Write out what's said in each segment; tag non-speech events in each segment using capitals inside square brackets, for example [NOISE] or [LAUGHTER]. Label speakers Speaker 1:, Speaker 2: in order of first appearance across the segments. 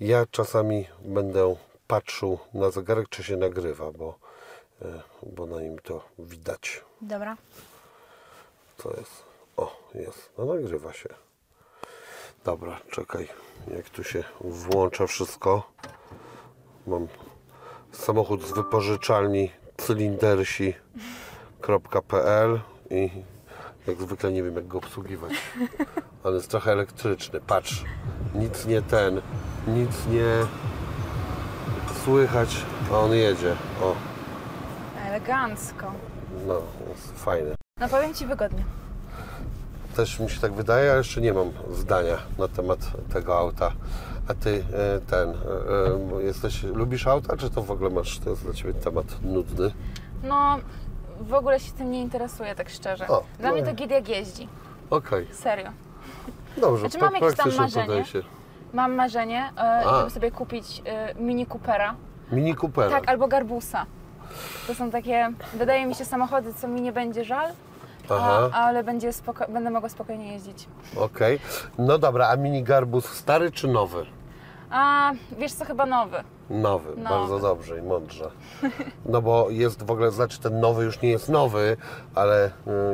Speaker 1: Ja czasami będę patrzył na zegarek, czy się nagrywa, bo, e, bo na nim to widać.
Speaker 2: Dobra.
Speaker 1: Co jest? O, jest. No nagrywa się. Dobra, czekaj. Jak tu się włącza wszystko. Mam samochód z wypożyczalni cylindersi.pl i jak zwykle nie wiem jak go obsługiwać. [LAUGHS] On jest trochę elektryczny. Patrz, nic nie ten, nic nie słychać, a on jedzie. O,
Speaker 2: Elegancko.
Speaker 1: no, fajny.
Speaker 2: No powiem Ci wygodnie.
Speaker 1: Też mi się tak wydaje, ale jeszcze nie mam zdania na temat tego auta. A ty e, ten, e, e, jesteś, lubisz auta, czy to w ogóle masz, to jest dla Ciebie temat nudny?
Speaker 2: No, w ogóle się tym nie interesuję, tak szczerze.
Speaker 1: O,
Speaker 2: Dla
Speaker 1: no
Speaker 2: mnie to git jak jeździ.
Speaker 1: Okej,
Speaker 2: Serio.
Speaker 1: dobrze,
Speaker 2: Znaczy, mam jakieś tam marzenie.
Speaker 1: podejście.
Speaker 2: Mam marzenie, e,
Speaker 1: A.
Speaker 2: żeby sobie kupić e, Mini Coopera.
Speaker 1: Mini Coopera.
Speaker 2: Tak, albo Garbusa. To są takie, wydaje mi się, samochody, co mi nie będzie żal, a, ale będzie spoko- będę mogła spokojnie jeździć.
Speaker 1: okej. No dobra, a Mini Garbus stary czy nowy?
Speaker 2: A wiesz co, chyba nowy.
Speaker 1: Nowy,
Speaker 2: Nowy.
Speaker 1: bardzo dobrze i mądrze. No bo jest w ogóle, znaczy ten nowy już nie jest nowy, ale y,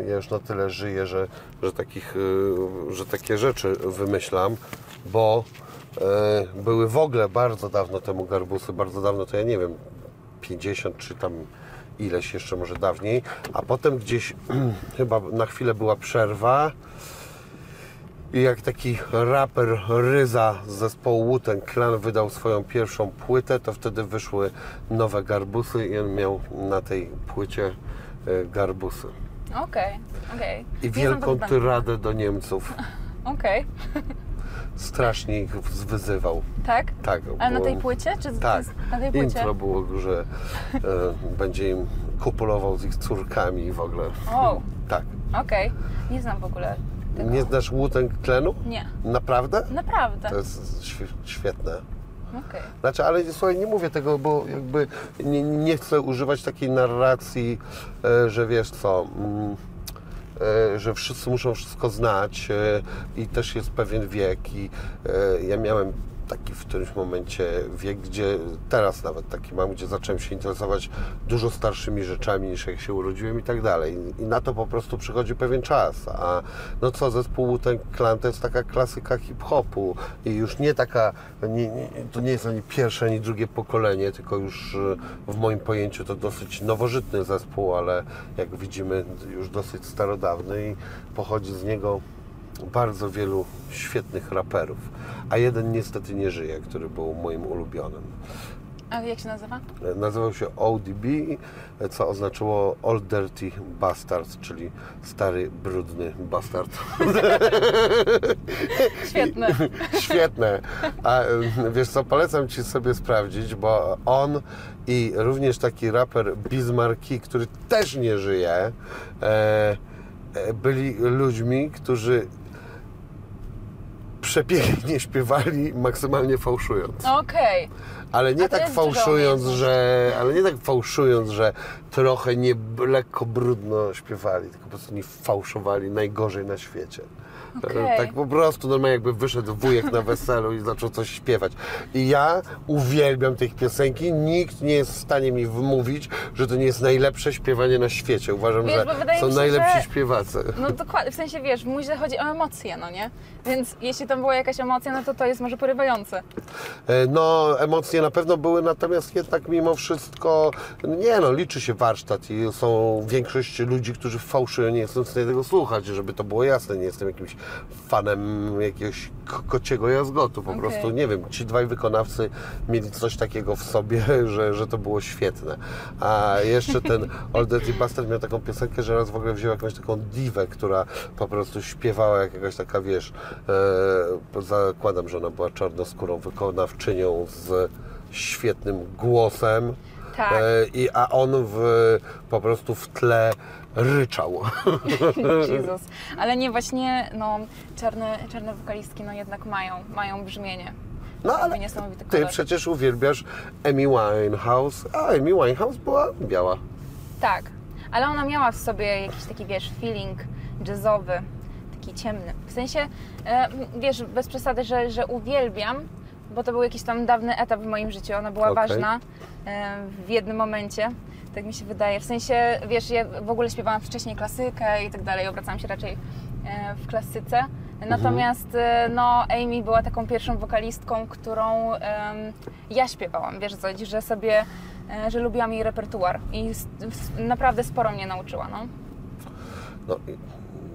Speaker 1: ja już na tyle żyję, że, że, takich, y, że takie rzeczy wymyślam, bo były w ogóle bardzo dawno temu garbusy, bardzo dawno to ja nie wiem, 50 czy tam ileś jeszcze może dawniej, a potem gdzieś [CLEARS THROAT] chyba na chwilę była przerwa i jak taki raper Ryza z zespołu Wu-Tang Clan wydał swoją pierwszą płytę, to wtedy wyszły nowe garbusy i on miał na tej płycie e, garbusy.
Speaker 2: Okej, okej.
Speaker 1: I
Speaker 2: Nie znam
Speaker 1: wielką tyradę do Niemców. [LAUGHS]
Speaker 2: Okej,
Speaker 1: Strasznie ich wyzywał.
Speaker 2: tak?
Speaker 1: Tak.
Speaker 2: Ale na tej płycie? Czy
Speaker 1: Tak.
Speaker 2: na tej płycie?
Speaker 1: Intro było, że e, będzie im kopulował z ich córkami i w ogóle.
Speaker 2: O,
Speaker 1: Tak.
Speaker 2: okej. Nie znam w ogóle tego.
Speaker 1: Nie znasz Wu-Tang Clanu?
Speaker 2: Nie.
Speaker 1: Naprawdę?
Speaker 2: Naprawdę.
Speaker 1: To jest świe- świetne.
Speaker 2: Okej.
Speaker 1: Znaczy, ale słuchaj, nie mówię tego, bo jakby nie, nie chcę używać takiej narracji, e, że wiesz co, mm, że wszyscy muszą wszystko znać e, i też jest pewien wiek i e, ja miałem taki w którymś momencie wiek, gdzie teraz nawet taki mam, gdzie zacząłem się interesować dużo starszymi rzeczami niż jak się urodziłem i tak dalej. I na to po prostu przychodzi pewien czas. A no co, zespół ten klan to jest taka klasyka hip-hopu i już nie taka, nie, nie, to nie jest ani pierwsze, ani drugie pokolenie, tylko już e, w moim pojęciu to dosyć nowożytny zespół, ale jak widzimy już dosyć starodawny i pochodzi z niego bardzo wielu świetnych raperów, a jeden niestety nie żyje, który był moim ulubionym.
Speaker 2: A jak się nazywa?
Speaker 1: Nazywał się ODB, co oznaczyło Old Dirty Bastard, czyli stary, brudny bastard. [LAUGHS]
Speaker 2: Świetny. [LAUGHS]
Speaker 1: Świetne. A wiesz co, polecam Ci sobie sprawdzić, bo on i również taki raper Bismarcky, który też nie żyje, e, e, byli ludźmi, którzy przepięknie śpiewali, maksymalnie fałszując.
Speaker 2: Okej.
Speaker 1: Ale nie tak fałszując, że. Ale nie tak fałszując, że trochę nie lekko brudno śpiewali, tylko po prostu nie fałszowali najgorzej na świecie.
Speaker 2: Okej.
Speaker 1: Tak po prostu normalnie jakby wyszedł wujek na weselu i zaczął coś śpiewać. I ja uwielbiam tych piosenki. Nikt nie jest w stanie mi wmówić, że to nie jest najlepsze śpiewanie na świecie. Uważam,
Speaker 2: Wiesz,
Speaker 1: że są
Speaker 2: się,
Speaker 1: najlepsi
Speaker 2: że-
Speaker 1: śpiewacy.
Speaker 2: No dokładnie, w sensie wiesz, w muzyce chodzi o emocje, no nie? Więc jeśli tam była jakaś emocja, no to to jest może porywające.
Speaker 1: E, No, emocje na pewno były, natomiast jednak mimo wszystko, nie no, liczy się warsztat i są większość ludzi, którzy fałszują, nie jestem w stanie tego słuchać, żeby to było jasne, nie jestem jakimś fanem jakiegoś ko- kociego jazgotu, po
Speaker 2: Okej.
Speaker 1: prostu, nie wiem, ci dwaj wykonawcy mieli coś takiego w sobie, [LAUGHS] że, że to było świetne. A jeszcze ten [LAUGHS] Old Dirty Bastard miał taką piosenkę, że raz w ogóle wziął jakąś taką diwę, która po prostu śpiewała jak jakaś taka, wiesz, e, zakładam, że ona była czarnoskórą wykonawczynią z świetnym głosem.
Speaker 2: Tak.
Speaker 1: E, i, a on w, po prostu w tle ryczał. [LAUGHS]
Speaker 2: Jezus. Ale nie, właśnie, no, czarne, czarne wokalistki, no jednak mają, mają brzmienie.
Speaker 1: No ale ty przecież uwielbiasz Amy Winehouse, a Amy Winehouse była biała.
Speaker 2: Tak, ale ona miała w sobie jakiś taki, wiesz, feeling jazzowy, taki ciemny. W sensie, e, wiesz, bez przesady, że, że uwielbiam, bo to był jakiś tam dawny etap w moim życiu. Ona była
Speaker 1: Okej.
Speaker 2: ważna w jednym momencie. Tak mi się wydaje. W sensie, wiesz, ja w ogóle śpiewałam wcześniej klasykę i tak dalej, obracałam się raczej w klasyce. Natomiast e, no, Amy była taką pierwszą wokalistką, którą em, ja śpiewałam. Wiesz co że sobie, e, że lubiłam jej repertuar i naprawdę sporo mnie nauczyła. No.
Speaker 1: No,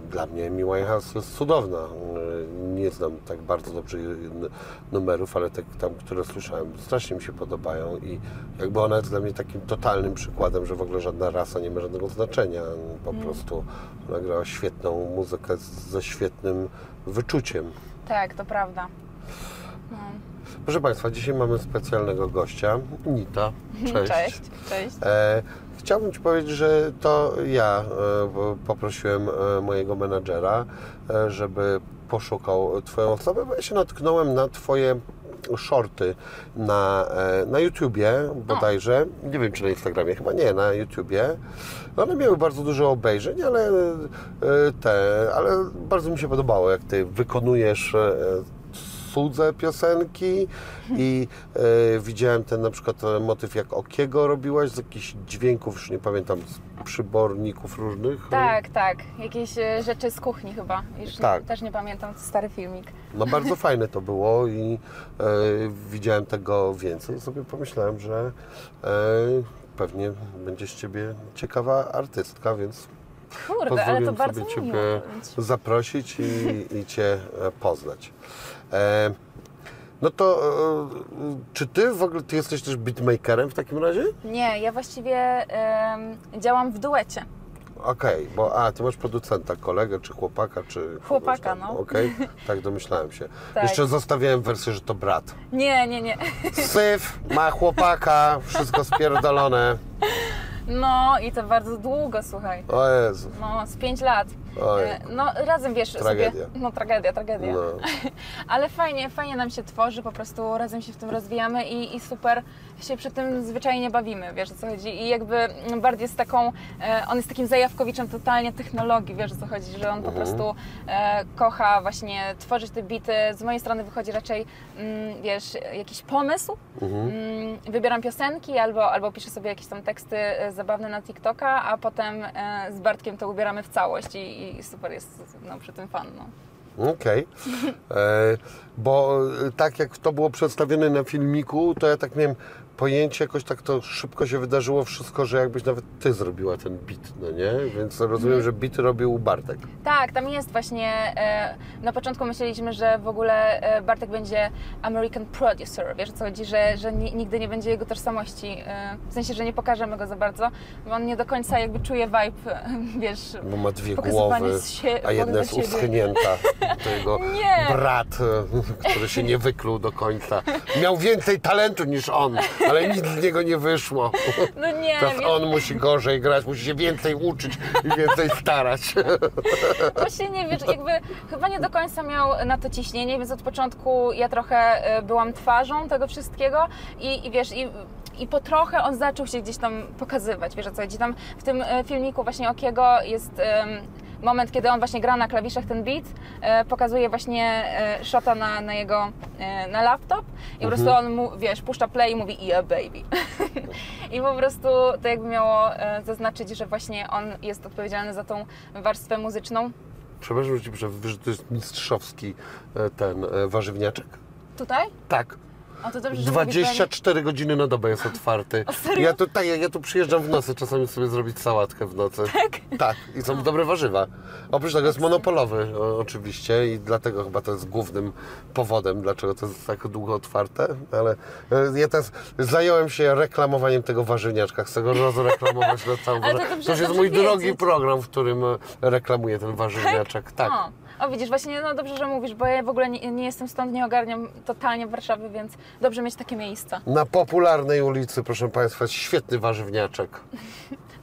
Speaker 1: dla mnie Amy Winehouse jest cudowna. Nie znam tak bardzo dobrze numerów, ale te tam, które słyszałem, strasznie mi się podobają i jakby ona jest dla mnie takim totalnym przykładem, że w ogóle żadna rasa nie ma żadnego znaczenia. Po prostu ona grała świetną muzykę ze świetnym wyczuciem.
Speaker 2: Tak, to prawda. No.
Speaker 1: Proszę Państwa, dzisiaj mamy specjalnego gościa, Nita. Cześć.
Speaker 2: Cześć, cześć.
Speaker 1: E, chciałbym Ci powiedzieć, że to ja e, po- poprosiłem e, mojego menadżera, e, żeby poszukał Twoją osobę, bo ja się natknąłem na Twoje shorty na, e, na YouTubie bodajże, nie wiem czy na Instagramie, chyba nie, na YouTubie. One miały bardzo dużo obejrzeń, ale e, te, ale bardzo mi się podobało, jak Ty wykonujesz e, cudze piosenki i e, widziałem ten na przykład motyw jak Okiego robiłaś z jakichś dźwięków, już nie pamiętam, z przyborników różnych.
Speaker 2: Tak, tak. Jakieś e, rzeczy z kuchni chyba. Już
Speaker 1: Tak.
Speaker 2: nie, też nie pamiętam, to stary filmik.
Speaker 1: No bardzo [LAUGHS] fajne to było i e, widziałem tego więcej sobie pomyślałem, że e, pewnie będzie z Ciebie ciekawa artystka, więc
Speaker 2: Kurde, ale to bardzo
Speaker 1: sobie
Speaker 2: miło.
Speaker 1: Zaprosić i, i Cię poznać. E, no to e, czy Ty w ogóle Ty jesteś też beatmakerem w takim razie?
Speaker 2: Nie, ja właściwie działam w duecie.
Speaker 1: Okej, bo a, ty masz producenta, kolegę, czy chłopaka, czy...
Speaker 2: Chłopaka,
Speaker 1: tam.
Speaker 2: no.
Speaker 1: Okej, [LAUGHS] tak domyślałem się.
Speaker 2: Tak.
Speaker 1: Jeszcze zostawiałem wersję, że to brat.
Speaker 2: Nie, nie, nie.
Speaker 1: Syf, ma chłopaka, wszystko spierdolone. [LAUGHS]
Speaker 2: No i to bardzo długo, słuchaj.
Speaker 1: O Jezu,
Speaker 2: No, z 5 lat.
Speaker 1: Oj.
Speaker 2: E, No, razem wiesz
Speaker 1: Tragedia.
Speaker 2: sobie. No, tragedia, tragedia.
Speaker 1: no. [LAUGHS]
Speaker 2: Ale fajnie, fajnie nam się tworzy, po prostu razem się w tym rozwijamy i, i super się przy tym zwyczajnie bawimy, wiesz o co chodzi. I jakby bardziej jest taką, e, on jest takim zajawkowiczem totalnie technologii, wiesz o co chodzi, że on po prostu e, kocha właśnie tworzyć te bity. Z mojej strony wychodzi raczej, mm, wiesz, jakiś pomysł. Mm, wybieram piosenki albo, albo piszę sobie jakieś tam teksty e, zabawne na TikToka, a potem e, z Bartkiem to ubieramy w całość i, i super jest no, przy tym fan. No.
Speaker 1: Okej. E, Bo e, tak jak to było przedstawione na filmiku, to ja tak miałem pojęcie, jakoś tak to szybko się wydarzyło wszystko, że jakbyś nawet ty zrobiła ten beat, no nie? Więc rozumiem, że beat robił Bartek.
Speaker 2: Tak, tam jest właśnie. E, na początku myśleliśmy, że w ogóle e, Bartek będzie American producer, wiesz o co chodzi, że, że ni, nigdy nie będzie jego tożsamości. E, w sensie, że nie pokażemy go za bardzo, bo on nie do końca jakby czuje vibe, wiesz.
Speaker 1: Bo ma dwie głowy,
Speaker 2: z sie-
Speaker 1: a jedna jest uschnięta. [LAUGHS] To jego brat, który się nie wykluł do końca. Miał więcej talentu niż on, ale nic z niego nie wyszło.
Speaker 2: No nie,
Speaker 1: Teraz on musi gorzej grać, musi się więcej uczyć i więcej starać.
Speaker 2: Właśnie nie wiesz, jakby chyba nie do końca miał na to ciśnienie, więc od początku ja trochę e, byłam twarzą tego wszystkiego i, i wiesz, i, i po trochę on zaczął się gdzieś tam pokazywać, wiesz o co chodzi. Tam w tym e, filmiku właśnie Okiego jest em, moment, kiedy on właśnie gra na klawiszach ten beat, e, pokazuje właśnie e, shota na, na jego, e, na laptop i po prostu on mu, wiesz, puszcza play i mówi yeah baby. [LAUGHS] I po prostu to jakby miało zaznaczyć, że właśnie on jest odpowiedzialny za tą warstwę muzyczną.
Speaker 1: Przepraszam, że ci przerwę, że to jest mistrzowski ten warzywniaczek.
Speaker 2: Tutaj?
Speaker 1: Tak.
Speaker 2: O, to dobrze, że mówisz,
Speaker 1: 24 godziny na dobę jest otwarty.
Speaker 2: O, serio?
Speaker 1: Ja tu, tak, ja, ja tu przyjeżdżam w nocy czasami sobie zrobić sałatkę w nocy. Tak? Tak, i są dobre warzywa. Oprócz tego jest monopolowy o, oczywiście i dlatego chyba to jest głównym powodem, dlaczego to jest tak długo otwarte, ale e, ja teraz zająłem się reklamowaniem tego warzywniaczka, chcę go rozreklamować na całą [LAUGHS]
Speaker 2: Ale to dobrze-
Speaker 1: To już jest mój drogi
Speaker 2: wiedzieć.
Speaker 1: program, w którym e, reklamuję ten warzywniaczek. Tak.
Speaker 2: O, o, widzisz, właśnie no dobrze, że mówisz, bo ja w ogóle nie, nie jestem stąd, nie ogarniam totalnie Warszawy, więc dobrze mieć takie miejsca.
Speaker 1: Na popularnej ulicy, proszę Państwa, jest świetny warzywniaczek. [LAUGHS]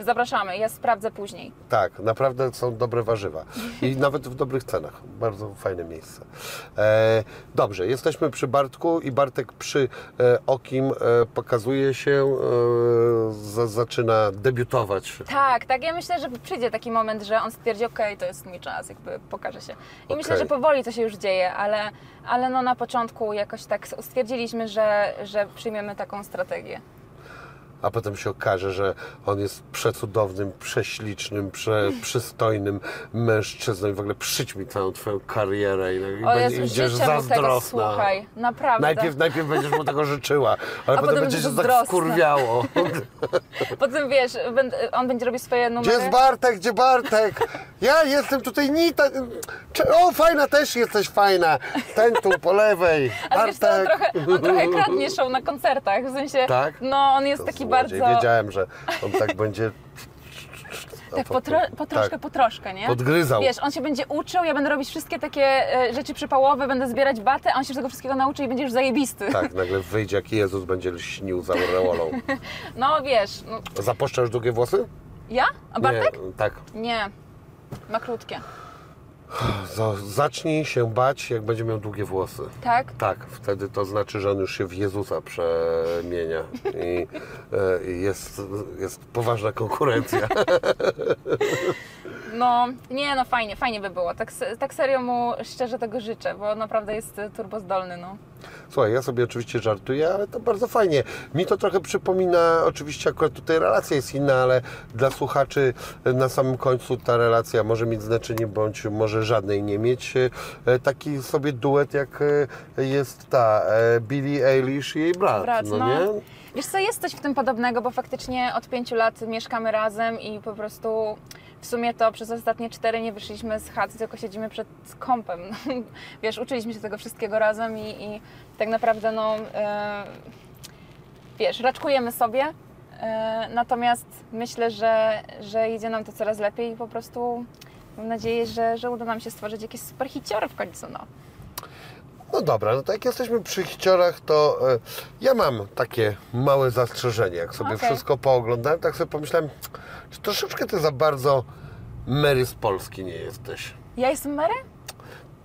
Speaker 2: Zapraszamy, ja sprawdzę później.
Speaker 1: Tak, naprawdę są dobre warzywa i [LAUGHS] nawet w dobrych cenach. Bardzo fajne miejsce. E, dobrze, jesteśmy przy Bartku i Bartek przy e, Okim e, pokazuje się, e, za, zaczyna debiutować.
Speaker 2: Tak, tak. Ja myślę, że przyjdzie taki moment, że on stwierdzi, okej, to jest mój czas, jakby pokaże się. I myślę,
Speaker 1: Okej.
Speaker 2: że powoli to się już dzieje, ale, ale no na początku jakoś tak stwierdziliśmy, że, że przyjmiemy taką strategię.
Speaker 1: A potem się okaże, że on jest przecudownym, prześlicznym, prze, przystojnym mężczyzną i w ogóle przyćmi całą Twoją karierę i, i będzie- będziesz zazdrosna.
Speaker 2: słuchaj, naprawdę.
Speaker 1: Najpierw, najpierw będziesz mu tego życzyła, ale
Speaker 2: A
Speaker 1: potem będzie się tak
Speaker 2: zazdrosna.
Speaker 1: wkurwiało. [LAUGHS]
Speaker 2: Potem wiesz, on będzie robił swoje
Speaker 1: Gdzie
Speaker 2: numery.
Speaker 1: jest Bartek? Gdzie Bartek? Ja jestem tutaj Nita. O, fajna też jesteś fajna. Ten tu po lewej.
Speaker 2: Ale wiesz co, on
Speaker 1: Bartek.
Speaker 2: trochę, on trochę kradnie show na koncertach, w sensie,
Speaker 1: Tak?
Speaker 2: no on jest
Speaker 1: To
Speaker 2: taki bardzo,
Speaker 1: Wiedziałem, że on tak będzie.
Speaker 2: tak po, tro, po troszkę,
Speaker 1: tak.
Speaker 2: po troszkę, nie?
Speaker 1: Podgryzał.
Speaker 2: Wiesz, on się będzie uczył, ja będę robić wszystkie takie e, rzeczy przypałowe, będę zbierać batę, a on się tego wszystkiego nauczy i będzie już zajebisty.
Speaker 1: Tak, nagle wyjdzie jak Jezus będzie śnił za aureolą. [LAUGHS]
Speaker 2: No wiesz, no,
Speaker 1: Zapuszczasz długie włosy?
Speaker 2: ja? A Bartek?
Speaker 1: Nie, tak.
Speaker 2: Nie. Ma krótkie.
Speaker 1: Za- Zacznij się bać, jak będzie miał długie włosy.
Speaker 2: Tak?
Speaker 1: Tak, wtedy to znaczy, że on już się w Jezusa przemienia i e, jest, jest poważna konkurencja. [LAUGHS]
Speaker 2: No, nie no fajnie, fajnie by było. Tak, tak serio mu szczerze tego życzę, bo naprawdę jest turbozdolny, no.
Speaker 1: Słuchaj, ja sobie oczywiście żartuję, ale to bardzo fajnie. Mi to trochę przypomina, oczywiście akurat tutaj relacja jest inna, ale dla słuchaczy na samym końcu ta relacja może mieć znaczenie, bądź może żadnej nie mieć. E, Taki sobie duet jak e, jest ta e, Billie Eilish i jej brat,
Speaker 2: Brat,
Speaker 1: no,
Speaker 2: no.
Speaker 1: nie?
Speaker 2: Wiesz co, jest coś w tym podobnego, bo faktycznie od pięciu lat mieszkamy razem i po prostu w sumie to przez ostatnie cztery nie wyszliśmy z chaty, tylko siedzimy przed kąpem. [LAUGHS] Wiesz, uczyliśmy się tego wszystkiego razem i, i tak naprawdę no... E, wiesz, raczkujemy sobie, e, natomiast myślę, że, że idzie nam to coraz lepiej i po prostu mam nadzieję, że, że uda nam się stworzyć jakieś super hiciory w końcu, no.
Speaker 1: No dobra, no to jak jesteśmy przy hiciorach, to e, ja mam takie małe zastrzeżenie. Jak sobie
Speaker 2: Okej.
Speaker 1: wszystko pooglądałem, tak sobie pomyślałem, że troszeczkę ty za bardzo Mary z Polski nie jesteś.
Speaker 2: Ja jestem Mary?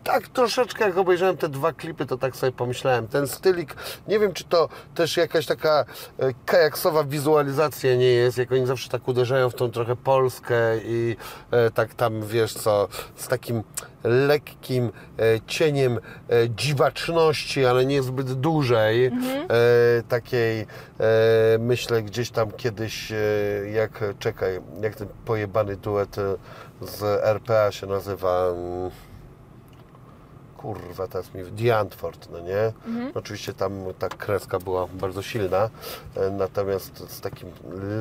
Speaker 1: Tak, troszeczkę jak obejrzałem te dwa klipy, to tak sobie pomyślałem. Ten stylik, nie wiem czy to też jakaś taka e, kajaksowa wizualizacja nie jest, jak oni zawsze tak uderzają w tą trochę Polskę i e, tak tam, wiesz co, z takim lekkim e, cieniem e, dziwaczności, ale nie zbyt dużej, e, takiej, e, myślę gdzieś tam kiedyś, jak, czekaj, jak ten pojebany duet z RPA się nazywa... kurwa, teraz mi The Antwoord, no nie? Oczywiście tam ta kreska była bardzo silna, e, natomiast z takim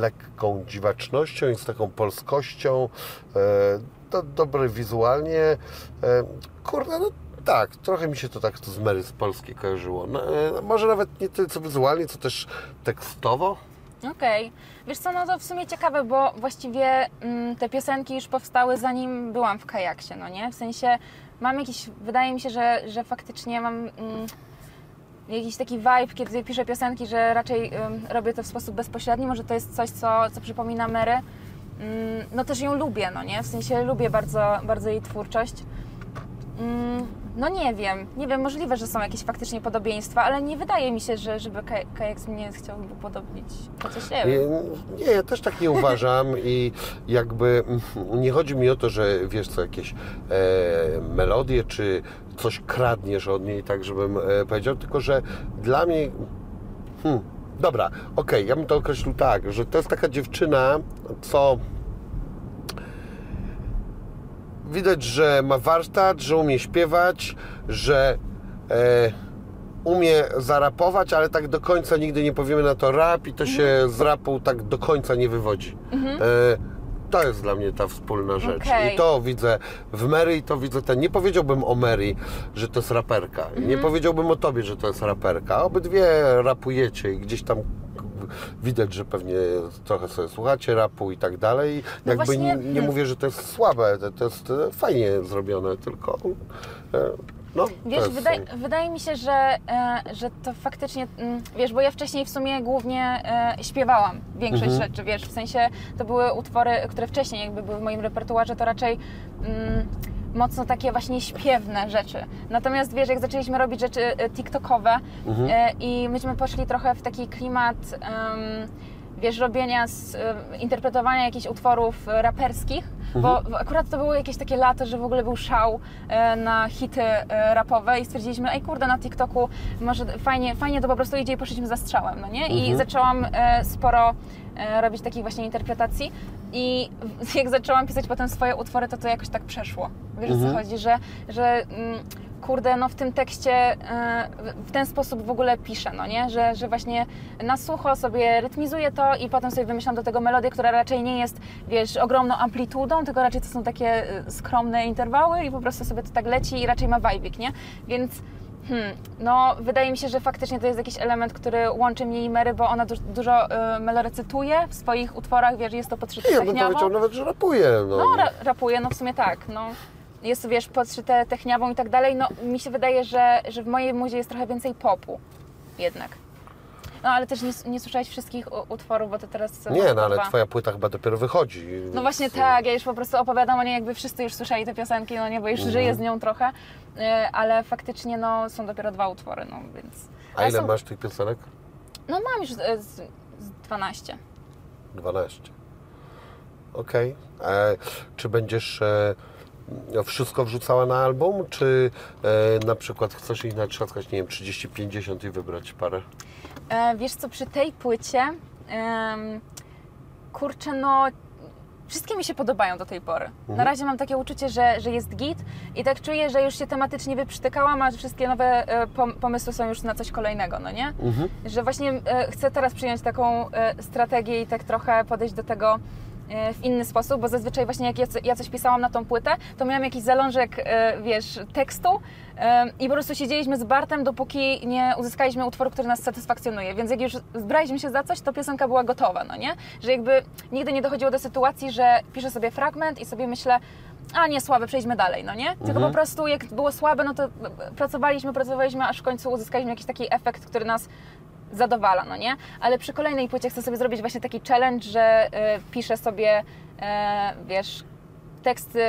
Speaker 1: lekką dziwacznością i z taką polskością, e, to dobre wizualnie. E, kurde, no tak, trochę mi się to tak to z Mary z Polski kojarzyło. No, e, może nawet nie tyle co wizualnie, co też tekstowo.
Speaker 2: Okej. Wiesz co, no to w sumie ciekawe, bo właściwie mm, te piosenki już powstały zanim byłam w kajaksie, no nie? W sensie mam jakiś, wydaje mi się, że, że faktycznie mam mm, jakiś taki vibe, kiedy piszę piosenki, że raczej robię to w sposób bezpośredni, może to jest coś, co, co przypomina Mary. Mm, no też ją lubię, no nie? W sensie lubię bardzo, bardzo jej twórczość. Mm, No nie wiem, nie wiem, możliwe, że są jakieś faktycznie podobieństwa, ale nie wydaje mi się, że żeby Kaj- Kajaks mnie chciał upodobnić. Chociaż nie wiem.
Speaker 1: Nie, nie, ja też tak nie uważam [LAUGHS] i jakby mm, nie chodzi mi o to, że wiesz co, jakieś e, melodie czy coś kradniesz od niej, tak żebym e, powiedział, tylko że dla mnie hmm, dobra, okej, ja bym to określił tak, że to jest taka dziewczyna, co widać, że ma warsztat, że umie śpiewać, że e, umie zarapować, ale tak do końca nigdy nie powiemy na to rap i to się z rapu tak do końca nie wywodzi. E, to jest dla mnie ta wspólna rzecz.
Speaker 2: Okej.
Speaker 1: I to widzę w Mary i to widzę ten. Nie powiedziałbym o Mary, że to jest raperka. Nie powiedziałbym o tobie, że to jest raperka. Obydwie rapujecie i gdzieś tam widać, że pewnie trochę sobie słuchacie rapu i tak dalej.
Speaker 2: No
Speaker 1: Jakby
Speaker 2: właśnie,
Speaker 1: nie, nie mówię, że to jest słabe, to, to jest e, fajnie zrobione, tylko e, No,
Speaker 2: Wiesz, wydaje, wydaje mi się, że, e, że to faktycznie, mm, wiesz, bo ja wcześniej w sumie głównie śpiewałam większość
Speaker 1: Mhm.
Speaker 2: rzeczy, wiesz, w sensie to były utwory, które wcześniej jakby były w moim repertuarze, to raczej mm, mocno takie właśnie śpiewne rzeczy. Natomiast wiesz, jak zaczęliśmy robić rzeczy e, tiktokowe
Speaker 1: Mhm.
Speaker 2: e, i myśmy poszli trochę w taki klimat, em, wiesz, robienia, z, e, interpretowania jakichś utworów raperskich, bo bo akurat to było jakieś takie lato, że w ogóle był szał na hity rapowe i stwierdziliśmy, ej kurde, na TikToku może fajnie, fajnie to po prostu idzie i poszliśmy za strzałem, no nie? I
Speaker 1: Mhm.
Speaker 2: zaczęłam sporo robić takich właśnie interpretacji i jak zaczęłam pisać potem swoje utwory, to to jakoś tak przeszło. Wiesz o co
Speaker 1: Mhm.
Speaker 2: chodzi, że, że mm, kurde, no w tym tekście e, w- ten sposób w ogóle piszę, no nie? Że, że właśnie na sucho sobie rytmizuję to i potem sobie wymyślam do tego melodię, która raczej nie jest, wiesz, ogromną amplitudą, tylko raczej to są takie e, skromne interwały i po prostu sobie to tak leci i raczej ma wajbik, nie? Więc Hmm, no wydaje mi się, że faktycznie to jest jakiś element, który łączy mnie i Mary, bo ona du- dużo y, melorecytuje w swoich utworach, wiesz, jest to podszyte
Speaker 1: Ja bym powiedział nawet, że rapuje. No.
Speaker 2: No, ra rapuje, no w sumie tak, no. Jest, wiesz, podszyte techniawą i tak dalej, no mi się wydaje, że, że w mojej muzie jest trochę więcej popu jednak. No ale też nie, nie słyszałeś wszystkich utworów, bo to teraz...
Speaker 1: Nie, no ale twoja płyta chyba dopiero wychodzi.
Speaker 2: No właśnie tak, ja już po prostu opowiadam o niej, jakby wszyscy już słyszeli te piosenki, no nie, bo już
Speaker 1: Mhm.
Speaker 2: żyję z nią trochę, y, ale faktycznie no są dopiero dwa utwory, no więc...
Speaker 1: A ile
Speaker 2: są-
Speaker 1: masz tych piosenek?
Speaker 2: No mam już z, z, z 12.
Speaker 1: 12. Okej. E, Czy będziesz e, no, wszystko wrzucała na album, czy e, na przykład chcesz ich natrzaskać, nie wiem, 30-50 i wybrać parę?
Speaker 2: E, wiesz co, przy tej płycie, kurczę, no wszystkie mi się podobają do tej pory.
Speaker 1: Mhm.
Speaker 2: Na razie mam takie uczucie, że, że jest git i tak czuję, że już się tematycznie wyprztykałam, a wszystkie nowe e, pom- pomysły są już na coś kolejnego, no nie?
Speaker 1: Mhm.
Speaker 2: Że właśnie e, chcę teraz przyjąć taką e, strategię i tak trochę podejść do tego w inny sposób, bo zazwyczaj właśnie jak ja, co- ja coś pisałam na tą płytę, to miałam jakiś zalążek, e, wiesz, tekstu e, i po prostu siedzieliśmy z Bartem, dopóki nie uzyskaliśmy utworu, który nas satysfakcjonuje. Więc jak już zbraliśmy się za coś, to piosenka była gotowa, no nie? Że jakby nigdy nie dochodziło do sytuacji, że piszę sobie fragment i sobie myślę, a nie słabe, przejdźmy dalej, no nie? Tylko
Speaker 1: Mhm.
Speaker 2: po prostu jak było słabe, no to pracowaliśmy, pracowaliśmy, aż w końcu uzyskaliśmy jakiś taki efekt, który nas zadowala, no nie? Ale przy kolejnej płycie chcę sobie zrobić właśnie taki challenge, że y, piszę sobie, e, wiesz, teksty,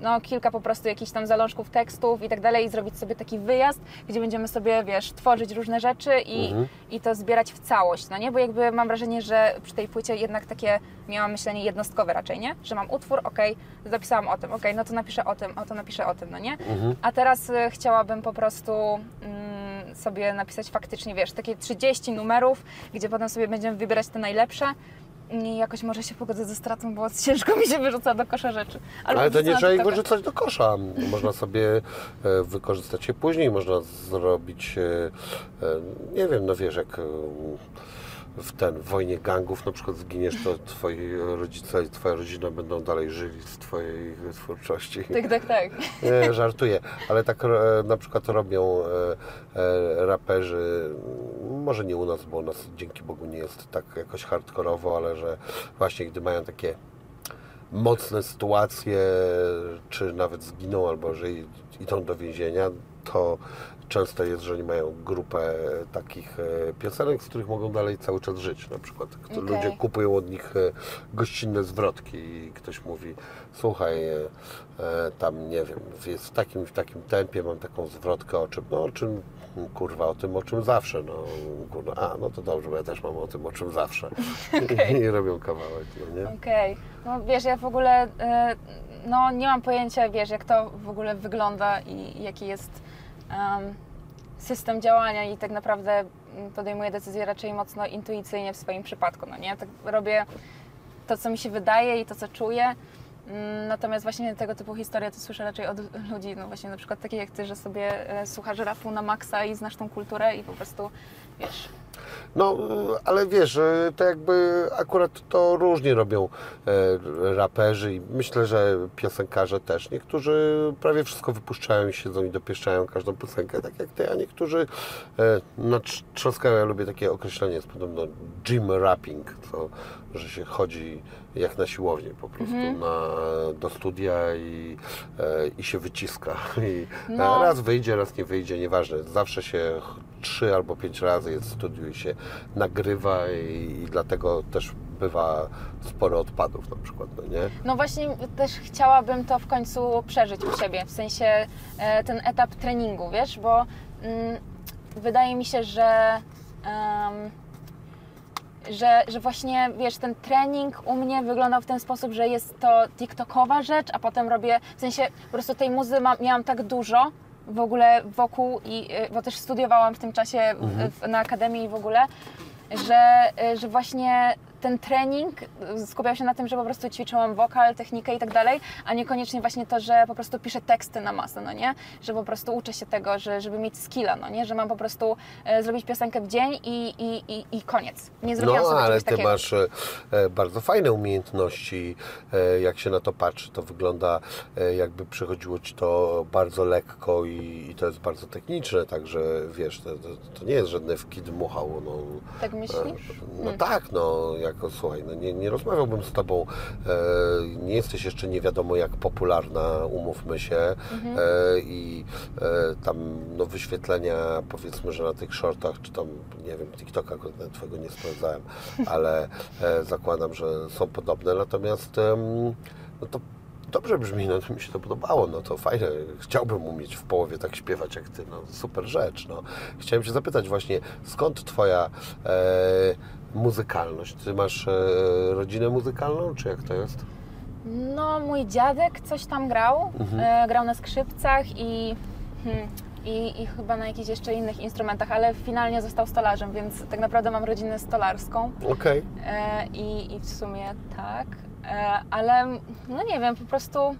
Speaker 2: no kilka po prostu jakichś tam zalążków tekstów i tak dalej i zrobić sobie taki wyjazd, gdzie będziemy sobie, wiesz, tworzyć różne rzeczy i,
Speaker 1: Mhm.
Speaker 2: i to zbierać w całość, no nie? Bo jakby mam wrażenie, że przy tej płycie jednak takie miałam myślenie jednostkowe raczej, nie? Że mam utwór, okej, zapisałam o tym, okej, no to napiszę o tym, o to napiszę o tym, no nie?
Speaker 1: Mhm.
Speaker 2: A teraz y, chciałabym po prostu mm, sobie napisać faktycznie, wiesz, takie 30 numerów, gdzie potem sobie będziemy wybierać te najlepsze. I jakoś może się pogodzę ze stratą, bo ciężko mi się wyrzuca do kosza rzeczy. Albo
Speaker 1: Ale to nie trzeba ich wyrzucać do kosza. Można sobie e, wykorzystać je później, można zrobić, e, e, nie wiem, no wiesz, jak w ten w wojnie gangów na przykład zginiesz, to twoi rodzice i twoja rodzina będą dalej żyli z twojej twórczości.
Speaker 2: Tak, tak, tak.
Speaker 1: Nie, żartuję, ale tak e, na przykład robią e, e, raperzy, może nie u nas, bo u nas dzięki Bogu nie jest tak jakoś hardkorowo, ale że właśnie gdy mają takie mocne sytuacje, czy nawet zginą, albo że idą do więzienia, to często jest, że oni mają grupę takich e, piosenek, z których mogą dalej cały czas żyć. Na przykład
Speaker 2: Okej.
Speaker 1: ludzie kupują od nich e, gościnne zwrotki i ktoś mówi, słuchaj, e, tam nie wiem, jest w takim, w takim tempie, mam taką zwrotkę o czym, no o czym, kurwa, o tym, o czym zawsze, no kurwa, a, no to dobrze, bo ja też mam o tym, o czym zawsze. [LAUGHS]
Speaker 2: Okej.
Speaker 1: I robią kawałek, no nie?
Speaker 2: Okej. No wiesz, ja w ogóle no, nie mam pojęcia, wiesz, jak to w ogóle wygląda i jaki jest system działania i tak naprawdę mm, podejmuję decyzje raczej mocno intuicyjnie w swoim przypadku, no nie? Tak robię to, co mi się wydaje i to, co czuję. Mm, Natomiast właśnie tego typu historie to słyszę raczej od ludzi, no właśnie na przykład takich jak Ty, że sobie e, słuchasz rapu na maksa i znasz tą kulturę i po prostu, wiesz,
Speaker 1: No, ale wiesz, to jakby akurat to różnie robią e, raperzy i myślę, że piosenkarze też. Niektórzy prawie wszystko wypuszczają i siedzą i dopieszczają każdą piosenkę, tak jak ty, a niektórzy e, no, trz- trzaskają. Ja lubię takie określenie, jest podobno gym rapping, to, że się chodzi jak na siłowni po prostu na, do studia i, e, i się wyciska. [LAUGHS] I
Speaker 2: No.
Speaker 1: Raz wyjdzie, raz nie wyjdzie, nieważne. Zawsze się trzy albo pięć razy jest w studiu i się nagrywa i, i dlatego też bywa sporo odpadów na przykład, no nie?
Speaker 2: No właśnie też chciałabym to w końcu przeżyć u siebie, w sensie e, ten etap treningu, wiesz, bo mm, wydaje mi się, że, em, że, że właśnie, wiesz, ten trening u mnie wyglądał w ten sposób, że jest to TikTokowa rzecz, a potem robię, w sensie po prostu tej muzy ma, miałam tak dużo w ogóle wokół, i, e, bo też studiowałam w tym czasie w, w, na akademii i w ogóle, że, e, że właśnie ten trening e, skupiał się na tym, że po prostu ćwiczyłam wokal, technikę i tak dalej, a niekoniecznie właśnie to, że po prostu piszę teksty na masę, no nie? Że po prostu uczę się tego, że, żeby mieć skilla, no nie? Że mam po prostu e, zrobić piosenkę w dzień i, i, i, i koniec. Nie zrobiłam
Speaker 1: No,
Speaker 2: sobie
Speaker 1: ale ty
Speaker 2: takiego.
Speaker 1: masz e, e, bardzo fajne umiejętności, jak się na to patrzy, to wygląda jakby przychodziło ci to bardzo lekko i, i to jest bardzo techniczne, także wiesz, to, to, to nie jest żadne wkidmuchał, no.
Speaker 2: Tak myślisz?
Speaker 1: No tak, no, jako słuchaj, no nie, nie rozmawiałbym z Tobą, e, nie jesteś jeszcze nie wiadomo jak popularna, umówmy się
Speaker 2: Mhm.
Speaker 1: e, i e, tam no, wyświetlenia powiedzmy, że na tych shortach, czy tam, nie wiem, TikToka Twojego nie sprawdzałem, [LAUGHS] ale e, zakładam, że są podobne, natomiast no to dobrze brzmi, no to mi się to podobało, no to fajne, chciałbym umieć w połowie tak śpiewać jak Ty, no super rzecz, no. Chciałem Cię zapytać właśnie, skąd Twoja e, muzykalność? Ty masz e, rodzinę muzykalną, czy jak to jest?
Speaker 2: No, mój dziadek coś tam grał,
Speaker 1: Mhm.
Speaker 2: e, grał na skrzypcach i, hmm, i, i chyba na jakichś jeszcze innych instrumentach, ale finalnie został stolarzem, więc tak naprawdę mam rodzinę stolarską.
Speaker 1: Okej.
Speaker 2: E, i, I w sumie tak, ale no nie wiem, po prostu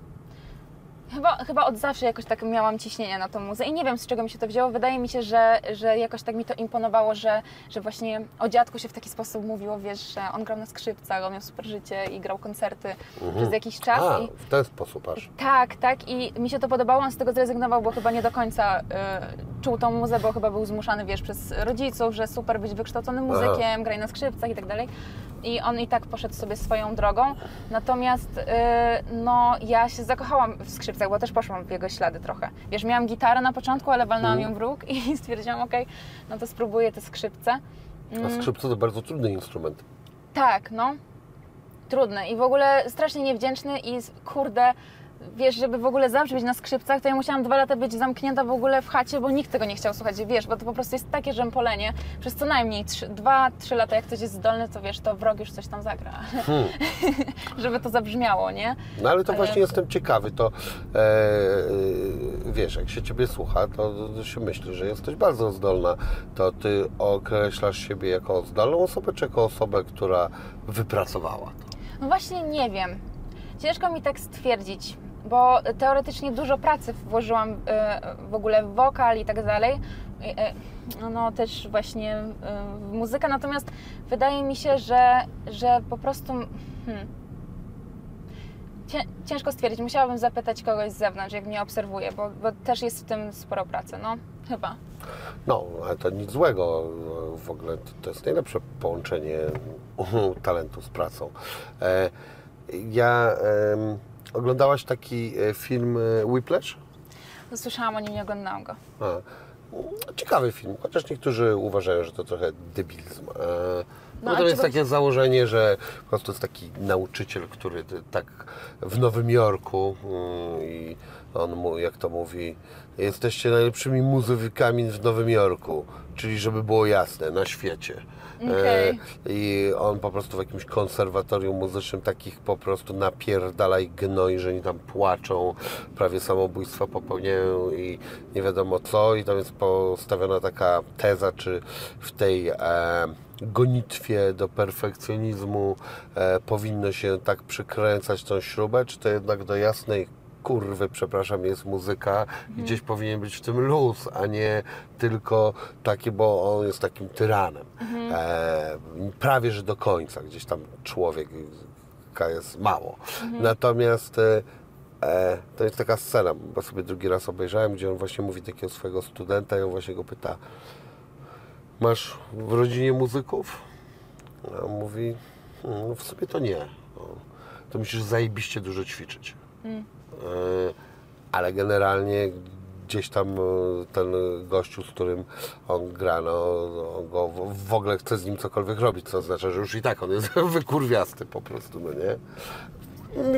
Speaker 2: chyba, chyba od zawsze jakoś tak miałam ciśnienie na tą muzę i nie wiem z czego mi się to wzięło. Wydaje mi się, że, że jakoś tak mi to imponowało, że, że właśnie o dziadku się w taki sposób mówiło, wiesz, że on grał na skrzypcach, on miał super życie i grał koncerty przez jakiś czas.
Speaker 1: A,
Speaker 2: I,
Speaker 1: w ten sposób aż.
Speaker 2: tak, tak i mi się to podobało, on z tego zrezygnował, bo chyba nie do końca y, czuł tą muzę, bo chyba był zmuszany, wiesz, przez rodziców, że super być wykształconym muzykiem, graj na skrzypcach i tak dalej. I on i tak poszedł sobie swoją drogą. Natomiast y, no, ja się zakochałam w skrzypcach, bo też poszłam w jego ślady trochę. Wiesz, miałam gitarę na początku, ale walnęłam ją w róg [LAUGHS] i stwierdziłam, okej, no to spróbuję te skrzypce.
Speaker 1: A skrzypce to bardzo trudny instrument.
Speaker 2: Tak, no. Trudny i w ogóle strasznie niewdzięczny i kurde, wiesz, żeby w ogóle zabrzmieć na skrzypcach, to ja musiałam dwa lata być zamknięta w ogóle w chacie, bo nikt tego nie chciał słuchać, wiesz, bo to po prostu jest takie rzępolenie. Przez co najmniej trzy- dwa, trzy lata, jak ktoś jest zdolny, to wiesz, to wrog już coś tam zagra. [LAUGHS] żeby to zabrzmiało, nie?
Speaker 1: No ale to
Speaker 2: Ale-
Speaker 1: właśnie jestem ciekawy, to e, e, wiesz, jak się Ciebie słucha, to, to się myśli, że jesteś bardzo zdolna. To Ty określasz siebie jako zdolną osobę, czy jako osobę, która wypracowała to?
Speaker 2: No właśnie nie wiem. Ciężko mi tak stwierdzić, bo teoretycznie dużo pracy włożyłam e, w ogóle w wokal i tak dalej. E, e, No, też właśnie e, w muzykę, natomiast wydaje mi się, że, że po prostu hmm, cię- ciężko stwierdzić. Musiałabym zapytać kogoś z zewnątrz, jak mnie obserwuje, bo, bo też jest w tym sporo pracy, no chyba.
Speaker 1: No, ale to nic złego. W ogóle to, to jest najlepsze połączenie [LAUGHS] talentu z pracą. E, ja em, oglądałaś taki e, film e, Whiplash?
Speaker 2: Słyszałam o nim, nie oglądałam go.
Speaker 1: A, ciekawy film, chociaż niektórzy uważają, że to trochę debilizm. E,
Speaker 2: No,
Speaker 1: No, to jest takie założenie, że po prostu jest taki nauczyciel, który tak w Nowym Jorku mm, i on mu, jak to mówi, jesteście najlepszymi muzykami w Nowym Jorku, czyli żeby było jasne, na świecie.
Speaker 2: Okej.
Speaker 1: E, I on po prostu w jakimś konserwatorium muzycznym takich po prostu napierdala i gnoi, że oni tam płaczą, prawie samobójstwa popełniają i nie wiadomo co. I tam jest postawiona taka teza, czy w tej e, gonitwie do perfekcjonizmu e, powinno się tak przykręcać tą śrubę, czy to jednak do jasnej kurwy, przepraszam, jest muzyka
Speaker 2: Mhm.
Speaker 1: i gdzieś powinien być w tym luz, a nie tylko taki, bo on jest takim tyranem.
Speaker 2: Mhm.
Speaker 1: E, prawie, że do końca, gdzieś tam człowiek jest mało.
Speaker 2: Mhm.
Speaker 1: Natomiast e, e, to jest taka scena, bo sobie drugi raz obejrzałem, gdzie on właśnie mówi takiego swojego studenta i on właśnie go pyta, masz w rodzinie muzyków? A on mówi, "Hmm, no w sumie to nie. No, to musisz zajebiście dużo ćwiczyć.
Speaker 2: Mm.
Speaker 1: E, Ale generalnie gdzieś tam e, ten gościu, z którym on gra, no, on go w- ogóle chce z nim cokolwiek robić, co oznacza, że już i tak on jest [LAUGHS] wykurwiasty po prostu, no nie?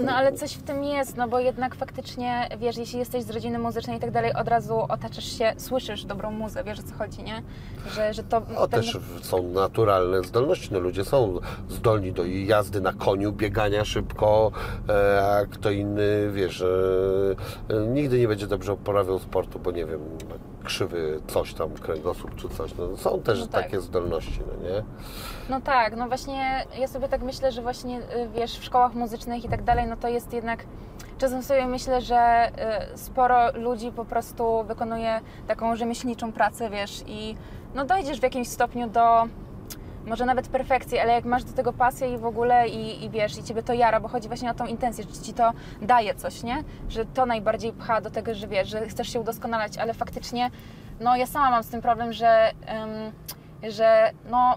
Speaker 2: No ale coś w tym jest, no bo jednak faktycznie, wiesz, jeśli jesteś z rodziny muzycznej i tak dalej, od razu otaczasz się, słyszysz dobrą muzę, wiesz o co chodzi, nie? Że, że to...
Speaker 1: O,
Speaker 2: ten-
Speaker 1: też są naturalne zdolności. No, ludzie są zdolni do jazdy na koniu, biegania szybko, e, a kto inny, wiesz, e, e, nigdy nie będzie dobrze uprawiał sportu, bo nie wiem, krzywy coś tam, kręgosłup czy coś. No, są też
Speaker 2: No tak.
Speaker 1: takie zdolności, no nie?
Speaker 2: No tak, no właśnie ja sobie tak myślę, że właśnie y, wiesz, w szkołach muzycznych i tak dalej, no to jest jednak czasem sobie myślę, że y, sporo ludzi po prostu wykonuje taką rzemieślniczą pracę, wiesz, i no dojdziesz w jakimś stopniu do może nawet perfekcji, ale jak masz do tego pasję i w ogóle i, i wiesz, i ciebie to jara, bo chodzi właśnie o tą intencję, że ci to daje coś, nie? Że to najbardziej pcha do tego, że wiesz, że chcesz się udoskonalać, ale faktycznie, no ja sama mam z tym problem, że, że no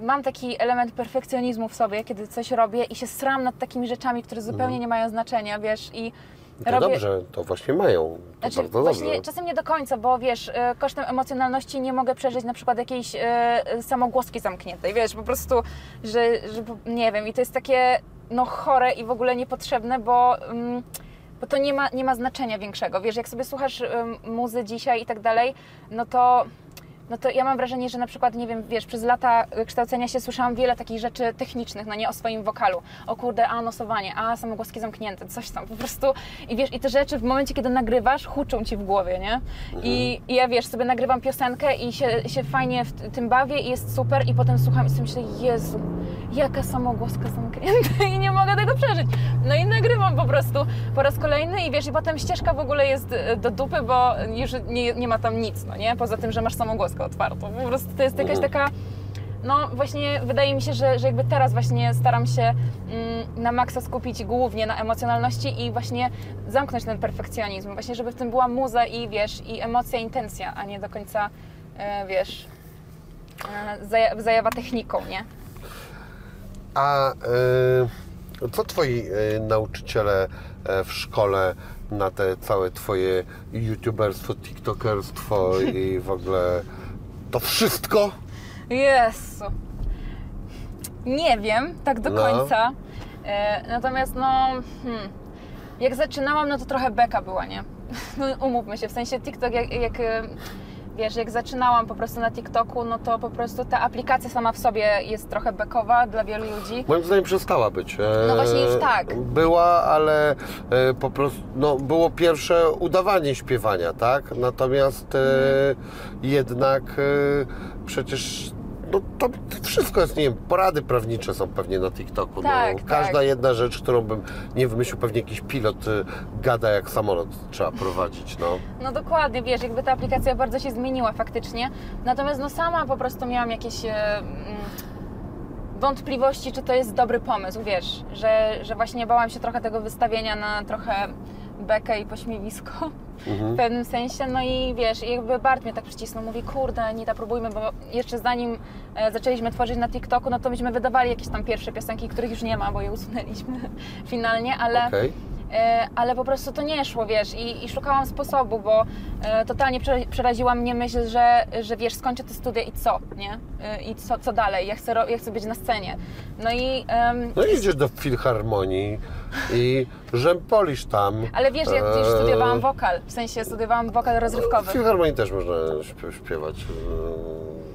Speaker 2: mam taki element perfekcjonizmu w sobie, kiedy coś robię i się sram nad takimi rzeczami, które zupełnie nie mają znaczenia, wiesz, i
Speaker 1: To
Speaker 2: robię...
Speaker 1: dobrze, to właśnie mają. To
Speaker 2: Znaczy,
Speaker 1: bardzo
Speaker 2: właśnie
Speaker 1: dobrze.
Speaker 2: czasem nie do końca, bo wiesz, e, kosztem emocjonalności nie mogę przeżyć na przykład jakiejś e, samogłoski zamkniętej, wiesz, po prostu, że, że nie wiem, i to jest takie no chore i w ogóle niepotrzebne, bo, mm, bo to nie ma, nie ma znaczenia większego, wiesz, jak sobie słuchasz muzy dzisiaj i tak dalej, no to no to ja mam wrażenie, że na przykład, nie wiem, wiesz, przez lata kształcenia się słyszałam wiele takich rzeczy technicznych, no nie o swoim wokalu. O kurde, a nosowanie, a samogłoski zamknięte, coś tam po prostu. I wiesz, i te rzeczy w momencie, kiedy nagrywasz, huczą ci w głowie, nie? I, i ja wiesz, sobie nagrywam piosenkę i się, się fajnie w tym bawię i jest super i potem słucham i sobie myślę, Jezu, jaka samogłoska zamknięta [LAUGHS] i nie mogę tego przeżyć. No i nagrywam po prostu po raz kolejny i wiesz, i potem ścieżka w ogóle jest e, do dupy, bo już nie, nie ma tam nic, no nie? Poza tym, że masz samogłoskę otwartą. Po prostu to jest jakaś taka no właśnie wydaje mi się, że, że jakby teraz właśnie staram się mm, na maksa skupić głównie na emocjonalności i właśnie zamknąć ten perfekcjonizm, właśnie żeby w tym była muza i wiesz, i emocja, intencja, a nie do końca, e, wiesz, e, zaja- zajawa techniką, nie?
Speaker 1: A y, co twoi y, nauczyciele e, w szkole na te całe twoje youtuberstwo, tiktokerstwo i w ogóle [LAUGHS] to wszystko?
Speaker 2: Jezu. Nie wiem, tak do
Speaker 1: No.
Speaker 2: końca. E, natomiast no, hmm, jak zaczynałam, no to trochę beka była, nie? [LAUGHS] No, umówmy się, w sensie TikTok, jak, jak wiesz, jak zaczynałam po prostu na TikToku, no to po prostu ta aplikacja sama w sobie jest trochę bekowa dla wielu ludzi.
Speaker 1: Moim zdaniem przestała być. E,
Speaker 2: No właśnie już tak.
Speaker 1: Była, ale e, po prostu no, było pierwsze udawanie śpiewania, tak? Natomiast e,
Speaker 2: Mhm.
Speaker 1: jednak e, przecież no, to wszystko jest, nie wiem, porady prawnicze są pewnie na TikToku.
Speaker 2: Tak,
Speaker 1: no, każda
Speaker 2: tak.
Speaker 1: jedna rzecz, którą bym nie wymyślił, pewnie jakiś pilot e, gada jak samolot trzeba prowadzić, no.
Speaker 2: No dokładnie, wiesz, jakby ta aplikacja bardzo się zmieniła faktycznie. Natomiast no sama po prostu miałam jakieś e, mm, wątpliwości, czy to jest dobry pomysł, wiesz, że, że właśnie bałam się trochę tego wystawienia na trochę bekę i pośmiewisko w pewnym sensie. No i wiesz, i jakby Bart mnie tak przycisnął, mówi, kurde, Anita, próbujmy, bo jeszcze zanim e, zaczęliśmy tworzyć na TikToku, no to myśmy wydawali jakieś tam pierwsze piosenki, których już nie ma, bo je usunęliśmy [LAUGHS] finalnie, ale...
Speaker 1: Okej.
Speaker 2: E, ale po prostu to nie szło, wiesz, i, i szukałam sposobu, bo e, totalnie prze- przeraziła mnie myśl, że, że wiesz, skończę te studia i co, nie? E, I co, co dalej? Ja chcę, ja chcę być na scenie. No i...
Speaker 1: No i idziesz do filharmonii i rzępolisz tam.
Speaker 2: ale wiesz, ja
Speaker 1: E,
Speaker 2: studiowałam wokal, w sensie studiowałam wokal
Speaker 1: W
Speaker 2: rozrywkowy.
Speaker 1: filharmonii też można śpiew- śpiewać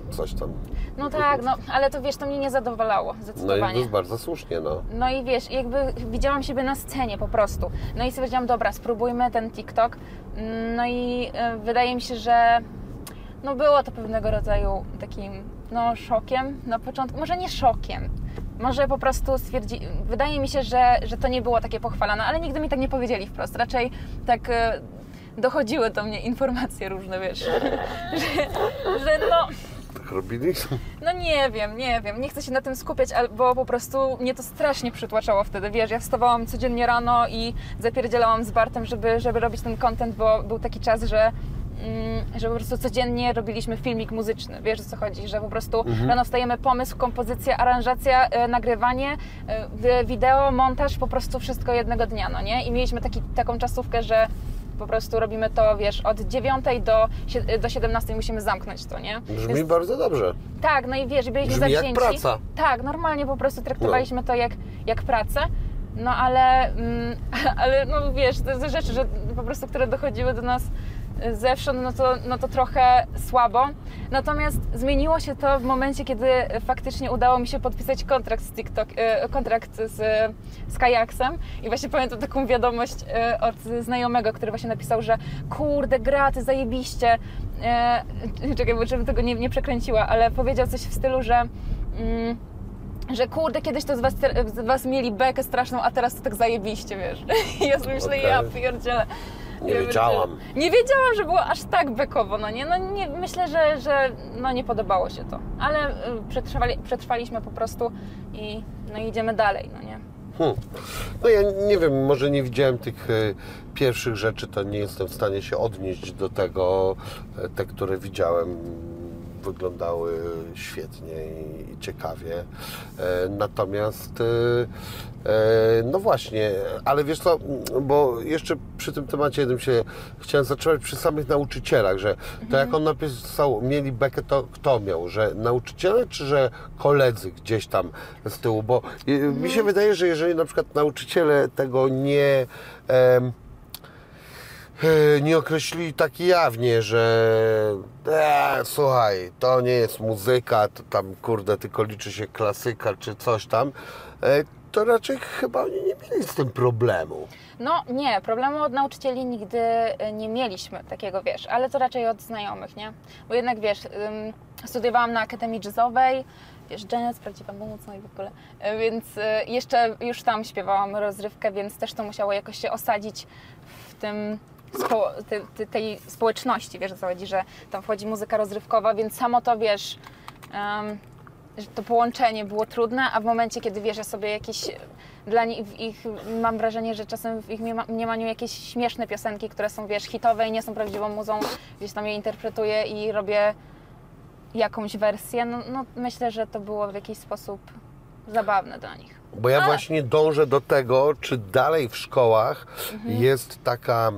Speaker 1: coś tam.
Speaker 2: No tak, no, ale to wiesz, to mnie nie zadowalało,
Speaker 1: No i
Speaker 2: zdecydowanie.
Speaker 1: bardzo słusznie, no.
Speaker 2: No i wiesz, jakby widziałam siebie na scenie po prostu. No i sobie powiedziałam, dobra, spróbujmy ten TikTok. No i e, wydaje mi się, że no było to pewnego rodzaju takim no szokiem na początku. Może nie szokiem, może po prostu stwierdzi... Wydaje mi się, że, że to nie było takie pochwalane, ale nigdy mi tak nie powiedzieli wprost. Raczej tak e, dochodziły do mnie informacje różne, wiesz, [LAUGHS] że, że no...
Speaker 1: Robili?
Speaker 2: No nie wiem, nie wiem, nie chcę się na tym skupiać, bo po prostu mnie to strasznie przytłaczało wtedy, wiesz, ja wstawałam codziennie rano i zapierdzielałam z Bartem, żeby, żeby robić ten content, bo był taki czas, że mm, że po prostu codziennie robiliśmy filmik muzyczny, wiesz o co chodzi, że po prostu rano wstajemy, pomysł, kompozycja, aranżacja, e, nagrywanie, e, wi- wideo, montaż, po prostu wszystko jednego dnia, no nie? I mieliśmy taki, taką czasówkę, że po prostu robimy to, wiesz, od 9 do, do 17 musimy zamknąć to, nie?
Speaker 1: Brzmi
Speaker 2: Więc-
Speaker 1: bardzo dobrze.
Speaker 2: tak, no i wiesz, byliśmy
Speaker 1: Brzmi jak
Speaker 2: zawzięci.
Speaker 1: praca.
Speaker 2: Tak, normalnie po prostu traktowaliśmy to jak, jak pracę. No ale, mm, [LAUGHS] ale no wiesz, te te rzeczy, że po prostu, które dochodziły do nas zewsząd, no to, no to trochę słabo. Natomiast zmieniło się to w momencie, kiedy faktycznie udało mi się podpisać kontrakt z TikTok, e, kontrakt z, z Kajaksem i właśnie pamiętam taką wiadomość e, od znajomego, który właśnie napisał, że kurde, gra, ty zajebiście. E, czekaj, bo żebym tego nie, nie przekręciła, ale powiedział coś w stylu, że mm, że kurde, kiedyś to z was, z was mieli bekę straszną, a teraz to tak zajebiście, wiesz. [LAUGHS] Ja sobie myślę,
Speaker 1: Okej.
Speaker 2: ja pierdzielę.
Speaker 1: Nie wiedziałam.
Speaker 2: Nie wiedziałam, że było aż tak bekowo, no nie? No nie, myślę, że, że no nie podobało się to. Ale y, przetrwali, przetrwaliśmy po prostu i no idziemy dalej, no nie?
Speaker 1: Hmm. No ja nie wiem, może nie widziałem tych e, pierwszych rzeczy, to nie jestem w stanie się odnieść do tego. E, Te, które widziałem, wyglądały świetnie i ciekawie. E, Natomiast, no właśnie, ale wiesz co, bo jeszcze przy tym temacie jednym się chciałem zatrzymać przy samych nauczycielach, że to jak on napisał, mieli bekę, to kto miał, że nauczyciele, czy że koledzy gdzieś tam z tyłu, bo e, mi się wydaje, że jeżeli na przykład nauczyciele tego nie em, e, nie określili tak jawnie, że e, słuchaj, to nie jest muzyka, to tam kurde tylko liczy się klasyka czy coś tam, e, to raczej chyba oni nie mieli z tym problemu.
Speaker 2: No nie, problemu od nauczycieli nigdy y, nie mieliśmy takiego, wiesz, ale to raczej od znajomych, nie? Bo jednak, wiesz, studiowałam na Akademii Jazzowej, wiesz, Janet, prawdziwa moc, no i w ogóle, Y, więc y, jeszcze już tam śpiewałam rozrywkę, więc też to musiało jakoś się osadzić w tym spo, te, te, tej społeczności, wiesz o co chodzi, że tam wchodzi muzyka rozrywkowa, więc samo to, wiesz, em, że to połączenie było trudne, a w momencie, kiedy wiesz, ja sobie jakieś dla nich, w ich, mam wrażenie, że czasem w ich mniema- mniemaniu jakieś śmieszne piosenki, które są, wiesz, hitowe i nie są prawdziwą muzą, gdzieś tam je interpretuję i robię jakąś wersję, no, no myślę, że to było w jakiś sposób zabawne dla nich.
Speaker 1: Bo ja właśnie dążę do tego, czy dalej w szkołach jest taka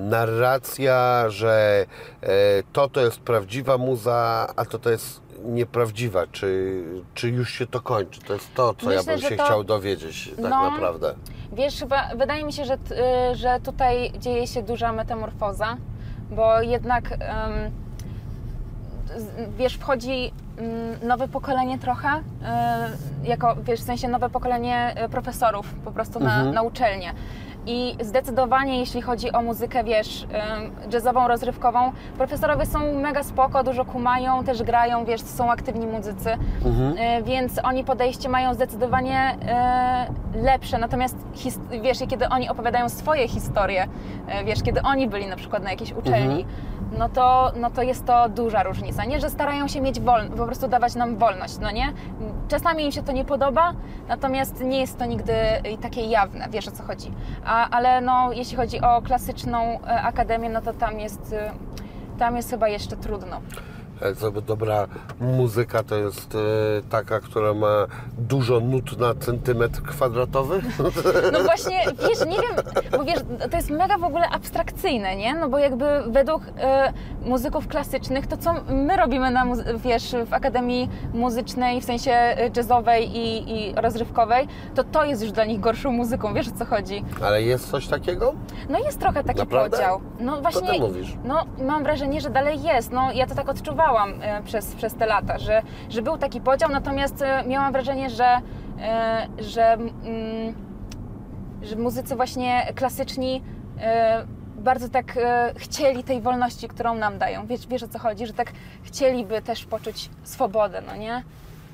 Speaker 1: narracja, że e, to to jest prawdziwa muza, a to to jest nieprawdziwa. Czy, czy już się to kończy? To jest to, co ja
Speaker 2: Myślę,
Speaker 1: bym
Speaker 2: że
Speaker 1: się
Speaker 2: to-
Speaker 1: chciał dowiedzieć tak
Speaker 2: No.
Speaker 1: naprawdę.
Speaker 2: Wiesz, chyba wydaje mi się, że, y, że tutaj dzieje się duża metamorfoza, bo jednak z- wiesz, wchodzi mm, nowe pokolenie trochę, y, jako wiesz, w sensie nowe pokolenie y, profesorów po prostu na,
Speaker 1: Mhm.
Speaker 2: na uczelnię. I zdecydowanie, jeśli chodzi o muzykę, wiesz, jazzową, rozrywkową, profesorowie są mega spoko, dużo kumają, też grają, wiesz, są aktywni muzycy,
Speaker 1: Mhm.
Speaker 2: Y, więc oni podejście mają zdecydowanie y, lepsze. Natomiast wiesz, kiedy oni opowiadają swoje historie, y, wiesz, kiedy oni byli na przykład na jakiejś uczelni, no, to, no to jest to duża różnica. Nie, że starają się mieć wolność, po prostu dawać nam wolność, no nie? Czasami im się to nie podoba, natomiast nie jest to nigdy y, takie jawne, wiesz o co chodzi. A, ale no, jeśli chodzi o klasyczną y, akademię, no to tam jest, y, tam jest chyba jeszcze trudno.
Speaker 1: Co, bo dobra muzyka to jest e, taka, która ma dużo nut na centymetr kwadratowy?
Speaker 2: No właśnie, wiesz, nie wiem, bo wiesz, to jest mega w ogóle abstrakcyjne, nie? No bo jakby według e, muzyków klasycznych, to co my robimy na, wiesz, w Akademii Muzycznej, w sensie e, jazzowej i, i rozrywkowej, to to jest już dla nich gorszą muzyką, wiesz o co chodzi?
Speaker 1: Ale jest coś takiego?
Speaker 2: No jest trochę taki
Speaker 1: Naprawdę?
Speaker 2: podział. No
Speaker 1: Co
Speaker 2: właśnie,
Speaker 1: ty mówisz?
Speaker 2: no mam wrażenie, że dalej jest. No ja to tak odczuwałam e, przez, przez te lata, że, że był taki podział, natomiast e, miałam wrażenie, że, e, że, mm, że muzycy właśnie klasyczni bardzo tak chcieli tej wolności, którą nam dają. Wiesz, wiesz o co chodzi, że tak chcieliby też poczuć swobodę, no nie?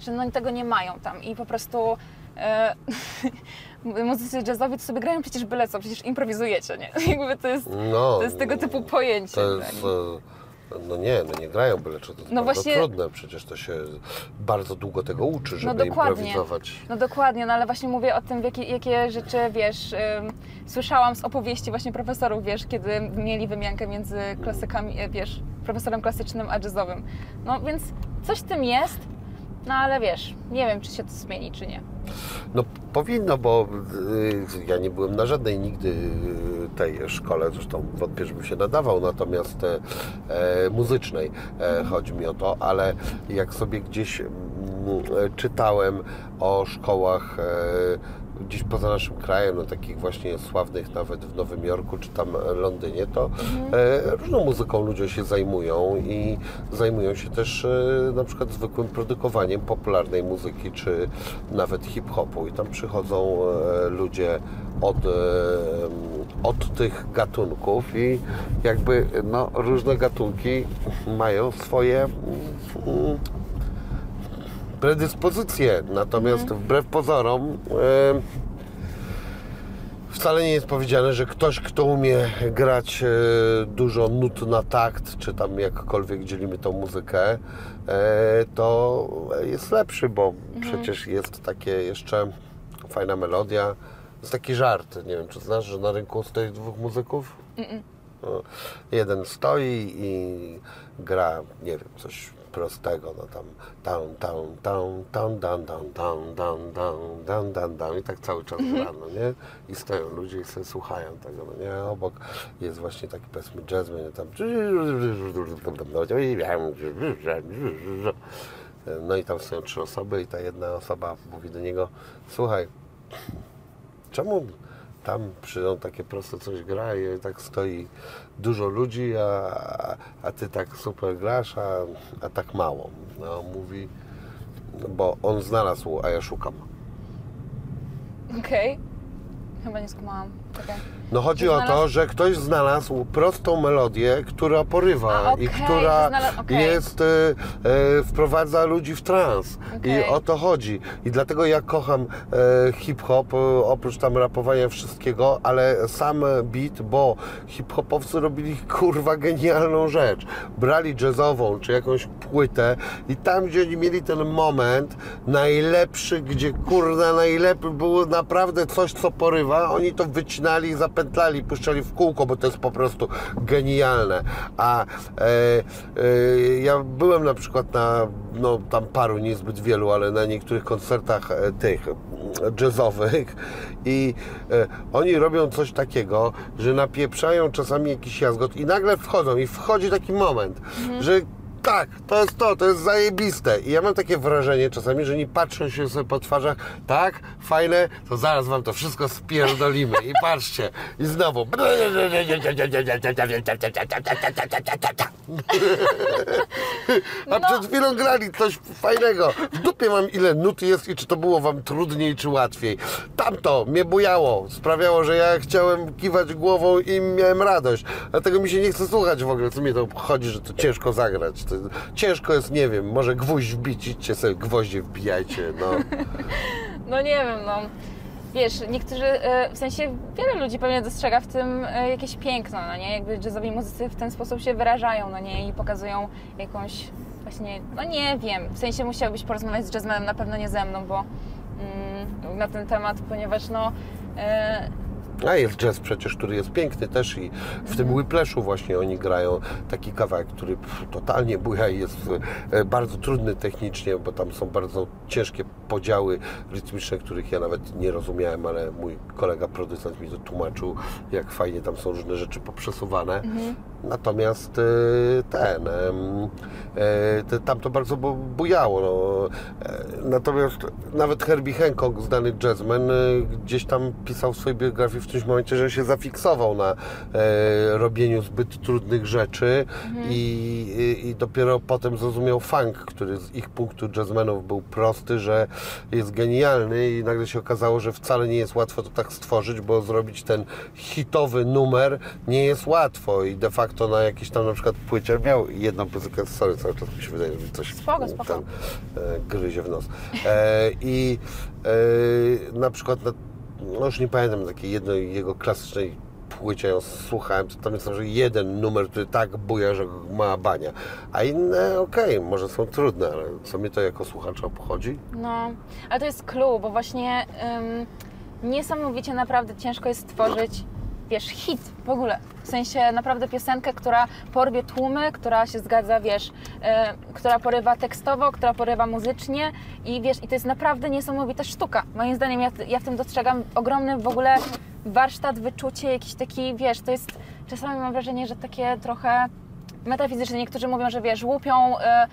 Speaker 2: że no tego nie mają tam i po prostu [LAUGHS] muzycy jazzowi to sobie grają przecież byle co, przecież improwizujecie, nie? [LAUGHS] Jakby to jest,
Speaker 1: No,
Speaker 2: to jest tego typu pojęcie.
Speaker 1: To jest,
Speaker 2: tak?
Speaker 1: No nie, no nie grają byle czy to jest
Speaker 2: No
Speaker 1: bardzo
Speaker 2: właśnie-
Speaker 1: trudne, przecież to się bardzo długo tego uczy, żeby
Speaker 2: No
Speaker 1: improwizować.
Speaker 2: No dokładnie, no ale właśnie mówię o tym, jakie, jakie rzeczy, wiesz, ym, słyszałam z opowieści właśnie profesorów, wiesz, kiedy mieli wymiankę między klasykami, e, wiesz, profesorem klasycznym a jazzowym. No więc coś w tym jest, no ale wiesz, nie wiem, czy się to zmieni, czy nie.
Speaker 1: No powinno, bo y, ja nie byłem na żadnej nigdy y, tej szkole, zresztą wątpię, żebym się nadawał, natomiast e, muzycznej e, chodzi mi o to, ale jak sobie gdzieś mm, e, czytałem o szkołach e, gdzieś poza naszym krajem, no takich właśnie sławnych nawet w Nowym Jorku czy tam Londynie, to e, różną muzyką ludzie się zajmują i zajmują się też e, na przykład zwykłym produkowaniem popularnej muzyki czy nawet hip-hopu. I tam przychodzą e, ludzie od, od tych gatunków i jakby no, różne gatunki mają swoje mm, predyspozycje, natomiast wbrew pozorom wcale nie jest powiedziane, że ktoś, kto umie grać e, dużo nut na takt, czy tam jakkolwiek dzielimy tą muzykę, e, to jest lepszy, bo przecież jest takie jeszcze fajna melodia. Jest taki żart, nie wiem czy znasz, że na rynku stoi dwóch muzyków? Jeden stoi i gra, nie wiem, coś prostego, no tam down, down, down, down, down, down, down, down, down, down, down, down i tak cały czas gra, no nie? I stoją ludzie i sobie słuchają tego, no nie? Obok jest właśnie taki powiedzmy jazzman, i tam no i tam stoją trzy osoby i ta jedna osoba mówi do niego, słuchaj, czemu tam przyjdą takie proste coś gra i tak stoi dużo ludzi, a, a ty tak super grasz, a, a tak mało. No mówi, bo on znalazł, a ja szukam.
Speaker 2: Okej. Chyba nie skumałam. Czekaj.
Speaker 1: No chodzi o to,
Speaker 2: Znalazł-
Speaker 1: że ktoś znalazł prostą melodię, która porywa
Speaker 2: A, okej,
Speaker 1: i która
Speaker 2: znalazł- okej.
Speaker 1: jest, e, e, wprowadza ludzi w trans.
Speaker 2: Okej.
Speaker 1: I o to chodzi. I dlatego ja kocham e, hip-hop, oprócz tam rapowania wszystkiego, ale sam beat, bo hip-hopowcy robili [LAUGHS] kurwa genialną rzecz. Brali jazzową czy jakąś płytę i tam, gdzie oni mieli ten moment najlepszy, gdzie kurna najlepiej było naprawdę coś, co porywa, oni to wycinali, zapętlali, puszczali w kółko, bo to jest po prostu genialne. A e, e, ja byłem na przykład na, no tam paru, niezbyt wielu, ale na niektórych koncertach e, tych jazzowych i e, oni robią coś takiego, że napieprzają czasami jakiś jazgot i nagle wchodzą i wchodzi taki moment, że tak, to jest to, to jest zajebiste. I ja mam takie wrażenie czasami, że nie patrzą się sobie po twarzach, tak, fajne, to zaraz wam to wszystko spierdolimy. I patrzcie, i znowu. A przed chwilą grali coś fajnego. W dupie mam ile nut jest i czy to było wam trudniej czy łatwiej. Tamto mnie bujało, sprawiało, że ja chciałem kiwać głową i miałem radość. Dlatego mi się nie chce słuchać w ogóle, co mi to chodzi, że to ciężko zagrać. To ciężko jest, nie wiem, może gwóźdź wbić, idźcie sobie gwoździe wbijajcie, no. [LAUGHS]
Speaker 2: No nie wiem, no. Wiesz, niektórzy, e, w sensie wiele ludzi pewnie dostrzega w tym e, jakieś piękno, no nie? Jakby jazzowi muzycy w ten sposób się wyrażają, no nie? I pokazują jakąś właśnie, no nie wiem, w sensie musiałbyś porozmawiać z jazzmanem, na pewno nie ze mną, bo mm, na ten temat, ponieważ no... E,
Speaker 1: A jest jazz przecież, który jest piękny też i w tym Whiplashu właśnie oni grają taki kawałek, który totalnie buja i jest e, bardzo trudny technicznie, bo tam są bardzo ciężkie podziały rytmiczne, których ja nawet nie rozumiałem, ale mój kolega producent mi to tłumaczył, jak fajnie tam są różne rzeczy poprzesuwane. Natomiast e, ten, e, tam to bardzo bu- bujało. No. E, Natomiast nawet Herbie Hancock, znany jazzman, e, gdzieś tam pisał w swojej biografii w którymś momencie, że się zafiksował na e, robieniu zbyt trudnych rzeczy i, i, i dopiero potem zrozumiał funk, który z ich punktu jazzmenów był prosty, że jest genialny i nagle się okazało, że wcale nie jest łatwo to tak stworzyć, bo zrobić ten hitowy numer nie jest łatwo i de facto facto na jakiejś tam na przykład płycie miał jedną piosenkę, sorry, cały czas mi się wydaje, że mi coś
Speaker 2: Spoko, spoko.
Speaker 1: Ten, e, gryzie w nos. E, I e, na przykład, na, no już nie pamiętam, takiej jednej jego klasycznej płycie ją słuchałem, to tam jest może jeden numer, który tak buja, że ma bania. A inne, okej, może są trudne, ale co mnie to jako słuchacza obchodzi?
Speaker 2: No, ale to jest clue, bo właśnie ym, niesamowicie naprawdę ciężko jest stworzyć, wiesz, hit w ogóle. W sensie naprawdę piosenkę, która porwie tłumy, która się zgadza, wiesz, e, która porywa tekstowo, która porywa muzycznie i wiesz, i to jest naprawdę niesamowita sztuka. Moim zdaniem ja, ja w tym dostrzegam ogromny w ogóle warsztat, wyczucie, jakiś taki, wiesz, to jest, czasami mam wrażenie, że takie trochę metafizyczne. Niektórzy mówią, że wiesz, łupią e,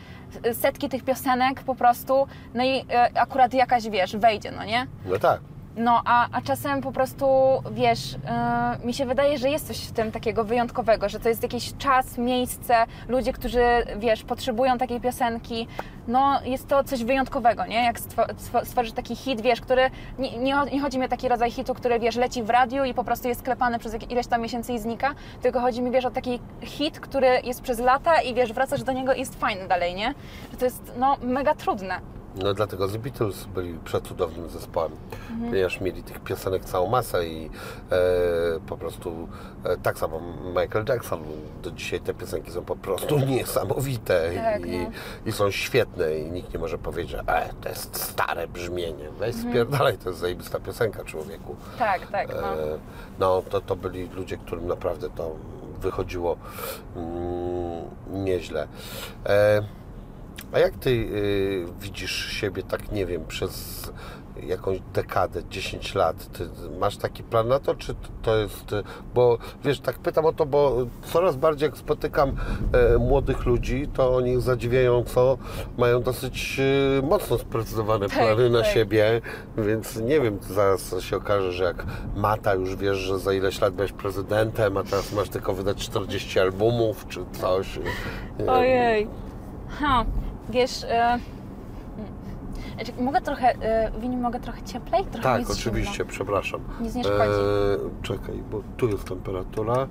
Speaker 2: setki tych piosenek po prostu, no i e, akurat jakaś, wiesz, wejdzie, no nie?
Speaker 1: No tak.
Speaker 2: No, a, a czasem po prostu, wiesz, yy, mi się wydaje, że jest coś w tym takiego wyjątkowego, że to jest jakiś czas, miejsce, ludzie, którzy, wiesz, potrzebują takiej piosenki. No, jest to coś wyjątkowego, nie? Jak stwo, stworzyć taki hit, wiesz, który, nie, nie, nie chodzi mi o taki rodzaj hitu, który, wiesz, leci w radiu i po prostu jest sklepany przez ileś tam miesięcy i znika, tylko chodzi mi, wiesz, o taki hit, który jest przez lata i, wiesz, wracasz do niego i jest fajny dalej, nie? Że to jest, no, mega trudne.
Speaker 1: No dlatego The Beatles byli przecudownym zespołem, mhm. ponieważ mieli tych piosenek całą masę i e, po prostu e, tak samo Michael Jackson, do dzisiaj te piosenki są po prostu niesamowite
Speaker 2: tak,
Speaker 1: i,
Speaker 2: no.
Speaker 1: i, są świetne i nikt nie może powiedzieć, że e, to jest stare brzmienie, weź mhm. spierdalaj, to jest zajebista piosenka człowieku.
Speaker 2: Tak, tak. No,
Speaker 1: e, no to, to byli ludzie, którym naprawdę to wychodziło mm, nieźle. E, a jak ty y, widzisz siebie tak, nie wiem, przez jakąś dekadę, 10 lat? Ty masz taki plan na to, czy to jest... Bo wiesz, tak pytam o to, bo coraz bardziej jak spotykam e, młodych ludzi, to oni zadziwiająco mają dosyć e, mocno sprecyzowane
Speaker 2: Tak,
Speaker 1: plany na
Speaker 2: tak.
Speaker 1: siebie, więc nie wiem, zaraz się okaże, że jak Mata już wiesz, że za ileś lat będziesz prezydentem, a teraz masz tylko wydać 40 albumów, czy coś.
Speaker 2: Ojej. Ha, wiesz, e, znaczy, mogę trochę, e, Wini, mogę trochę cieplej? Trochę
Speaker 1: Tak, oczywiście,
Speaker 2: zimno.
Speaker 1: przepraszam.
Speaker 2: Nic nie szkodzi.
Speaker 1: Eee, czekaj, bo tu jest temperatura.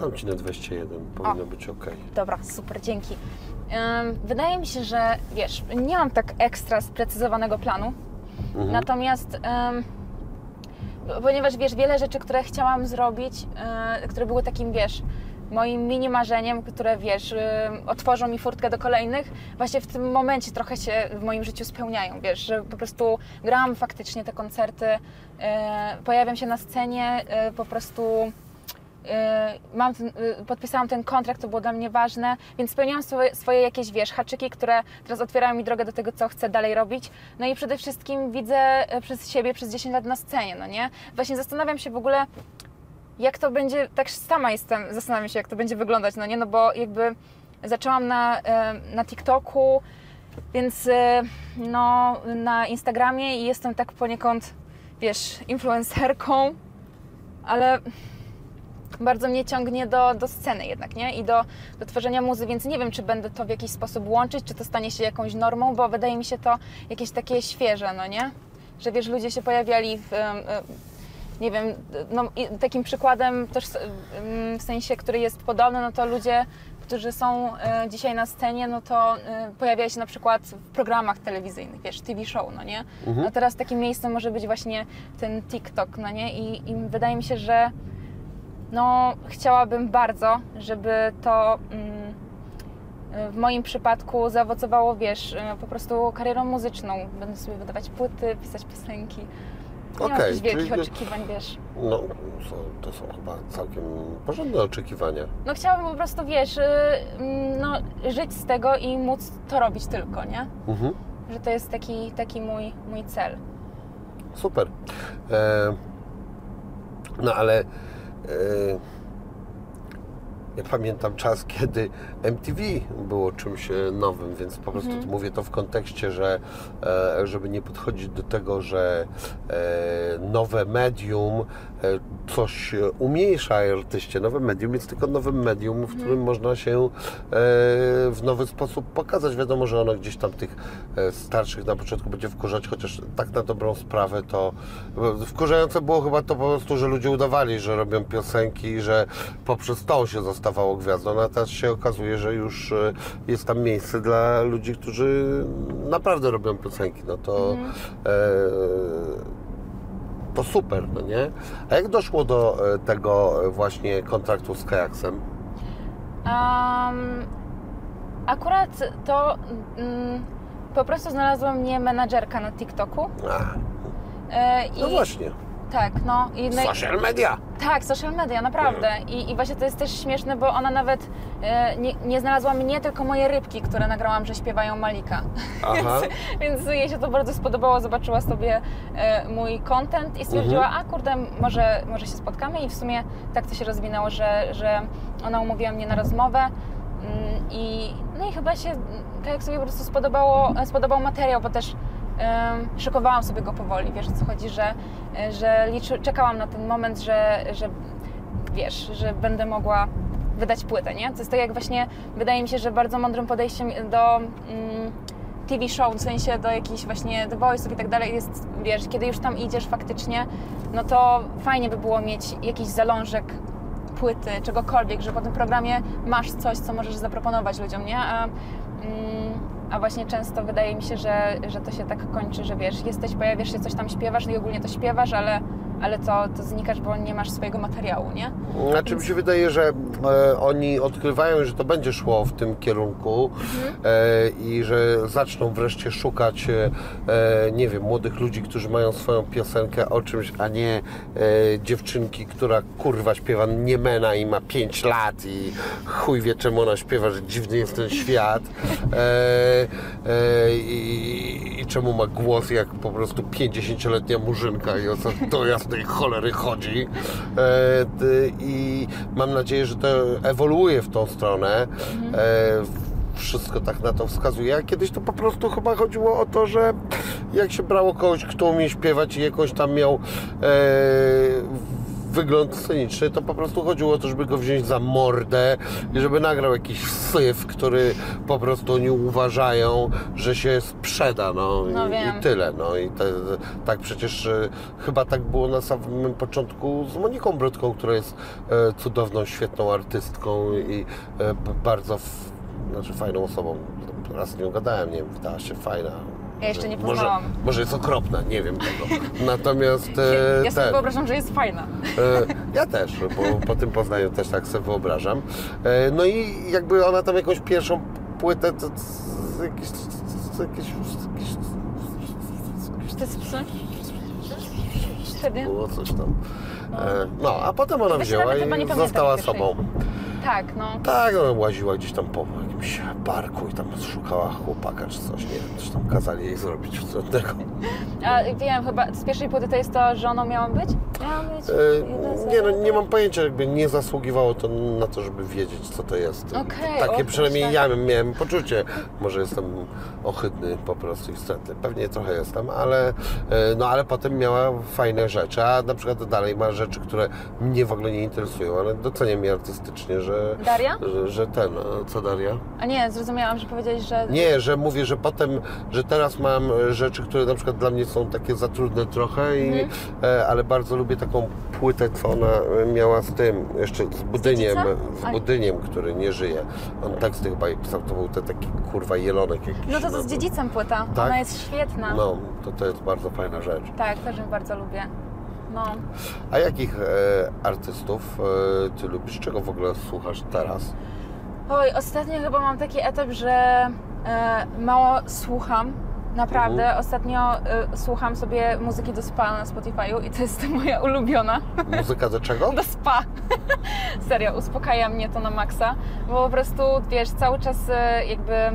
Speaker 1: Dam Ci na 21, powinno być ok.
Speaker 2: Dobra, super, dzięki. Wydaje mi się, że wiesz, nie mam tak ekstra sprecyzowanego planu,
Speaker 1: Mhm.
Speaker 2: natomiast ponieważ wiesz, wiele rzeczy, które chciałam zrobić, e, które były takim, wiesz, moim mini marzeniem, które wiesz, e, otworzą mi furtkę do kolejnych, właśnie w tym momencie trochę się w moim życiu spełniają, wiesz, że po prostu gram faktycznie te koncerty, e, pojawiam się na scenie, e, po prostu mam podpisałam ten kontrakt, to było dla mnie ważne, więc spełniałam swoje, swoje jakieś, wiesz, haczyki, które teraz otwierają mi drogę do tego, co chcę dalej robić. No i przede wszystkim widzę przez siebie przez 10 lat na scenie, no nie? Właśnie zastanawiam się w ogóle, jak to będzie, tak sama jestem, zastanawiam się, jak to będzie wyglądać, no nie? No bo jakby zaczęłam na, e, na TikToku, więc e, no na Instagramie i jestem tak poniekąd, wiesz, influencerką, ale bardzo mnie ciągnie do, do sceny jednak, nie? I do, do tworzenia muzy, więc nie wiem, czy będę to w jakiś sposób łączyć, czy to stanie się jakąś normą, bo wydaje mi się to jakieś takie świeże, no nie? Że wiesz, ludzie się pojawiali w, em, nie wiem, no, takim przykładem też em, w sensie, który jest podobny, no to ludzie, którzy są e, dzisiaj na scenie, no to e, pojawiają się na przykład w programach telewizyjnych, wiesz, TV show, no nie?
Speaker 1: Mhm.
Speaker 2: No teraz takim miejscem może być właśnie ten TikTok, no nie? I, i wydaje mi się, że no, chciałabym bardzo, żeby to mm, w moim przypadku zaowocowało, wiesz, po prostu karierą muzyczną. Będę sobie wydawać płyty, pisać piosenki. Nie mam jakichś wielkich
Speaker 1: czyli-
Speaker 2: oczekiwań, wiesz.
Speaker 1: No, to są chyba całkiem porządne oczekiwania.
Speaker 2: No chciałabym po prostu, wiesz, y, mm, no, żyć z tego i móc to robić tylko, nie?
Speaker 1: Mhm.
Speaker 2: Że to jest taki, taki mój, mój cel.
Speaker 1: Super. E, no ale e, ja pamiętam czas, kiedy MTV było czymś e, nowym, więc po prostu
Speaker 2: Mhm.
Speaker 1: mówię to w kontekście, że e, żeby nie podchodzić do tego, że e, nowe medium coś e, umniejsza artyście, nowe medium jest tylko nowym medium, w którym można się e, w nowy sposób pokazać. Wiadomo, że ono gdzieś tam tych e, starszych na początku będzie wkurzać, chociaż tak na dobrą sprawę to wkurzające było chyba to po prostu, że ludzie udawali, że robią piosenki, że poprzez to się zostawało gwiazdą, no a teraz się okazuje, że już jest tam miejsce dla ludzi, którzy naprawdę robią piosenki. No to e, to super, no nie? A jak doszło do e, tego e, właśnie kontraktu z Kajaksem?
Speaker 2: Um, akurat to mm, po prostu znalazła mnie menadżerka na TikToku.
Speaker 1: A,
Speaker 2: E, i,
Speaker 1: no właśnie,
Speaker 2: Tak, no. I, no
Speaker 1: social media.
Speaker 2: Tak, social media, naprawdę. I, I właśnie to jest też śmieszne, bo ona nawet e, nie, nie znalazła mnie, tylko moje rybki, które nagrałam, że śpiewają Malika. [LAUGHS]
Speaker 1: Aha.
Speaker 2: Więc jej się to bardzo spodobało, zobaczyła sobie e, mój content i stwierdziła,
Speaker 1: Mhm.
Speaker 2: a kurde, może, może się spotkamy i w sumie tak to się rozwinęło, że, że ona umówiła mnie na rozmowę mm, i no i chyba się, tak jak sobie po prostu spodobało, spodobał materiał, bo też szykowałam sobie go powoli, wiesz o co chodzi, że, e, że liczy, czekałam na ten moment, że, że wiesz, że będę mogła wydać płytę, nie? To jest tak jak właśnie, wydaje mi się, że bardzo mądrym podejściem do mm, TV show, w sensie do jakichś właśnie The Voice'ów i tak dalej jest, wiesz, kiedy już tam idziesz faktycznie, no to fajnie by było mieć jakiś zalążek płyty, czegokolwiek, że po tym programie masz coś, co możesz zaproponować ludziom, nie? A, mm, a właśnie często wydaje mi się, że, że to się tak kończy, że wiesz, jesteś, pojawiasz się, coś tam śpiewasz no i ogólnie to śpiewasz, ale, ale to, to znikasz, bo nie masz swojego materiału, nie?
Speaker 1: Znaczy mi się wydaje, że e, oni odkrywają, że to będzie szło w tym kierunku e, i że zaczną wreszcie szukać, e, nie wiem, młodych ludzi, którzy mają swoją piosenkę o czymś, a nie e, dziewczynki, która kurwa śpiewa Niemena i ma 5 lat i chuj wie czemu ona śpiewa, że dziwny jest ten świat e, e, i, i czemu ma głos jak po prostu 50-letnia murzynka i o co do jasnej cholery chodzi. E, I mam nadzieję, że to ewoluuje w tą stronę. E, wszystko tak na to wskazuje. A kiedyś to po prostu chyba chodziło o to, że jak się brało kogoś, kto umie śpiewać i jakoś tam miał e, wygląd sceniczny, to po prostu chodziło o to, żeby go wziąć za mordę i żeby nagrał jakiś syf, który po prostu oni uważają, że się sprzeda, no,
Speaker 2: No
Speaker 1: i, i tyle, no i te, tak przecież e, chyba tak było na samym początku z Moniką Brodką, która jest e, cudowną, świetną artystką i e, bardzo, f, znaczy fajną osobą. Raz z nią gadałem, nie wiem, wydała się fajna.
Speaker 2: Ja jeszcze nie
Speaker 1: może,
Speaker 2: poznałam.
Speaker 1: może jest okropna, nie wiem tego. [LAUGHS] Natomiast
Speaker 2: Ja,
Speaker 1: e,
Speaker 2: ja sobie
Speaker 1: ten-
Speaker 2: wyobrażam, że jest fajna.
Speaker 1: E, Ja też, bo po tym Poznaniu też tak sobie wyobrażam. E, No i jakby ona tam jakąś pierwszą płytę, to jakieś, jakieś, jakieś?
Speaker 2: Wtedy?
Speaker 1: było coś tam. E, No, a potem ona wzięła i została sobą.
Speaker 2: Tak, no.
Speaker 1: Tak, ona łaziła gdzieś tam po jakimś parku i tam szukała chłopaka czy coś, nie wiem, coś tam kazali jej zrobić wstrętnego.
Speaker 2: A wiem, chyba z pierwszej płyty to jest to, że ono miałam być? Miałam być.
Speaker 1: E, Nie no, nie mam pojęcia, jakby nie zasługiwało to na to, żeby wiedzieć, co to jest.
Speaker 2: Okej,
Speaker 1: Takie
Speaker 2: o,
Speaker 1: przynajmniej
Speaker 2: tak.
Speaker 1: ja miałem poczucie. Może jestem ohydny po prostu i wstrętny. Pewnie trochę jestem, ale, e, no, ale potem miała fajne rzeczy, a na przykład dalej ma rzeczy, które mnie w ogóle nie interesują, ale doceniam je artystycznie, że,
Speaker 2: Daria?
Speaker 1: że, że ten, e, co Daria?
Speaker 2: A nie, zrozumiałam, że powiedziałeś, że...
Speaker 1: Nie, że mówię, że potem, że teraz mam e, rzeczy, które na przykład dla mnie są takie za trudne trochę, i,
Speaker 2: Mhm.
Speaker 1: e, ale bardzo lubię taką płytę, co ona e, miała z tym, jeszcze z Budyniem, z
Speaker 2: A-
Speaker 1: Budyniem, który nie żyje. On teksty chyba pisał, to był ten taki kurwa jelonek jakiś.
Speaker 2: No to to z dziedzicem płyta.
Speaker 1: Tak?
Speaker 2: Ona jest świetna.
Speaker 1: No, to, to jest bardzo fajna rzecz.
Speaker 2: Tak, też ją bardzo lubię. No.
Speaker 1: A jakich e, artystów e, ty lubisz? Czego w ogóle słuchasz teraz?
Speaker 2: Oj, ostatnio chyba mam taki etap, że e, mało słucham. Naprawdę.
Speaker 1: Mhm.
Speaker 2: Ostatnio e, słucham sobie muzyki do spa na Spotify'u i to jest [LAUGHS] moja ulubiona.
Speaker 1: Muzyka do czego?
Speaker 2: do spa. [LAUGHS] Serio, uspokaja mnie to na maksa, bo po prostu, wiesz, cały czas e, jakby e,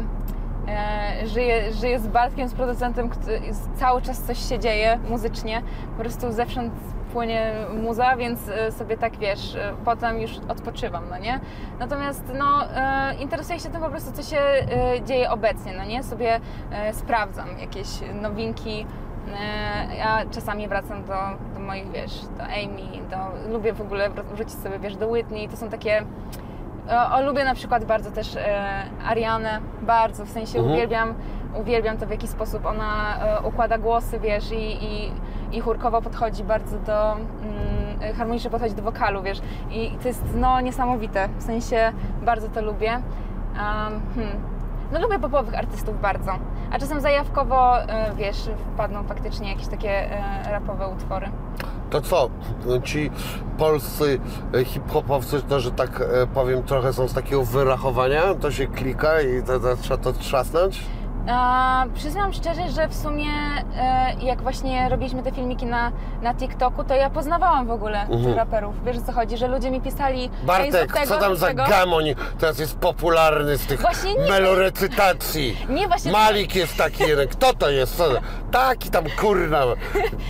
Speaker 2: żyję, żyję z Bartkiem, z producentem, który, cały czas coś się dzieje muzycznie, po prostu zewsząd płynie muza, więc e, sobie tak, wiesz, e, potem już odpoczywam, no nie? Natomiast, no, e, interesuję się tym po prostu, co się dzieje obecnie, no nie? Sobie sprawdzam jakieś nowinki, Ja czasami wracam do, do moich, wiesz, do Amy, do, lubię w ogóle wrzucić sobie, wiesz, do Whitney, to są takie... O, o, lubię na przykład bardzo też e, Arianę, bardzo, w sensie
Speaker 1: Mhm.
Speaker 2: uwielbiam, uwielbiam to w jaki sposób ona e, układa głosy, wiesz, i, i, i chórkowo podchodzi bardzo do, mm, harmonicznie podchodzi do wokalu, wiesz, i to jest no niesamowite, w sensie bardzo to lubię. Um, hmm. No lubię popowych artystów bardzo, a czasem zajawkowo, e, wiesz, wpadną faktycznie jakieś takie e, rapowe utwory.
Speaker 1: To co? Ci polscy hip-hopowcy, to, że tak powiem, trochę są z takiego wyrachowania, to się klika i to, to, trzeba to trzasnąć?
Speaker 2: A, przyznam szczerze, że w sumie e, jak właśnie robiliśmy te filmiki na, na TikToku, to ja poznawałam w ogóle tych raperów. Wiesz o co chodzi, że ludzie mi pisali "Ej, zrób
Speaker 1: Mhm. Bartek,
Speaker 2: tego,
Speaker 1: co tam za
Speaker 2: tego.
Speaker 1: gamoń teraz jest popularny z tych
Speaker 2: Właśnie nie.
Speaker 1: melorecytacji?
Speaker 2: Nie, właśnie-
Speaker 1: Malik jest taki jeden. Kto to jest? Co? Taki tam kurna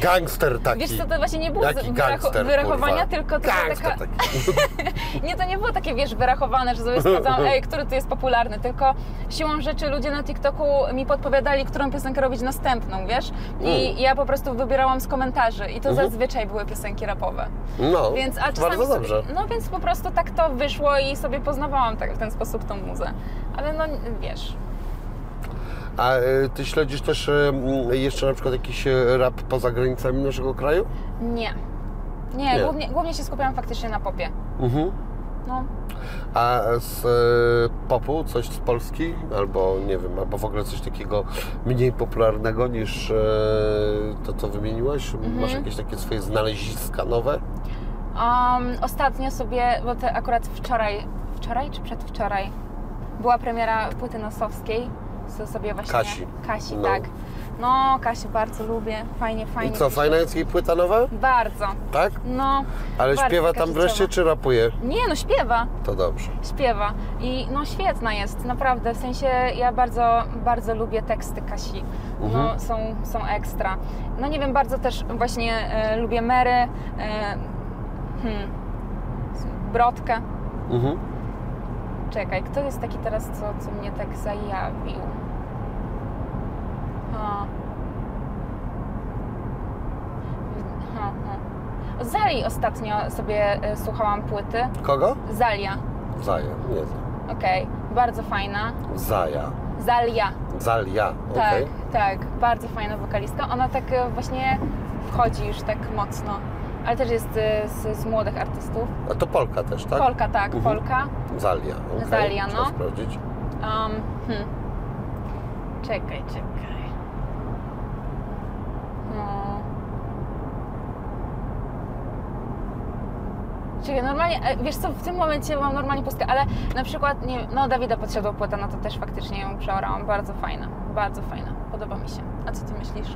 Speaker 1: gangster taki.
Speaker 2: Wiesz co, to właśnie nie było
Speaker 1: Jaki gangster,
Speaker 2: wyrachowania, tylko to taka... [LAUGHS] Nie, to nie było takie, wiesz, wyrachowane, że sobie sprawdzałam, [LAUGHS] ej, który tu jest popularny, tylko siłą rzeczy ludzie na TikToku mi podpowiadali, którą piosenkę robić następną, wiesz? I
Speaker 1: Mm.
Speaker 2: ja po prostu wybierałam z komentarzy i to zazwyczaj były piosenki rapowe.
Speaker 1: No,
Speaker 2: Więc, a czasami
Speaker 1: bardzo
Speaker 2: sobie,
Speaker 1: dobrze.
Speaker 2: No więc po prostu tak to wyszło i sobie poznawałam tak, w ten sposób tą muzę. Ale no wiesz,
Speaker 1: A e, ty śledzisz też e, jeszcze na przykład jakiś e, rap poza granicami naszego kraju?
Speaker 2: nie. Nie,
Speaker 1: Nie.
Speaker 2: Głównie, głównie się skupiałam faktycznie na popie.
Speaker 1: Mhm.
Speaker 2: No.
Speaker 1: A z e, popu coś z Polski? Albo nie wiem, albo w ogóle coś takiego mniej popularnego niż e, to, co wymieniłaś?
Speaker 2: Mhm.
Speaker 1: Masz jakieś takie swoje znaleziska nowe?
Speaker 2: Um, ostatnio sobie, bo to akurat wczoraj, wczoraj czy przedwczoraj, była premiera płyty nosowskiej, co sobie właśnie...
Speaker 1: Kasi.
Speaker 2: Kasi,
Speaker 1: No.
Speaker 2: tak. No, Kasię bardzo lubię, fajnie,
Speaker 1: I
Speaker 2: fajnie.
Speaker 1: co,
Speaker 2: pisze.
Speaker 1: fajna jest jej płyta nowa?
Speaker 2: Bardzo,
Speaker 1: Tak?
Speaker 2: no.
Speaker 1: Ale śpiewa tam wreszcie, czy rapuje?
Speaker 2: Nie, no śpiewa.
Speaker 1: To dobrze.
Speaker 2: śpiewa i no świetna jest, naprawdę, w sensie ja bardzo, bardzo lubię teksty Kasi, no
Speaker 1: Mhm.
Speaker 2: są, są ekstra. No nie wiem, bardzo też właśnie e, lubię Mary, e, hmm, Brodkę.
Speaker 1: Mhm.
Speaker 2: Czekaj, kto jest taki teraz, co, co mnie tak zajawił? Ha. Ha, ha. Zali ostatnio sobie e, słuchałam płyty.
Speaker 1: Kogo?
Speaker 2: Zalia.
Speaker 1: Zaja, nie znam.
Speaker 2: Okej, bardzo fajna.
Speaker 1: Zaja.
Speaker 2: Zalia.
Speaker 1: Zalia,
Speaker 2: Tak,
Speaker 1: okej.
Speaker 2: tak, bardzo fajna wokalistka. Ona tak e, właśnie wchodzi już tak mocno, ale też jest e, z, z młodych artystów.
Speaker 1: A to Polka też, tak?
Speaker 2: Polka, tak,
Speaker 1: Mhm.
Speaker 2: Polka.
Speaker 1: Zalia, okej.
Speaker 2: Zalia,
Speaker 1: Trzeba
Speaker 2: no.
Speaker 1: sprawdzić.
Speaker 2: Um, hmm. Czekaj, czekaj. No. Czekaj, normalnie, e, wiesz co, w tym momencie mam normalnie pustkę, ale na przykład, nie no Dawida Podsiadło płyta, no to też faktycznie ją przeorałam, bardzo fajna, bardzo fajna, podoba mi się. A co Ty myślisz?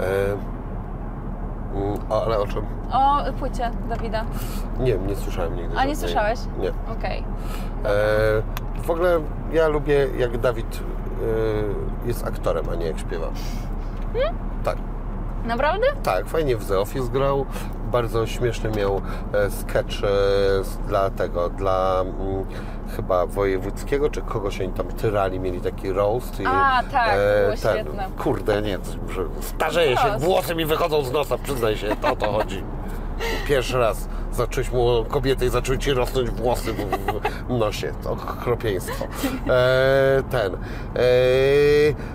Speaker 1: E, ale o czym?
Speaker 2: O płycie Dawida.
Speaker 1: Nie, nie słyszałem nigdy.
Speaker 2: A nie słyszałeś?
Speaker 1: Nie.
Speaker 2: Okej.
Speaker 1: E, w ogóle ja lubię, jak Dawid e, jest aktorem, a nie jak śpiewa.
Speaker 2: Hmm?
Speaker 1: Tak,
Speaker 2: Naprawdę?
Speaker 1: tak, fajnie w The Office grał. Bardzo śmieszny miał e, sketch e, dla tego, dla mm, chyba wojewódzkiego, czy kogoś oni tam tyrali, mieli taki roast. I,
Speaker 2: A, tak, to było świetne.
Speaker 1: Kurde, nie, że starzeję się,
Speaker 2: Roast.
Speaker 1: włosy mi wychodzą z nosa, przyznaj się, to o to chodzi. Pierwszy raz zacząłeś mu kobiety i zaczęły ci rosnąć włosy w, nosie. To okropieństwo. E, ten. E,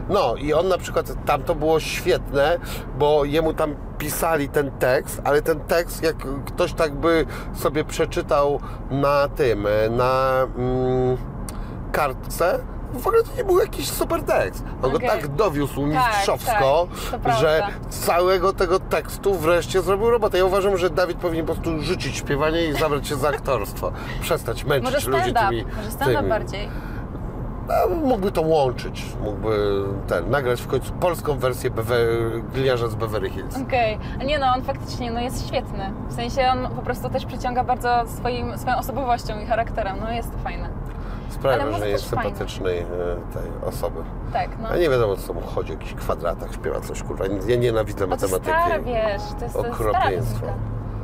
Speaker 1: no i on na przykład, tam to było świetne, bo jemu tam pisali ten tekst, ale ten tekst, jak ktoś tak by sobie przeczytał na tym, e, na mm, kartce, w ogóle to nie był jakiś super tekst. On go
Speaker 2: Okej.
Speaker 1: tak dowiózł
Speaker 2: Tak,
Speaker 1: mistrzowsko,
Speaker 2: tak,
Speaker 1: że całego tego tekstu wreszcie zrobił robotę. Ja uważam, że Dawid powinien po prostu rzucić śpiewanie i zabrać się za aktorstwo. [LAUGHS] Przestać męczyć
Speaker 2: Może
Speaker 1: ludzi tymi...
Speaker 2: może stand-up bardziej.
Speaker 1: A, mógłby to łączyć. Mógłby ten, nagrać w końcu polską wersję gliniarza z Beverly Hills.
Speaker 2: Okej, A nie no, on faktycznie no, jest świetny. W sensie on po prostu też przyciąga bardzo swoim, swoją osobowością i charakterem. No jest to fajne.
Speaker 1: Sprawia, że jest sympatycznej e, tej osoby.
Speaker 2: Tak, no.
Speaker 1: A nie wiadomo, co mu chodzi, o jakichś kwadratach śpiewa coś, kurwa. Ja nienawidzę
Speaker 2: to
Speaker 1: matematyki.
Speaker 2: stara, wiesz, to jest jest stara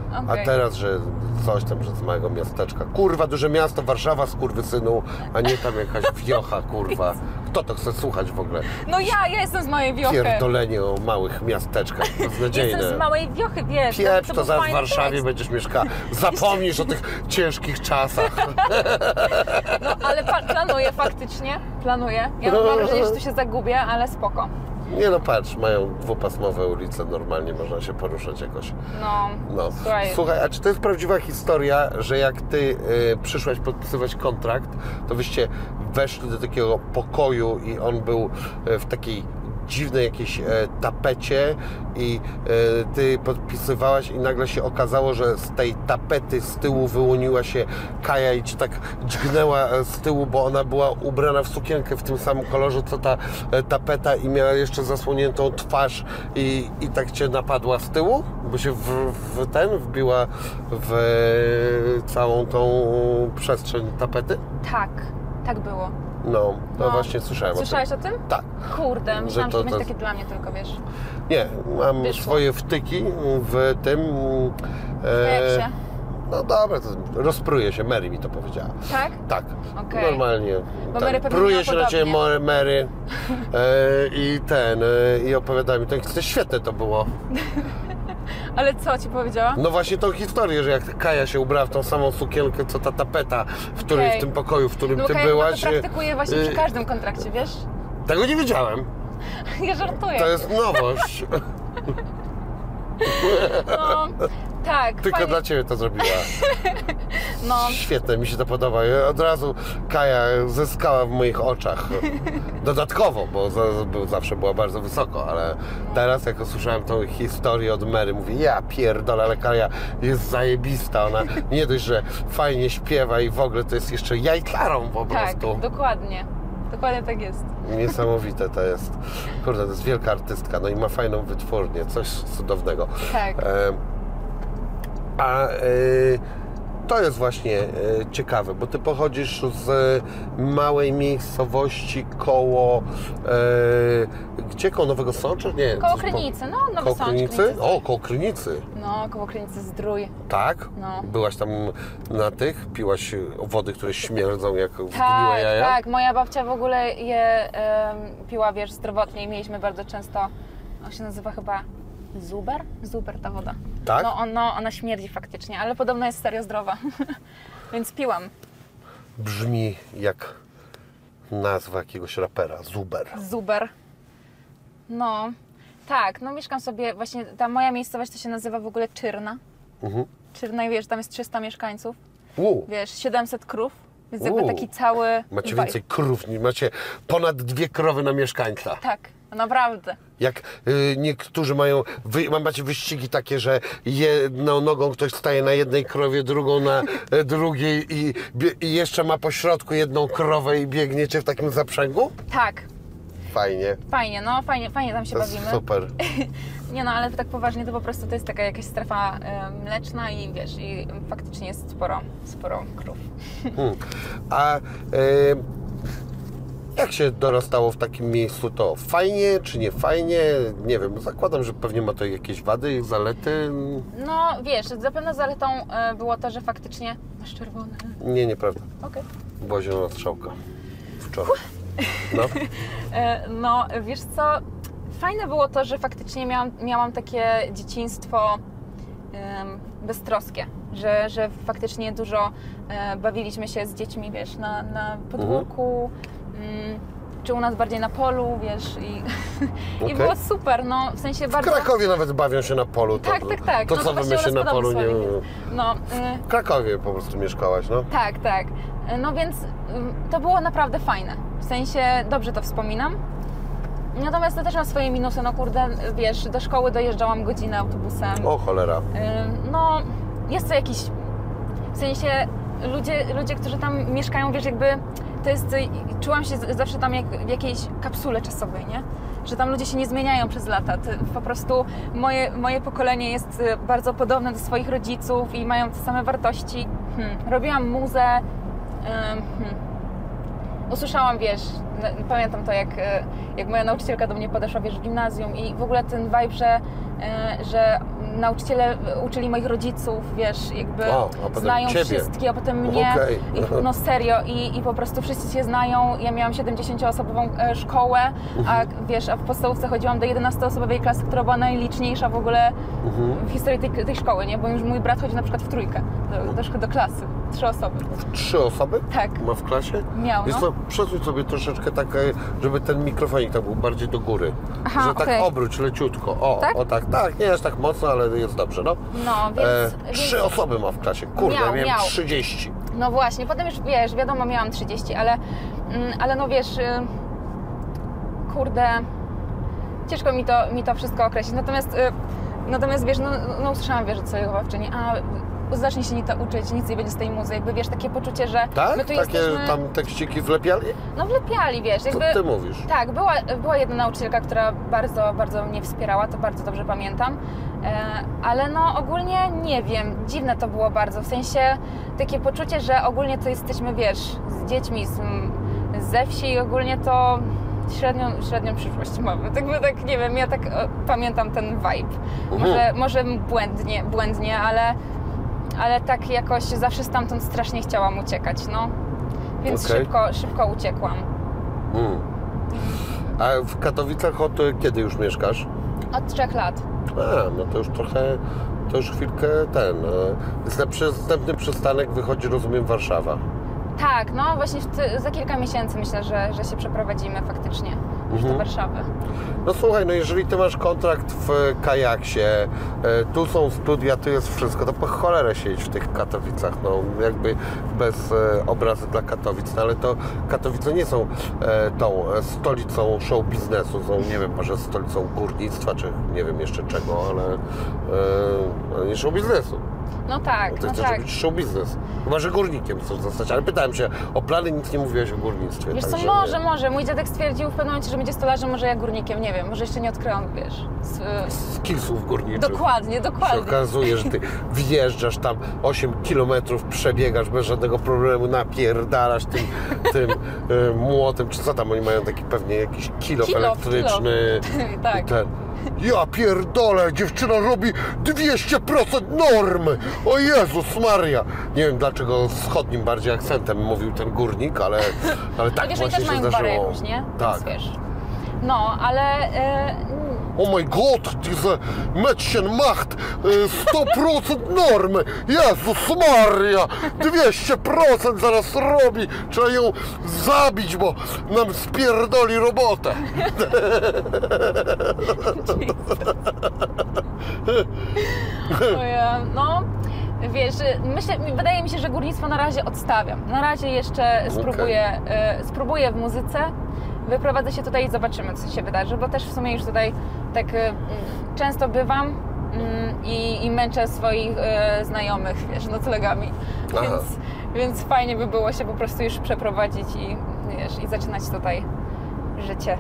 Speaker 2: Muzyka.
Speaker 1: A teraz, że coś tam, że z małego miasteczka. Kurwa, duże miasto, Warszawa, synu, a nie tam jakaś wiocha, [LAUGHS] kurwa. Kto to chce słuchać w ogóle?
Speaker 2: No ja, ja jestem z małej wiochy.
Speaker 1: Pierdolenie o małych miasteczkach, beznadziejne.
Speaker 2: Jestem z małej wiochy, wiesz.
Speaker 1: Pieprz,
Speaker 2: to
Speaker 1: to zaraz w Warszawie
Speaker 2: tekst.
Speaker 1: będziesz mieszkała. Zapomnisz o tych ciężkich czasach. [LAUGHS]
Speaker 2: No, ale planuję faktycznie, planuję. Ja mam [LAUGHS] wrażenie, że tu się zagubię, ale spoko.
Speaker 1: Nie no patrz, mają dwupasmowe ulice, normalnie można się poruszać jakoś.
Speaker 2: No,
Speaker 1: No.
Speaker 2: słuchaj,
Speaker 1: Słuchaj, a czy to jest prawdziwa historia, że jak ty y, przyszłaś podpisywać kontrakt, to wyście weszli do takiego pokoju i on był y, w takiej dziwnej jakiejś e, tapecie i e, ty podpisywałaś i nagle się okazało, że z tej tapety z tyłu wyłoniła się Kaja i ci tak dźgnęła e, z tyłu, bo ona była ubrana w sukienkę w tym samym kolorze co ta tapeta i miała jeszcze zasłoniętą twarz i, i tak cię napadła z tyłu, bo się w, w ten wbiła w całą tą przestrzeń tapety?
Speaker 2: tak, tak było.
Speaker 1: No, no,
Speaker 2: No.
Speaker 1: właśnie słyszałem
Speaker 2: Słyszałeś
Speaker 1: o
Speaker 2: o tym?
Speaker 1: tym. Tak.
Speaker 2: Kurde, myślałam,
Speaker 1: to-
Speaker 2: że to będzie
Speaker 1: to-
Speaker 2: takie dla mnie tylko, wiesz.
Speaker 1: Nie, mam
Speaker 2: Wyszło.
Speaker 1: swoje wtyki w tym. e? No dobra, to rozpruje się. Mary mi to powiedziała.
Speaker 2: Tak?
Speaker 1: Tak,
Speaker 2: Okej.
Speaker 1: normalnie.
Speaker 2: Bo
Speaker 1: tak, pruje się na ciebie Mary [LAUGHS] e, i ten, e, i opowiada mi, to, to świetne to było. [LAUGHS]
Speaker 2: Ale co ci powiedziała?
Speaker 1: No właśnie tą historię, że jak Kaja się ubrała w tą samą sukienkę, co ta tapeta, w której,
Speaker 2: Okej.
Speaker 1: w tym pokoju, w którym
Speaker 2: No
Speaker 1: ty
Speaker 2: Kaja
Speaker 1: byłaś.
Speaker 2: to
Speaker 1: e,
Speaker 2: praktykuje właśnie przy każdym kontrakcie, wiesz?
Speaker 1: Tego nie wiedziałem. [LAUGHS]
Speaker 2: Ja żartuję.
Speaker 1: To jest nowość. [LAUGHS]
Speaker 2: No, tak,
Speaker 1: Tylko
Speaker 2: fajnie.
Speaker 1: dla ciebie to zrobiła. [LAUGHS]
Speaker 2: No,
Speaker 1: Świetne, mi się to podoba. Ja Od razu Kaja zyskała w moich oczach. Dodatkowo, bo za- zawsze była bardzo wysoko, ale teraz jak usłyszałem tą historię od Mary, mówię, ja pierdolę, ale Kaja jest zajebista. Ona nie dość, że fajnie śpiewa i w ogóle to jest jeszcze jajklarą po
Speaker 2: tak,
Speaker 1: prostu.
Speaker 2: dokładnie. Dokładnie tak jest.
Speaker 1: Niesamowite to jest. Kurde, to jest wielka artystka, no i ma fajną wytwórnię, coś cudownego.
Speaker 2: Tak.
Speaker 1: E, A e, to jest właśnie e, ciekawe, bo ty pochodzisz z małej miejscowości koło. E, gdzie koło Nowego Sącza? Nie.
Speaker 2: Koło Krynicy, no, Nowy
Speaker 1: Koło Krynicy?
Speaker 2: Krynicy.
Speaker 1: O, koło Krynicy.
Speaker 2: No, koło Krynicy Zdrój.
Speaker 1: Tak?
Speaker 2: No.
Speaker 1: Byłaś tam na tych? Piłaś wody, które śmierdzą jak
Speaker 2: Tak,
Speaker 1: jaja?
Speaker 2: tak. Moja babcia w ogóle je em, piła, wiesz, zdrowotnie i mieliśmy bardzo często, on się nazywa chyba Zuber? Zuber ta woda.
Speaker 1: Tak?
Speaker 2: No, on, no ona śmierdzi faktycznie, ale podobno jest serio zdrowa. [LAUGHS] Więc piłam.
Speaker 1: Brzmi jak nazwa jakiegoś rapera. Zuber.
Speaker 2: Zuber. No, tak, no mieszkam sobie, właśnie ta moja miejscowość to się nazywa w ogóle Czyrna.
Speaker 1: Mhm.
Speaker 2: Czyrna i wiesz, tam jest 300 mieszkańców,
Speaker 1: U.
Speaker 2: wiesz, 700 krów, więc jakby taki cały...
Speaker 1: Macie więcej krów, niż macie ponad dwie krowy na mieszkańca.
Speaker 2: Tak, naprawdę.
Speaker 1: Jak y, niektórzy mają, wy, macie wyścigi takie, że jedną nogą ktoś staje na jednej krowie, drugą na e, drugiej i, i jeszcze ma po środku jedną krowę i biegniecie w takim zaprzęgu?
Speaker 2: Tak,
Speaker 1: Fajnie.
Speaker 2: fajnie, no fajnie, fajnie tam się
Speaker 1: To
Speaker 2: bawimy.
Speaker 1: super. [LAUGHS]
Speaker 2: Nie no, ale tak poważnie to po prostu to jest taka jakaś strefa e, mleczna i wiesz, i faktycznie jest sporo, sporo krów.
Speaker 1: Hmm. A y, jak się dorastało w takim miejscu, to fajnie czy nie fajnie? Nie wiem, zakładam, że pewnie ma to jakieś wady, zalety.
Speaker 2: No wiesz, zapewne zaletą e, było to, że faktycznie masz czerwone.
Speaker 1: Nie, nieprawda.
Speaker 2: Okej.
Speaker 1: Była zielona strzałka. Wczoraj. No. [LAUGHS]
Speaker 2: E, No, wiesz co, fajne było to, że faktycznie miałam, miałam takie dzieciństwo em, beztroskie, że, że faktycznie dużo e, bawiliśmy się z dziećmi, wiesz, na, na podwórku, mm, czy u nas bardziej na polu, wiesz, i, [LAUGHS] i
Speaker 1: Okej.
Speaker 2: było super, no, w sensie
Speaker 1: W
Speaker 2: bardzo...
Speaker 1: Krakowie nawet bawią się na polu. To,
Speaker 2: Tak, tak, tak.
Speaker 1: To
Speaker 2: no,
Speaker 1: co
Speaker 2: u
Speaker 1: myślicie
Speaker 2: nas
Speaker 1: na polu? Nie...
Speaker 2: No, y,
Speaker 1: W Krakowie po prostu mieszkałaś, no?
Speaker 2: tak, tak. No więc ym, to było naprawdę fajne. W sensie dobrze to wspominam. Natomiast to też ma swoje minusy. No kurde, wiesz, do szkoły dojeżdżałam godzinę autobusem.
Speaker 1: O cholera.
Speaker 2: Ym, No, jest to jakiś... W sensie ludzie, ludzie, którzy tam mieszkają, wiesz, jakby to jest... Czułam się zawsze tam jak w jakiejś kapsule czasowej, nie? Że tam ludzie się nie zmieniają przez lata. Po prostu moje, moje pokolenie jest y, bardzo podobne do swoich rodziców i mają te same wartości. Hmm. Robiłam muzę. Hmm. Usłyszałam, wiesz, pamiętam to, jak, y, jak moja nauczycielka do mnie podeszła, wiesz, w gimnazjum i w ogóle ten vibe, że, y, że nauczyciele e, uczyli moich rodziców, wiesz, jakby znają
Speaker 1: ciebie.
Speaker 2: wszystkich, a potem mnie.
Speaker 1: Okej.
Speaker 2: I, no serio, i, i po prostu wszyscy się znają. Ja miałam 70-osobową e, szkołę, a
Speaker 1: Mhm.
Speaker 2: wiesz, a w podstawówce chodziłam do 11-osobowej klasy, która była najliczniejsza w ogóle
Speaker 1: Mhm.
Speaker 2: w historii tej, tej szkoły, nie? Bo już mój brat chodzi na przykład w trójkę do, do, szko- do klasy. Trzy osoby.
Speaker 1: Trzy osoby?
Speaker 2: Tak.
Speaker 1: Ma w klasie?
Speaker 2: Miał,
Speaker 1: Wiesz
Speaker 2: no.
Speaker 1: przesuń sobie troszeczkę tak, e, żeby ten mikrofonik tam był bardziej do góry.
Speaker 2: Aha,
Speaker 1: że tak
Speaker 2: okej.
Speaker 1: obróć leciutko. O,
Speaker 2: Tak?
Speaker 1: o tak, tak, nie aż tak mocno, ale jest dobrze, no.
Speaker 2: No, więc,
Speaker 1: E,
Speaker 2: więc
Speaker 1: Trzy osoby ma w klasie. Kurde,
Speaker 2: Miał,
Speaker 1: miałem
Speaker 2: miał.
Speaker 1: 30.
Speaker 2: No właśnie, potem już wiesz, wiadomo, miałam 30, ale, mm, ale no wiesz, y, kurde, ciężko mi to, mi to wszystko określić. Natomiast, y, natomiast wiesz, no, no usłyszałam, wiesz, od swojej wychowawczyni, a zacznij się Nita uczyć, nic nie będzie z tej muzy. Jakby wiesz, takie poczucie, że
Speaker 1: Tak?
Speaker 2: my tu
Speaker 1: Takie
Speaker 2: jesteśmy,
Speaker 1: tam tekściki wlepiali?
Speaker 2: no wlepiali, wiesz,
Speaker 1: Co
Speaker 2: jakby...
Speaker 1: ty mówisz?
Speaker 2: Tak, była, była jedna nauczycielka, która bardzo, bardzo mnie wspierała, to bardzo dobrze pamiętam. E, ale no ogólnie nie wiem, dziwne to było bardzo, w sensie takie poczucie, że ogólnie to jesteśmy, wiesz, z dziećmi z, ze wsi i ogólnie to średnią, średnią przyszłość mamy. Tak, tak, nie wiem, ja tak e, pamiętam ten vibe. Może, może błędnie, błędnie, ale, ale tak jakoś zawsze stamtąd strasznie chciałam uciekać, no. Więc
Speaker 1: Okej.
Speaker 2: szybko, szybko uciekłam.
Speaker 1: Mm. A w Katowicach od kiedy już mieszkasz?
Speaker 2: Od trzech lat.
Speaker 1: A, no to już trochę, to już chwilkę ten. e, następny przystanek wychodzi, rozumiem, Warszawa.
Speaker 2: Tak, no właśnie ty, za kilka miesięcy myślę, że, że się przeprowadzimy faktycznie już do Warszawy.
Speaker 1: No słuchaj, no jeżeli ty masz kontrakt w kajaksie, e, tu są studia, tu jest wszystko, to po cholerę siedzieć w tych Katowicach, no jakby bez e, obrazy dla Katowic, no ale to Katowice nie są e, tą stolicą show biznesu, są nie wiem, może stolicą górnictwa, czy nie wiem jeszcze czego, ale nie show biznesu.
Speaker 2: No tak,
Speaker 1: Ty
Speaker 2: no
Speaker 1: chcesz
Speaker 2: tak.
Speaker 1: robić show biznes. Chyba, że górnikiem chcesz zostać, ale pytałem się o plany, nic nie mówiłeś o górnictwie.
Speaker 2: Wiesz co,
Speaker 1: także
Speaker 2: może,
Speaker 1: nie.
Speaker 2: może. Mój dziadek stwierdził w pewnym momencie, że będzie stolarzem, może ja górnikiem, nie wiem, może jeszcze nie odkryłam, wiesz. Z, y,
Speaker 1: Skillsów górniczych.
Speaker 2: dokładnie,
Speaker 1: się
Speaker 2: dokładnie.
Speaker 1: okazuje, że ty [LAUGHS] wjeżdżasz tam 8 km, przebiegasz bez żadnego problemu, napierdalasz tym, tym e, [LAUGHS] młotem, czy co tam oni mają taki pewnie jakiś kilo,
Speaker 2: Kilo,
Speaker 1: elektryczny. [LAUGHS]
Speaker 2: tak.
Speaker 1: I ten. Ja pierdolę, dziewczyna robi 200% normy! O Jezus Maria! Nie wiem dlaczego wschodnim bardziej akcentem mówił ten górnik, ale, ale tak właśnie
Speaker 2: też
Speaker 1: się
Speaker 2: mają
Speaker 1: zdarzyło.
Speaker 2: jakąś, nie?
Speaker 1: Tak.
Speaker 2: Więc wiesz. No, ale y,
Speaker 1: Oh my god, diese Mädchen macht e, 100% normy. Jezus Maria, 200% zaraz robi. Trzeba ją zabić, bo nam spierdoli robotę.
Speaker 2: ja, no, wiesz, y, myślę, wydaje mi się, że górnictwo na razie odstawiam. Na razie jeszcze spróbuję, y, spróbuję w muzyce. Wyprowadzę się tutaj i zobaczymy, co się wydarzy, bo też w sumie już tutaj tak y, często bywam mm, i, i męczę swoich y, znajomych, wiesz, noclegami.
Speaker 1: Aha.
Speaker 2: Więc, więc fajnie by było się po prostu już przeprowadzić i, wiesz, i zaczynać tutaj życie.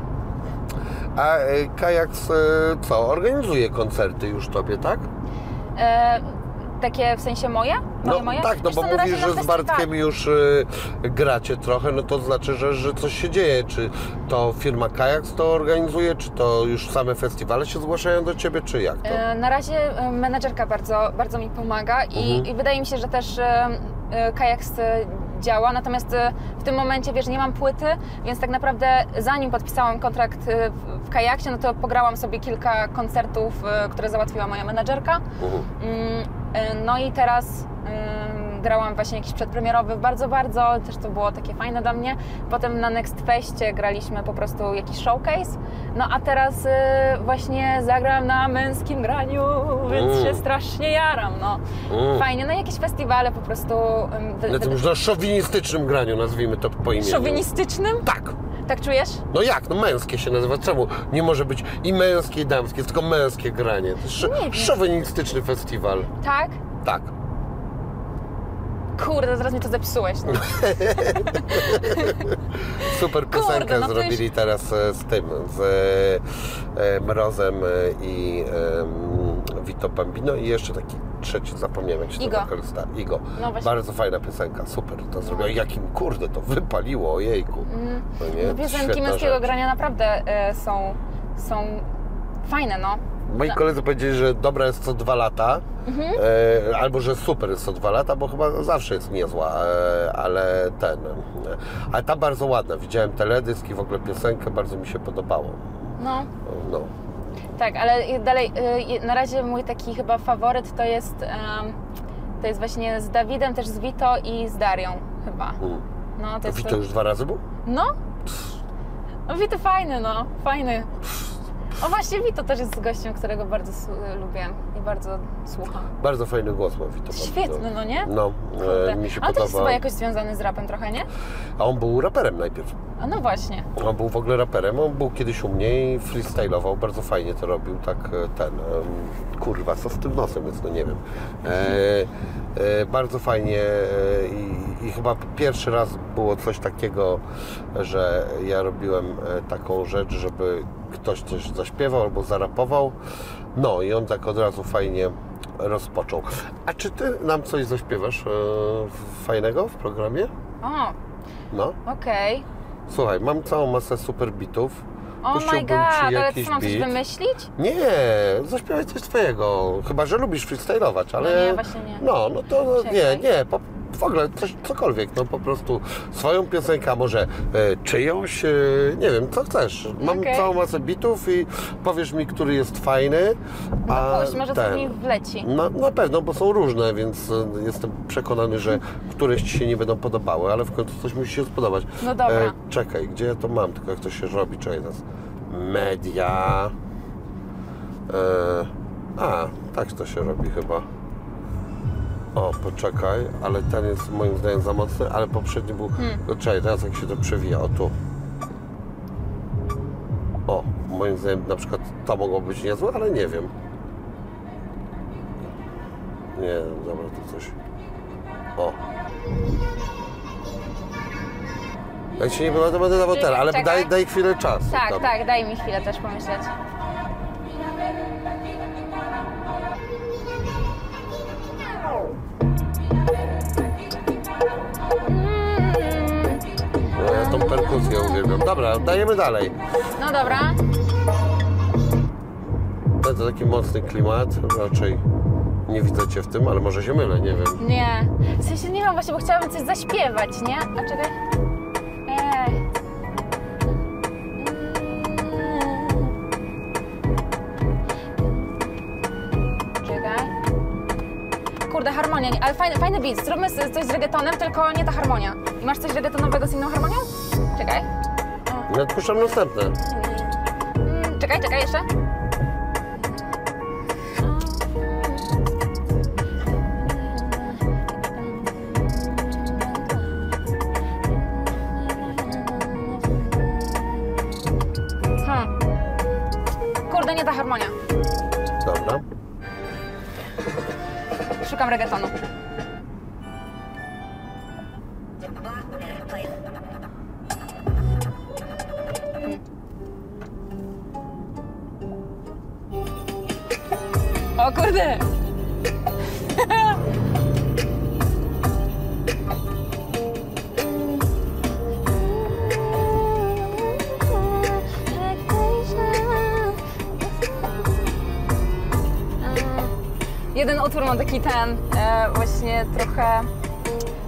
Speaker 1: A e, kajak e, co? Organizuje koncerty już tobie, tak?
Speaker 2: E, takie w sensie moje? Moje,
Speaker 1: No
Speaker 2: moje?
Speaker 1: tak, no
Speaker 2: Wiesz
Speaker 1: bo mówisz, że z. Bartkiem już e, gracie trochę, no to znaczy, że, że coś się dzieje. Czy to firma Kajaks to organizuje, czy to już same festiwale się zgłaszają do ciebie, czy jak to?
Speaker 2: E, Na razie e, menedżerka bardzo, bardzo mi pomaga i,
Speaker 1: Mhm.
Speaker 2: i wydaje mi się, że też e, Kajaks działa, natomiast e, w tym momencie, wiesz, nie mam płyty, więc tak naprawdę zanim podpisałam kontrakt e, w- Kajaksie, no to pograłam sobie kilka koncertów, e, które załatwiła moja menedżerka.
Speaker 1: Mhm.
Speaker 2: Mm, No i teraz ym, grałam właśnie jakiś przedpremierowy, bardzo, bardzo, też to było takie fajne dla mnie. Potem na Next Festie graliśmy po prostu jakiś showcase. No a teraz y, właśnie zagram na męskim graniu, więc
Speaker 1: Mm.
Speaker 2: się strasznie jaram, no.
Speaker 1: Mm.
Speaker 2: Fajnie, no jakieś festiwale po prostu... wy-
Speaker 1: Na tym już na szowinistycznym graniu, nazwijmy to po imieniu.
Speaker 2: Szowinistycznym?
Speaker 1: Tak.
Speaker 2: Tak czujesz?
Speaker 1: No jak? No męskie się nazywa. Czemu? Nie może być i męskie, i damskie, jest tylko męskie granie. To jest sz- szowinistyczny festiwal.
Speaker 2: Tak?
Speaker 1: Tak.
Speaker 2: Kurde, zaraz mi to zepsułeś. No. [LAUGHS]
Speaker 1: Super piosenkę
Speaker 2: no to
Speaker 1: zrobili
Speaker 2: już-
Speaker 1: teraz e, z tym, z e, e, Mrozem e, i e, Vito Bambino i jeszcze taki trzeci, zapomniałem jak się
Speaker 2: Igo.
Speaker 1: wokalista. Igo.
Speaker 2: No właśnie.
Speaker 1: Bardzo fajna piosenka, super to zrobiła. Jakim kurde to wypaliło, ojejku. No nie?
Speaker 2: No, piosenki męskiego grania naprawdę są, są fajne, no.
Speaker 1: Moi koledzy powiedzieli, że dobra jest co dwa lata,
Speaker 2: Mhm.
Speaker 1: e, albo że super jest co dwa lata, bo chyba zawsze jest niezła, e, ale ten. E, ale ta bardzo ładna. Widziałem teledysk i w ogóle piosenkę, bardzo mi się podobało.
Speaker 2: No.
Speaker 1: No.
Speaker 2: Tak, ale dalej, y, na razie mój taki chyba faworyt to jest, to jest właśnie z Dawidem, też z Vito i z Darią chyba.
Speaker 1: Mm.
Speaker 2: No, to jest
Speaker 1: Wito już dwa razy był?
Speaker 2: No? No Vito fajny, no, fajny. O właśnie, Vito też jest gościem, którego bardzo lubię i bardzo słucham.
Speaker 1: Bardzo fajny głos ma Wito.
Speaker 2: Świetny, no nie?
Speaker 1: No,
Speaker 2: Kurde.
Speaker 1: e, mi się
Speaker 2: Ale to jest
Speaker 1: podoba.
Speaker 2: chyba jakoś związany z rapem trochę, nie?
Speaker 1: A on był raperem najpierw.
Speaker 2: A no właśnie.
Speaker 1: On był w ogóle raperem, on był kiedyś u mnie i freestylował, bardzo fajnie to robił, tak e, ten, em, kurwa, co z tym nosem jest, no nie wiem. E, e, bardzo fajnie e, i, i chyba pierwszy raz było coś takiego, że ja robiłem e, taką rzecz, żeby ktoś coś zaśpiewał albo zarapował, no i on tak od razu fajnie rozpoczął. A czy ty nam coś zaśpiewasz e, fajnego w programie?
Speaker 2: O,
Speaker 1: No.
Speaker 2: okej.
Speaker 1: Słuchaj, mam całą masę super bitów.
Speaker 2: Oh my god,
Speaker 1: ci
Speaker 2: ale co mam coś
Speaker 1: beat.
Speaker 2: wymyślić?
Speaker 1: Nie, zaśpiewaj coś twojego. Chyba, że lubisz freestylować, ale...
Speaker 2: No nie, właśnie nie.
Speaker 1: No, no to no, nie,
Speaker 2: Czekaj.
Speaker 1: nie, po, w ogóle coś, cokolwiek, no po prostu swoją piosenkę, a może e, czyjąś, e, nie wiem, co chcesz. Mam
Speaker 2: Okej.
Speaker 1: całą masę bitów i powiesz mi, który jest fajny,
Speaker 2: No puść, może coś mi wleci.
Speaker 1: No, na pewno, bo są różne, więc e, jestem przekonany, że któreś Ci się nie będą podobały, ale w końcu coś musi się spodobać.
Speaker 2: No dobra.
Speaker 1: E, czekaj, gdzie ja to mam? Tylko jak to się robi? Czekaj teraz. Media. E, a, tak to się robi chyba. O, poczekaj, ale ten jest moim zdaniem za mocny, ale poprzedni był...
Speaker 2: Hmm.
Speaker 1: No, czekaj, teraz jak się to przewija, o tu. O, moim zdaniem na przykład to mogło być niezłe, ale nie wiem. Nie, dobra, to coś. O. Jak się nie to będę dawał teraz, ale
Speaker 2: czekaj.
Speaker 1: daj, daj chwilę czasu.
Speaker 2: Tak,
Speaker 1: tam.
Speaker 2: tak, daj mi chwilę też pomyśleć.
Speaker 1: Uwielbiam. Dobra, dajemy dalej.
Speaker 2: No dobra.
Speaker 1: To, to taki mocny klimat, raczej nie widzę Cię w tym, ale może się mylę, nie wiem.
Speaker 2: Nie. W sensie nie wiem właśnie, bo chciałabym coś zaśpiewać, nie? A czekaj. Ej. Czekaj. Kurde, harmonia, ale fajny, fajny beat. Zróbmy coś z reggaetonem, tylko nie ta harmonia. I masz coś reggaetonowego z inną harmonią?
Speaker 1: Ja odpuszczam następne.
Speaker 2: Mm, Czekaj, czekaj jeszcze. Hmm. Kurde, nie ta harmonia.
Speaker 1: Dobra.
Speaker 2: Szukam reggaetonu. Taki ten, e, właśnie trochę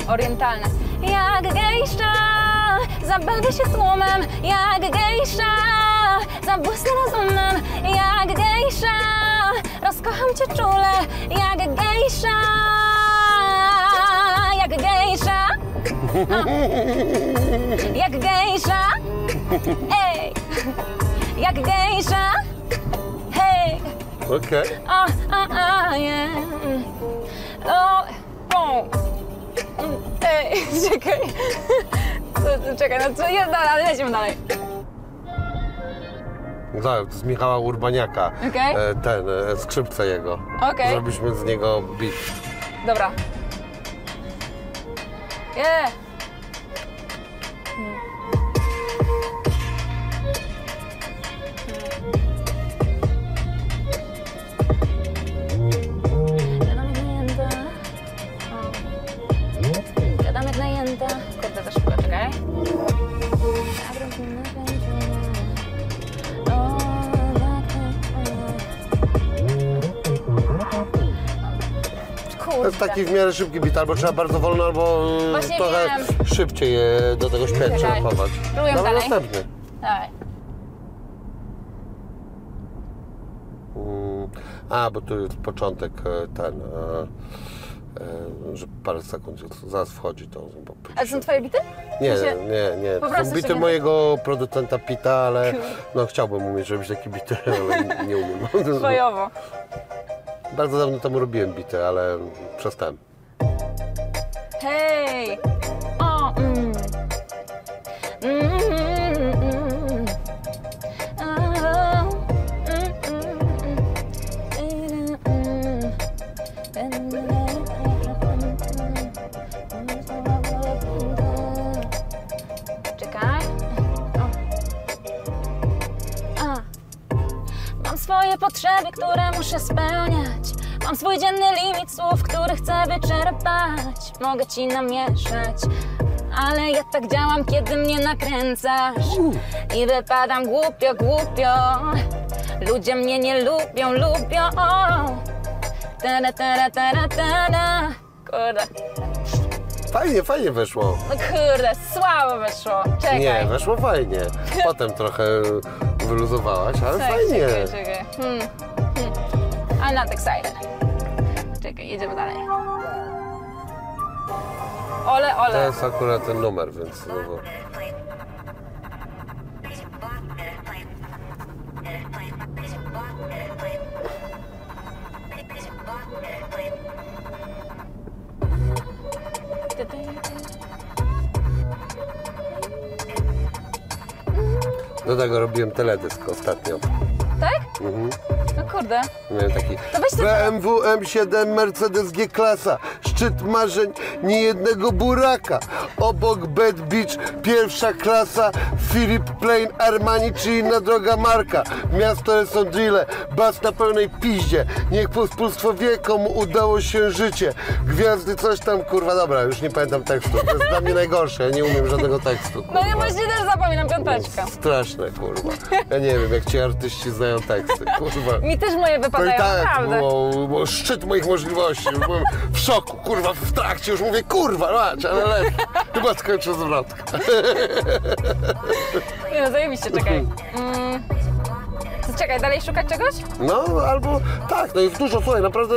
Speaker 2: orientalny. Jak gejsza, zabawię się tłumem, jak gejsza, zabłysnę rozumem, jak gejsza, rozkocham cię czule, jak gejsza, jak gejsza, A. jak gejsza, ej, jak gejsza, hej.
Speaker 1: Okej.
Speaker 2: A, a, a, yeah. Ej, czekaj. Co- Czekaj, no co jest dalej, ale lecimy dalej.
Speaker 1: Tak, to z Michała Urbaniaka.
Speaker 2: Okej.
Speaker 1: E, ten, e, skrzypce jego.
Speaker 2: Okej.
Speaker 1: Zrobiliśmy z niego beat.
Speaker 2: Dobra. Yeah.
Speaker 1: Taki w miarę szybki bit, albo trzeba bardzo wolno, albo e,
Speaker 2: Właśnie
Speaker 1: trochę
Speaker 2: wiem.
Speaker 1: szybciej je do tego śpiewać.
Speaker 2: Spróbuję
Speaker 1: Dawaj
Speaker 2: dalej.
Speaker 1: następny.
Speaker 2: Dawaj.
Speaker 1: Mm, A, bo tu jest początek e, ten, e, e, że parę sekund zaraz wchodzi to.
Speaker 2: A to są twoje bity?
Speaker 1: Nie, nie, nie. To są bity mojego producenta Pita, ale [LAUGHS] no chciałbym umieć robić takie bity, [LAUGHS] ale nie umiem.
Speaker 2: Twojowo. [LAUGHS]
Speaker 1: Bardzo dawno temu robiłem bity, ale przestałem.
Speaker 2: Hej! O, mm. Mm, mm. Czekaj. Mam swoje potrzeby, które muszę spełniać. Mam swój dzienny limit słów, który chcę wyczerpać. Mogę ci namieszać, ale ja tak działam, kiedy mnie nakręcasz. I wypadam głupio, głupio. Ludzie mnie nie lubią, lubią. Tara, tara, tara, tara. Kurde,
Speaker 1: Fajnie, fajnie weszło.
Speaker 2: no kurde, słabo wyszło. Czekaj.
Speaker 1: Nie, weszło fajnie. [LAUGHS] Potem trochę wyluzowałaś, ale
Speaker 2: Czekaj,
Speaker 1: fajnie.
Speaker 2: Czekaj, czekaj. Hmm. Hmm. I'm not excited. Jedziemy dalej. Ole,
Speaker 1: To
Speaker 2: ole.
Speaker 1: jest akurat ten numer, więc znowu. Do tego robiłem teledysk ostatnio.
Speaker 2: Tak? No kurde.
Speaker 1: Miałem taki
Speaker 2: To weź to-
Speaker 1: BMW M7 Mercedes G-klasa, szczyt marzeń niejednego buraka. Obok Bad Beach, pierwsza klasa, Philip Plain Armani czy inna droga marka. Miasto są drille, bas na pełnej piździe. Niech pospólstwo wie, komu udało się życie. Gwiazdy coś tam, kurwa, dobra, już nie pamiętam tekstu. To jest dla mnie najgorsze, ja nie umiem żadnego tekstu.
Speaker 2: No ja
Speaker 1: kurwa.
Speaker 2: właśnie też zapominam piąteczka.
Speaker 1: Straszne, kurwa. Ja nie wiem, jak ci artyści znają teksty, kurwa.
Speaker 2: Mi też moje
Speaker 1: To i
Speaker 2: wypadają,
Speaker 1: tak
Speaker 2: naprawdę.
Speaker 1: było, było szczyt moich możliwości. Już byłem w szoku, kurwa, w trakcie już mówię, kurwa, mać, ale lepiej. Chyba skończę zwrotkę.
Speaker 2: Nie no, zajebiście, czekaj. Mm. Czekaj, dalej szukać czegoś?
Speaker 1: No, albo tak, no jest dużo, słuchaj, naprawdę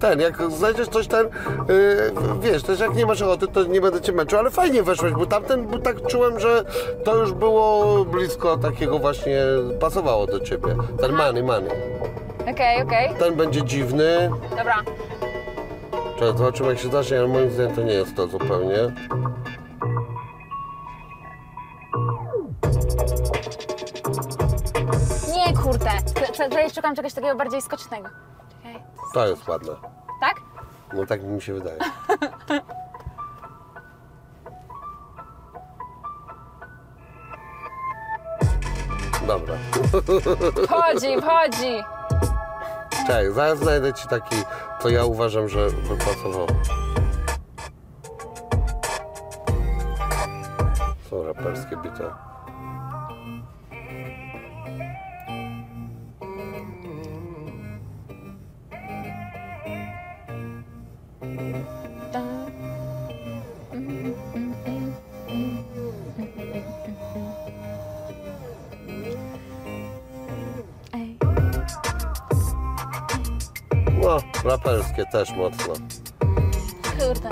Speaker 1: ten, jak znajdziesz coś ten, yy, wiesz, też jak nie masz ochoty, to nie będę cię męczył, ale fajnie weszłeś, bo tamten, bo tak czułem, że to już było blisko takiego właśnie, pasowało do ciebie. Ten money, money.
Speaker 2: Okej, okej.
Speaker 1: Ten będzie dziwny.
Speaker 2: Dobra.
Speaker 1: Czekaj, zobaczymy jak się zacznie, ale moim zdaniem to nie jest to zupełnie.
Speaker 2: Tutaj szukam czegoś takiego bardziej skocznego. Czekaj.
Speaker 1: To jest ładne.
Speaker 2: Tak?
Speaker 1: No tak mi się wydaje. Dobra.
Speaker 2: Wchodzi, wchodzi.
Speaker 1: Czekaj, zaraz znajdę ci taki, co ja uważam, że by pasował. Są raperskie bity. No, raperskie też mocno.
Speaker 2: Kurde.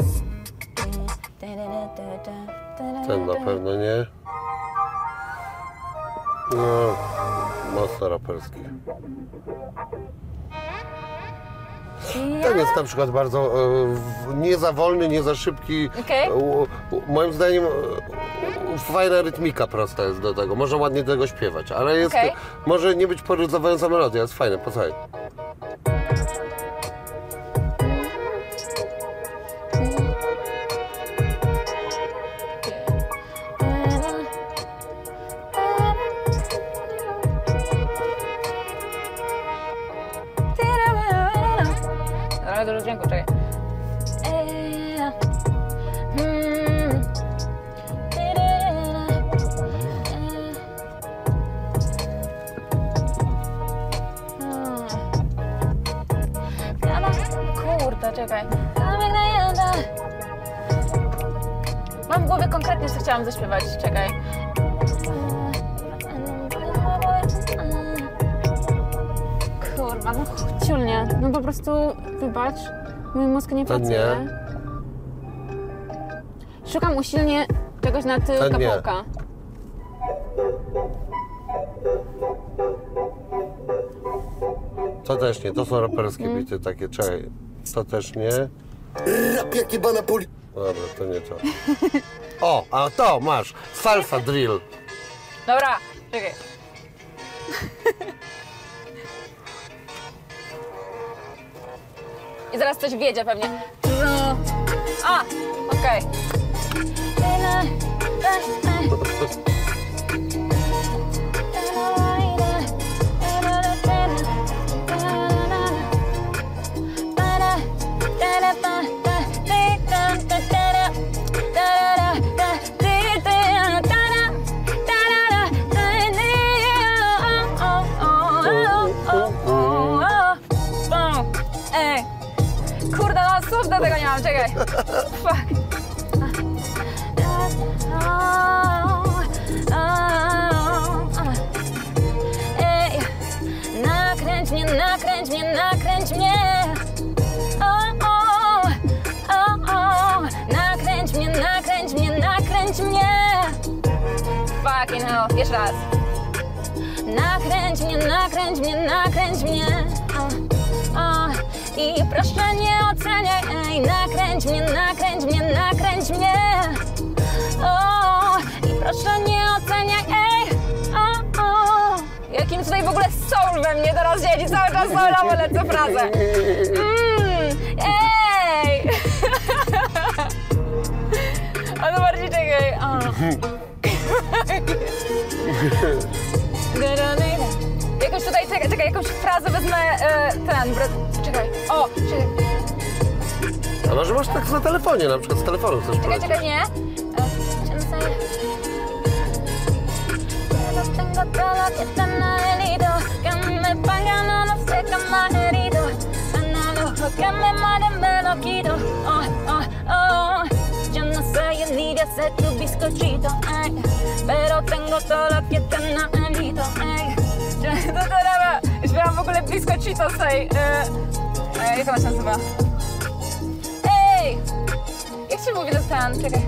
Speaker 1: Ten na pewno nie. No, mocno raperski. Ten jest na przykład bardzo e, nie za wolny, nie za szybki.
Speaker 2: Okej.
Speaker 1: U- u- Moim zdaniem e, fajna rytmika prosta jest do tego. Można ładnie do tego śpiewać, ale jest,
Speaker 2: Okej.
Speaker 1: może nie być poryzowająca melodia, jest fajne, posłuchaj.
Speaker 2: Chciałam zaśpiewać. Czekaj. Kurwa, no ciulnie. No po prostu, wybacz, mój mózg nie pracuje.
Speaker 1: nie.
Speaker 2: Szukam usilnie czegoś na tył
Speaker 1: To nie.
Speaker 2: kapełka.
Speaker 1: To też nie, to są raperskie
Speaker 2: Mhm.
Speaker 1: bity takie, czekaj. To też nie.
Speaker 3: Rap jak jebana poli...
Speaker 1: Dobra, to nie to. [LAUGHS] O, a to masz. Salsa drill.
Speaker 2: Dobra, czekaj. I zaraz coś wiedzie pewnie. A, okej. Ej, soulowo lecę frazę. Mm, ej! [LAUGHS] A to bardziej czekaj. O. [LAUGHS] Jakąś tutaj, czekaj, czekaj, jakąś frazę wezmę, e, ten, czekaj, o, czekaj,
Speaker 1: A może masz tak na telefonie, na przykład z telefonu chcesz
Speaker 2: czekaj,
Speaker 1: polecieć.
Speaker 2: czekaj, nie. Muere me lo quito. Oh, oh, oh. Yo no soy el lidia, sé tu bizcochito, ay. Pero tengo todo que herido, ay. To teraz śpiewam w ogóle bizcochito z tej... E, jak ona się nazywa? Ej! Jak się mówi do ten? Czekaj.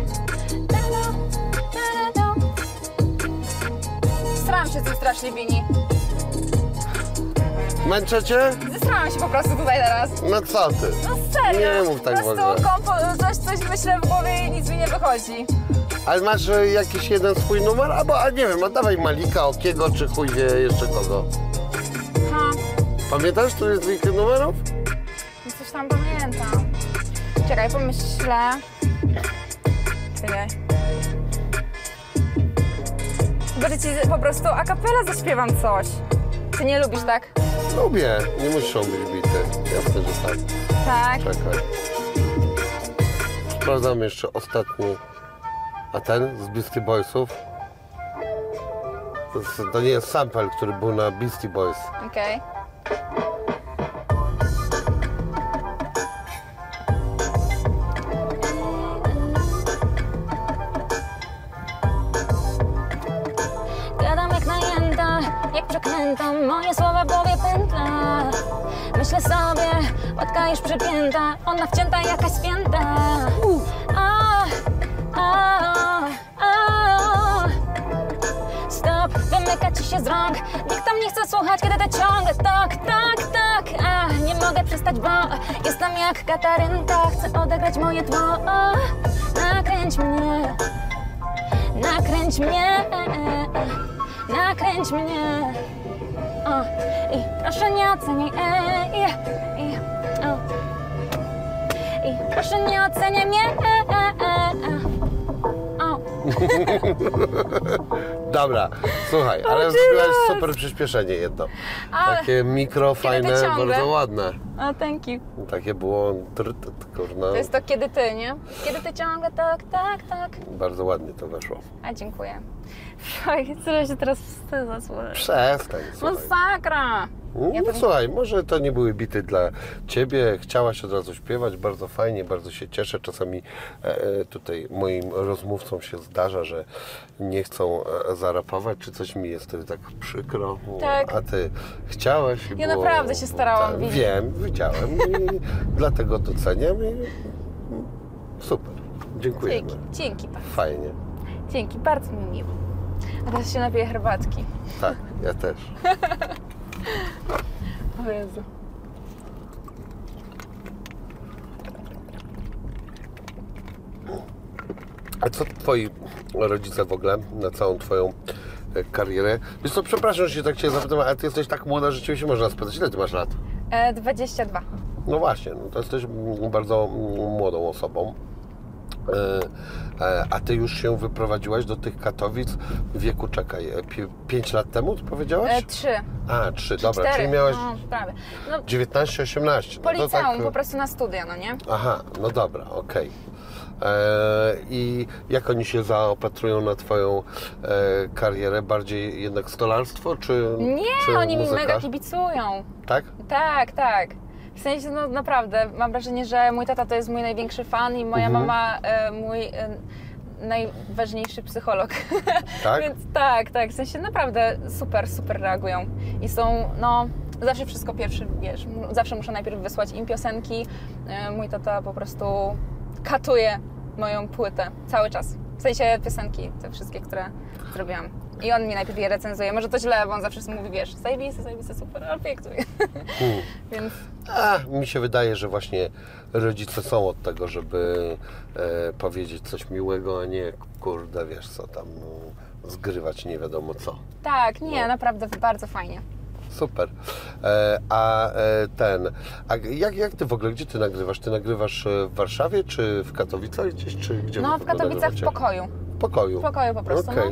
Speaker 2: Strałam się z tym strasznie wini.
Speaker 1: Męczę cię?
Speaker 2: Zestrałam się po prostu tutaj teraz.
Speaker 1: No co ty?
Speaker 2: No serio.
Speaker 1: Nie mów tak
Speaker 2: po
Speaker 1: w
Speaker 2: prostu
Speaker 1: ogóle.
Speaker 2: kompo- coś, coś myślę w głowie i nic mi nie wychodzi.
Speaker 1: Ale masz e, jakiś jeden swój numer? Albo, a nie wiem, a dawaj Malika, Okiego, czy chuj wie jeszcze kogo.
Speaker 2: Ha,
Speaker 1: Pamiętasz, tu jest ich numerów?
Speaker 2: no coś tam pamiętam. Czekaj, pomyślę. Czekaj. Będę ci po prostu a capella zaśpiewam coś. Ty nie lubisz, tak?
Speaker 1: Lubię, nie muszą być bity. Jasne, że tak.
Speaker 2: Tak.
Speaker 1: Czekaj. Sprawdzam jeszcze ostatni. A ten z Beastie Boysów? To, jest, to nie jest sample, który był na Beastie Boys.
Speaker 2: Okej. Gadam jak najęta, jak przeklęta, moje słowa w głowie pętla. Myślę sobie, łatka już przypięta, ona wcięta jakaś spięta. A, a, a. Stop, wymyka ci się z rąk Nikt tam nie chce słuchać, kiedy ty ciągle tak, tak, tak A, nie mogę przestać, bo jestem jak Katarynka Chcę odegrać moje tło Nakręć mnie Nakręć mnie Nakręć mnie o, I proszę nie oceniaj ej, ej, o. I proszę nie oceniaj mnie e, e, e, e. [LAUGHS]
Speaker 1: Dobra, słuchaj, ale zrobiłaś super przyspieszenie jedno.
Speaker 2: Ale-
Speaker 1: Takie mikro, fajne, bardzo ładne.
Speaker 2: O, thank you.
Speaker 1: Takie było, kurna,
Speaker 2: To jest to kiedy ty, nie? Kiedy ty ciągle tak, tak, tak.
Speaker 1: bardzo ładnie to weszło.
Speaker 2: A dziękuję. Faj, co się teraz wstydzę, słuchaj.
Speaker 1: Przestań, słuchaj.
Speaker 2: Masakra!
Speaker 1: No
Speaker 2: Ja
Speaker 1: słuchaj, może to nie były bity dla Ciebie, chciałaś od razu śpiewać, bardzo fajnie, bardzo się cieszę. Czasami e, e, tutaj moim rozmówcom się zdarza, że nie chcą e, zarapować, czy coś mi jest tak przykro.
Speaker 2: Tak.
Speaker 1: A Ty chciałaś
Speaker 2: Ja
Speaker 1: było,
Speaker 2: naprawdę się starałam, widzisz.
Speaker 1: Wiem, widziałem i [LAUGHS] dlatego doceniam i super. Dziękujemy.
Speaker 2: Dzięki, dzięki bardzo.
Speaker 1: Fajnie.
Speaker 2: Dzięki, bardzo mi miło. A teraz się napiję herbatki.
Speaker 1: Tak, ja też. [LAUGHS]
Speaker 2: O Jezu.
Speaker 1: A co twoi rodzice w ogóle na całą twoją e, karierę? Wiesz co, przepraszam, że się tak cię zapytam, ale ty jesteś tak młoda, że ciebie się można spytać. Ile ty masz lat?
Speaker 2: E, 22.
Speaker 1: No właśnie, no to jesteś bardzo młodą osobą. E, e, A ty już się wyprowadziłaś do tych Katowic w wieku, czekaj, 5 lat temu, powiedziałaś?
Speaker 2: E, 3.
Speaker 1: A, 3, dobra,
Speaker 2: 4.
Speaker 1: czyli miałaś
Speaker 2: No, prawie. No,
Speaker 1: 19-18.
Speaker 2: po
Speaker 1: no to
Speaker 2: liceum,
Speaker 1: tak,
Speaker 2: po prostu na studia, no nie?
Speaker 1: Aha, no dobra, okej. E, I jak oni się zaopatrują na Twoją e, karierę? Bardziej jednak stolarstwo, czy
Speaker 2: Nie,
Speaker 1: czy
Speaker 2: oni mi
Speaker 1: muzyka?
Speaker 2: mega kibicują.
Speaker 1: Tak?
Speaker 2: Tak, tak. W sensie, no naprawdę, mam wrażenie, że mój tata to jest mój największy fan i moja
Speaker 1: Mhm.
Speaker 2: mama e, mój e, najważniejszy psycholog. [LAUGHS]
Speaker 1: Tak?
Speaker 2: Więc tak, tak, w sensie naprawdę super, super reagują. I są, no, zawsze wszystko pierwszy, wiesz, zawsze muszę najpierw wysłać im piosenki. E, mój tata po prostu katuje moją płytę cały czas. W sensie piosenki, te wszystkie, które zrobiłam. I on mi najpierw je recenzuje. Może to źle, bo on zawsze mówi, wiesz, zajebiste, zajebiste, super, ale pięknie.
Speaker 1: Hmm. [LAUGHS]
Speaker 2: Więc
Speaker 1: A, mi się wydaje, że właśnie rodzice są od tego, żeby e, powiedzieć coś miłego, a nie kurde, wiesz co tam, no, zgrywać nie wiadomo co.
Speaker 2: tak, nie,
Speaker 1: No.
Speaker 2: naprawdę bardzo fajnie.
Speaker 1: Super. E, a e, ten, a jak, jak ty w ogóle, gdzie ty nagrywasz? Ty nagrywasz e, w Warszawie, czy w Katowicach gdzieś, czy gdzie
Speaker 2: No, w Katowicach w
Speaker 1: nagrywacie?
Speaker 2: pokoju.
Speaker 1: W pokoju.
Speaker 2: W pokoju po prostu, no.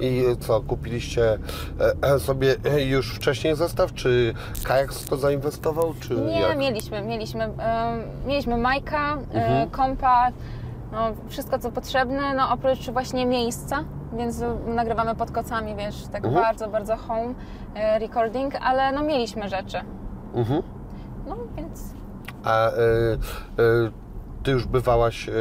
Speaker 1: I co, kupiliście e, e, sobie e, już wcześniej zestaw, czy Kajak to zainwestował, czy
Speaker 2: Nie,
Speaker 1: jak?
Speaker 2: mieliśmy, mieliśmy, em, mieliśmy Majka,
Speaker 1: Mhm.
Speaker 2: kompa, no, wszystko co potrzebne, no oprócz właśnie miejsca, więc nagrywamy pod kocami, wiesz, tak
Speaker 1: Mhm.
Speaker 2: bardzo, bardzo home recording, ale no mieliśmy rzeczy,
Speaker 1: Mhm.
Speaker 2: no więc
Speaker 1: A e, e, ty już bywałaś, e,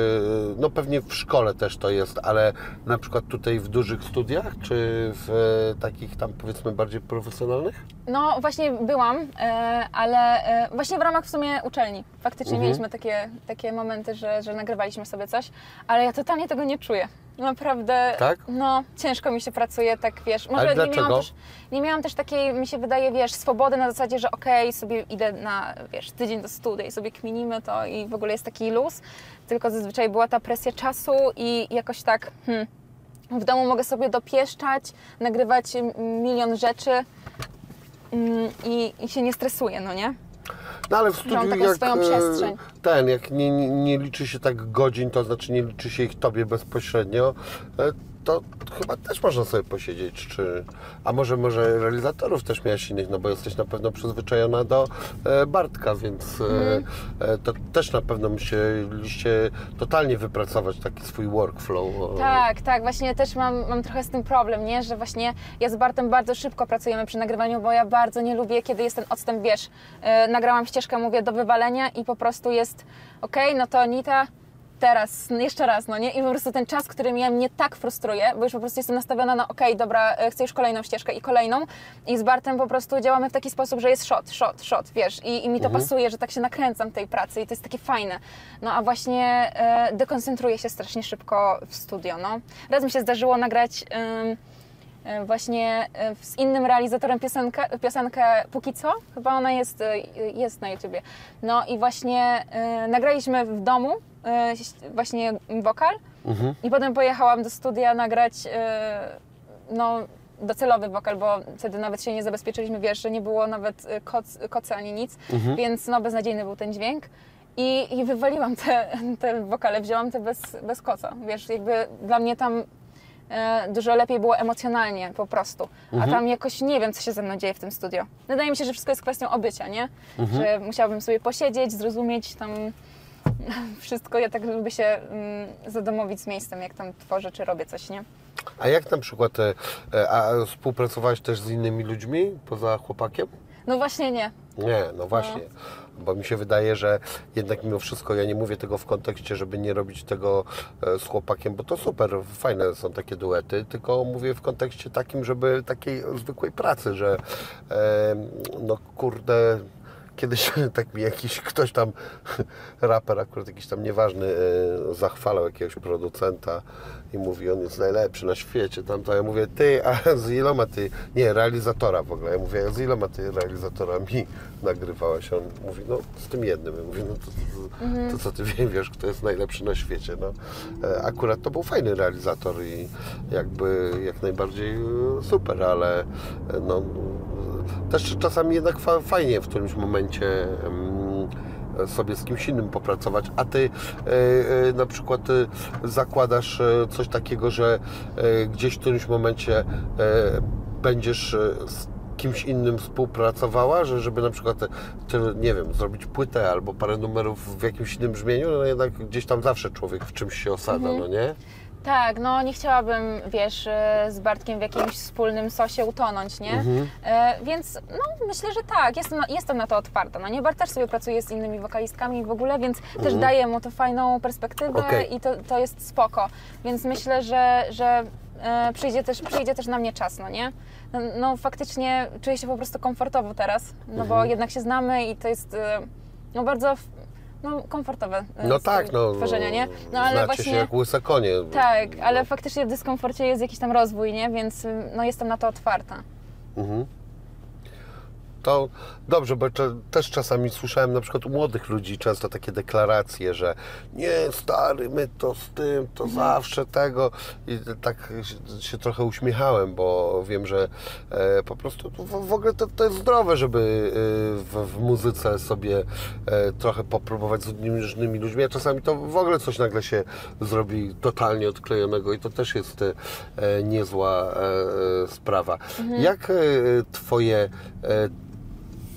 Speaker 1: no pewnie w szkole też to jest, ale na przykład tutaj w dużych studiach, czy w e, takich tam powiedzmy bardziej profesjonalnych?
Speaker 2: no właśnie byłam, e, ale właśnie w ramach w sumie uczelni, faktycznie
Speaker 1: Mhm.
Speaker 2: mieliśmy takie, takie momenty, że, że nagrywaliśmy sobie coś, ale ja totalnie tego nie czuję. Naprawdę,
Speaker 1: Tak?
Speaker 2: no ciężko mi się pracuje, tak wiesz, może
Speaker 1: Ale
Speaker 2: nie
Speaker 1: dlaczego?
Speaker 2: miałam też nie miałam też takiej, mi się wydaje, wiesz, swobody na zasadzie, że okej, sobie idę na, wiesz, tydzień do studia i sobie kminimy to i w ogóle jest taki luz, tylko zazwyczaj była ta presja czasu i jakoś tak, hmm, w domu mogę sobie dopieszczać, nagrywać milion rzeczy mm, i, i się nie stresuję, no nie?
Speaker 1: No ale w studiu jak e, ten, jak nie, nie, nie liczy się tak godzin, to znaczy nie liczy się ich tobie bezpośrednio, e, to chyba też można sobie posiedzieć, czy... A może, może realizatorów też miałaś innych, no bo jesteś na pewno przyzwyczajona do e, Bartka, więc e,
Speaker 2: Mhm.
Speaker 1: e, to też na pewno musieliście totalnie wypracować taki swój workflow.
Speaker 2: Tak, tak, właśnie też mam, mam trochę z tym problem, nie? Że właśnie ja z Bartem bardzo szybko pracujemy przy nagrywaniu, bo ja bardzo nie lubię, kiedy jest ten odstęp, wiesz, nagrałam ścieżkę, mówię, do wywalenia i po prostu jest, okej, no to Anita, teraz, jeszcze raz, no nie? I po prostu ten czas, który mnie, mnie tak frustruje, bo już po prostu jestem nastawiona na okej, dobra, e, chcę już kolejną ścieżkę i kolejną i z Bartem po prostu działamy w taki sposób, że jest shot, shot, shot, wiesz, i, i mi to pasuje, że tak się nakręcam tej pracy i to jest takie fajne. No a właśnie e, dekoncentruję się strasznie szybko w studio, no. Raz mi się zdarzyło nagrać... ym, e, właśnie e, z innym realizatorem piosenkę, piosenkę Póki co, chyba ona jest, jest na YouTubie. No i właśnie nagraliśmy w domu właśnie wokal
Speaker 1: Mhm.
Speaker 2: i potem pojechałam do studia nagrać e, no, docelowy wokal, bo wtedy nawet się nie zabezpieczyliśmy, wiesz, że nie było nawet e, koc, kocy ani nic,
Speaker 1: Mhm.
Speaker 2: więc no beznadziejny był ten dźwięk. I, I wywaliłam te, te wokale, wzięłam te bez, bez koca. Wiesz, jakby dla mnie tam e, dużo lepiej było emocjonalnie po prostu. A tam jakoś nie wiem, co się ze mną dzieje w tym studio. Wydaje mi się, że wszystko jest kwestią obycia, nie? Że musiałabym sobie posiedzieć, zrozumieć tam [LAUGHS] wszystko. Ja tak lubię się mm, zadomowić z miejscem, jak tam tworzę czy robię coś, nie?
Speaker 1: A jak na przykład, e, e, a współpracowałaś też z innymi ludźmi poza chłopakiem?
Speaker 2: No właśnie nie.
Speaker 1: Nie, no właśnie. Bo mi się wydaje, że jednak mimo wszystko ja nie mówię tego w kontekście, żeby nie robić tego e, z chłopakiem, bo to super, fajne są takie duety, tylko mówię w kontekście takim, żeby takiej zwykłej pracy, że e, no kurde, kiedyś [LAUGHS] tak mi jakiś ktoś tam, [LAUGHS] raper akurat jakiś tam nieważny, e, zachwalał jakiegoś producenta i mówi, on jest najlepszy na świecie, tam to ja mówię, ty, a z iloma ty, nie, realizatora w ogóle, ja mówię, a z iloma ty realizatorami [LAUGHS] nagrywałeś, on mówi, no z tym jednym, ja mówię, no to, to, to co ty wie- wiesz, kto jest najlepszy na świecie, no. E, Akurat to był fajny realizator i jakby jak najbardziej e, super, ale no też czasami jednak fa- fajnie w którymś momencie em, sobie z kimś innym popracować, a ty e, e, na przykład e, zakładasz coś takiego, że gdzieś w którymś momencie będziesz z kimś innym współpracowała, że żeby na przykład, nie wiem, zrobić płytę albo parę numerów w jakimś innym brzmieniu, no jednak gdzieś tam zawsze człowiek w czymś się osadza, no nie?
Speaker 2: Tak, no nie chciałabym, wiesz, e, z Bartkiem w jakimś wspólnym sosie utonąć, nie? E, więc no myślę, że tak, jestem, jestem na to otwarta. No nie, Bart też sobie pracuje z innymi wokalistkami w ogóle, więc też daje mu to fajną perspektywę
Speaker 1: Okej.
Speaker 2: i to, to jest spoko. Więc myślę, że, że e, przyjdzie, też, przyjdzie też na mnie czas, no nie? No, no faktycznie czuję się po prostu komfortowo teraz, no bo jednak się znamy i to jest e, no bardzo no, komfortowe e,
Speaker 1: No tak, no.
Speaker 2: tworzenia, nie? No ale właśnie...
Speaker 1: się jak łyse konie.
Speaker 2: Tak, ale faktycznie w dyskomforcie jest jakiś tam rozwój, nie? Więc ym, no, jestem na to otwarta.
Speaker 1: Mhm. To dobrze, bo też czasami słyszałem na przykład u młodych ludzi często takie deklaracje, że nie stary, my to z tym, to zawsze tego. I tak się, trochę uśmiechałem, bo wiem, że e, po prostu to w, w ogóle to, to jest zdrowe, żeby e, w, w muzyce sobie e, trochę popróbować z różnymi ludźmi, a czasami to w ogóle coś nagle się zrobi totalnie odklejonego i to też jest e, niezła e, e, sprawa. Jak e, Twoje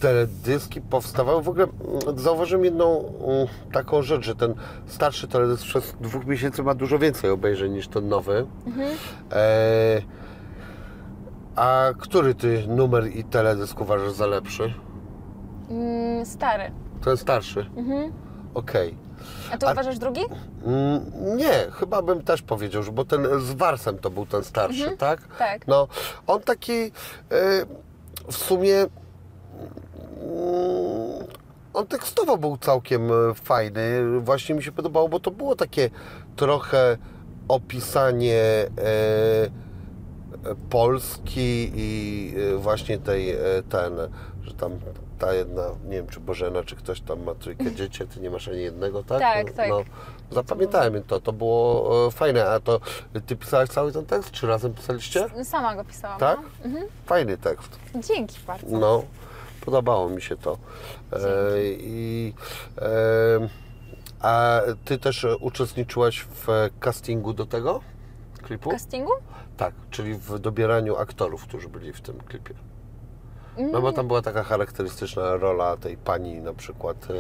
Speaker 1: teledyski powstawały. W ogóle mm, zauważyłem jedną mm, taką rzecz, że ten starszy teledysk przez dwóch miesięcy ma dużo więcej obejrzeń niż ten nowy. E, a który ty numer i teledysk uważasz za lepszy?
Speaker 2: Mm, stary.
Speaker 1: Ten starszy? Okej.
Speaker 2: A ty
Speaker 1: A-
Speaker 2: uważasz drugi?
Speaker 1: Nie, chyba bym też powiedział, że bo ten z Warsem to był ten starszy, tak?
Speaker 2: Tak.
Speaker 1: No, on taki e, w sumie on tekstowo był całkiem e, fajny. Właśnie mi się podobało, bo to było takie trochę opisanie e, e, Polski i e, właśnie tej ten, że tam ta jedna, nie wiem czy Bożena, czy ktoś tam ma trójkę [LAUGHS] dzieci, ty nie masz ani jednego, tak?
Speaker 2: Tak,
Speaker 1: no,
Speaker 2: tak.
Speaker 1: No, zapamiętałem to, to było fajne, a to ty pisałaś cały ten tekst, czy razem pisaliście?
Speaker 2: Sama go pisałam.
Speaker 1: Tak?
Speaker 2: No.
Speaker 1: Fajny tekst.
Speaker 2: Dzięki bardzo.
Speaker 1: No, podobało mi się to. E, I, e, a ty też uczestniczyłaś w castingu do tego klipu?
Speaker 2: Castingu?
Speaker 1: Tak, czyli w dobieraniu aktorów, którzy byli w tym klipie. No
Speaker 2: Mm.
Speaker 1: bo tam była taka charakterystyczna rola tej pani na przykład, e,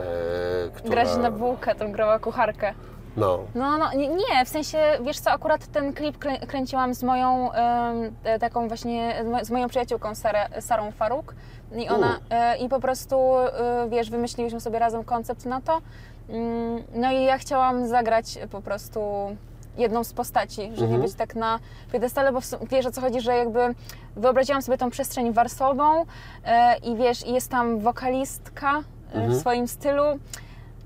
Speaker 1: e, która...
Speaker 2: Grażyna Bułka tam grała kucharkę.
Speaker 1: No,
Speaker 2: No, no nie, nie, w sensie, wiesz co, akurat ten klip krę- kręciłam z moją e, taką właśnie, z mo- z moją przyjaciółką Sarę, Sarą Faruk i ona, e, i po prostu, e, wiesz, wymyśliłyśmy sobie razem koncept na to, Mm, no i ja chciałam zagrać po prostu jedną z postaci, żeby
Speaker 1: Mhm.
Speaker 2: być tak na piedestale, bo wiesz o co chodzi, że jakby wyobraziłam sobie tą przestrzeń warsową e, i wiesz, i jest tam wokalistka
Speaker 1: Mhm.
Speaker 2: w swoim stylu,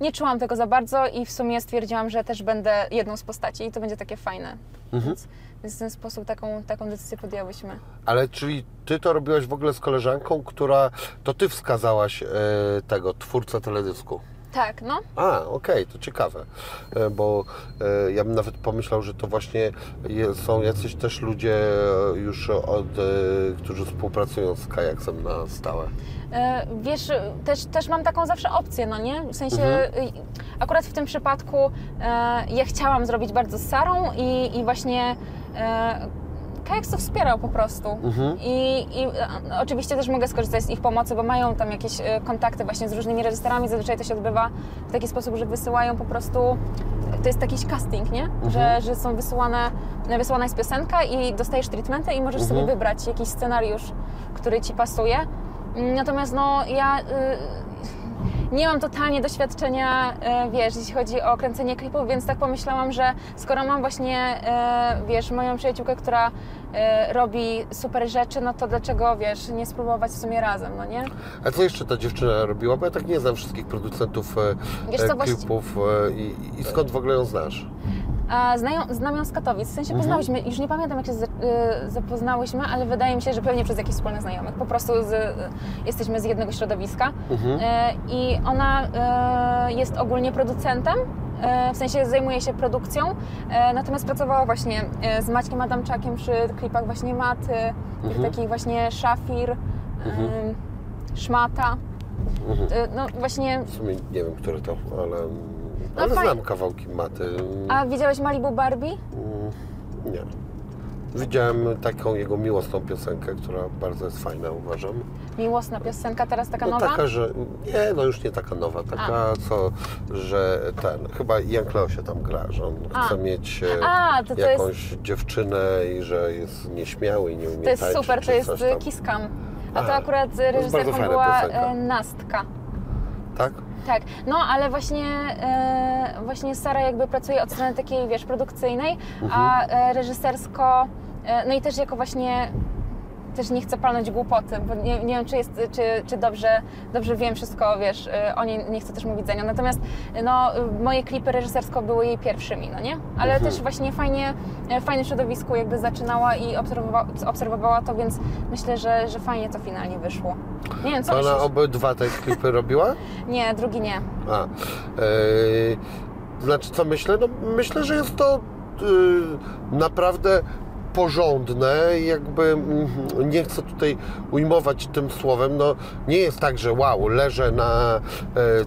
Speaker 2: nie czułam tego za bardzo i w sumie stwierdziłam, że też będę jedną z postaci i to będzie takie fajne.
Speaker 1: Mhm.
Speaker 2: Więc, więc w ten sposób taką, taką decyzję podjęłyśmy.
Speaker 1: ale czyli ty to robiłaś w ogóle z koleżanką, która... To ty wskazałaś e, tego, twórcę teledysku.
Speaker 2: Tak, no.
Speaker 1: A, okej, to ciekawe, E, bo e, ja bym nawet pomyślał, że to właśnie są jacyś też ludzie e, już od, którzy współpracują z Kajaksem na stałe.
Speaker 2: Wiesz, też, też mam taką zawsze opcję, no nie? W sensie,
Speaker 1: Mhm.
Speaker 2: akurat w tym przypadku ja chciałam zrobić bardzo z Sarą i, i właśnie e, Kajaks to wspierał po prostu.
Speaker 1: Mhm.
Speaker 2: I, I e, oczywiście też mogę skorzystać z ich pomocy, bo mają tam jakieś e, kontakty właśnie z różnymi reżyserami. Zazwyczaj to się odbywa w taki sposób, że wysyłają po prostu, to jest jakiś casting, nie?
Speaker 1: Mhm.
Speaker 2: Że, że są wysyłane, wysyłana jest piosenka i dostajesz treatmenty i możesz sobie
Speaker 1: Mhm.
Speaker 2: wybrać jakiś scenariusz, który Ci pasuje. Natomiast no ja y, nie mam totalnie doświadczenia, y, wiesz, jeśli chodzi o kręcenie klipów, więc tak pomyślałam, że skoro mam właśnie, y, wiesz, moją przyjaciółkę, która robi super rzeczy, no to dlaczego, wiesz, nie spróbować w sumie razem, no nie?
Speaker 1: A co jeszcze ta dziewczyna robiła? Bo ja tak nie znam wszystkich producentów e,
Speaker 2: Wiesz co,
Speaker 1: e, klipów e, i, i skąd w ogóle ją znasz?
Speaker 2: Znają, znam ją z Katowic, w sensie poznałyśmy, już nie pamiętam jak się za, y, zapoznałyśmy, ale wydaje mi się, że pewnie przez jakichś wspólnych znajomych. Po prostu z, y, jesteśmy z jednego środowiska y, i ona y, jest ogólnie producentem, y, w sensie zajmuje się produkcją, y, natomiast pracowała właśnie y, z Maćkiem Adamczakiem przy klipach właśnie Maty, tych takich właśnie Szafir, y, Szmata. Y, No właśnie,
Speaker 1: W sumie nie wiem, które to, ale,
Speaker 2: No
Speaker 1: ale
Speaker 2: faj-
Speaker 1: znam kawałki maty.
Speaker 2: a widziałeś Malibu Barbie?
Speaker 1: Mm, Nie. Widziałem taką jego miłosną piosenkę, która bardzo jest fajna, uważam.
Speaker 2: Miłosna piosenka, teraz taka
Speaker 1: No
Speaker 2: nowa?
Speaker 1: taka, że nie, no już nie taka nowa, taka co, że ten, chyba Jan Kleo się tam gra, że on
Speaker 2: A.
Speaker 1: chce mieć e,
Speaker 2: A, to to jest-
Speaker 1: jakąś dziewczynę i że jest nieśmiały i nie umie
Speaker 2: To jest
Speaker 1: tańczyć,
Speaker 2: super, to jest Cam. A to akurat reżyserką była
Speaker 1: piosenka.
Speaker 2: e, Nastka.
Speaker 1: Tak?
Speaker 2: Tak, no ale właśnie, e, właśnie Sara jakby pracuje od strony takiej, wiesz, produkcyjnej, a
Speaker 1: Mhm.
Speaker 2: e, reżysersko, e, no i też jako właśnie, też nie chcę palnąć głupoty, bo nie, nie wiem, czy, jest, czy, czy dobrze, dobrze wiem wszystko, wiesz, e, o niej nie chcę też mówić za nią, natomiast no, e, moje klipy reżysersko były jej pierwszymi, no nie? Ale
Speaker 1: Mhm.
Speaker 2: też właśnie fajnie, e, w fajnym środowisku jakby zaczynała i obserwowa, obserwowała to, więc myślę, że, że fajnie to finalnie wyszło. Nie wiem, co
Speaker 1: ona
Speaker 2: myślisz?
Speaker 1: obydwa te klipy robiła? [LAUGHS]
Speaker 2: Nie, drugi nie.
Speaker 1: A, yy, znaczy co myślę? No myślę, że jest to yy, naprawdę porządne jakby mm, nie chcę tutaj ujmować tym słowem, no nie jest tak, że wow, leżę na e,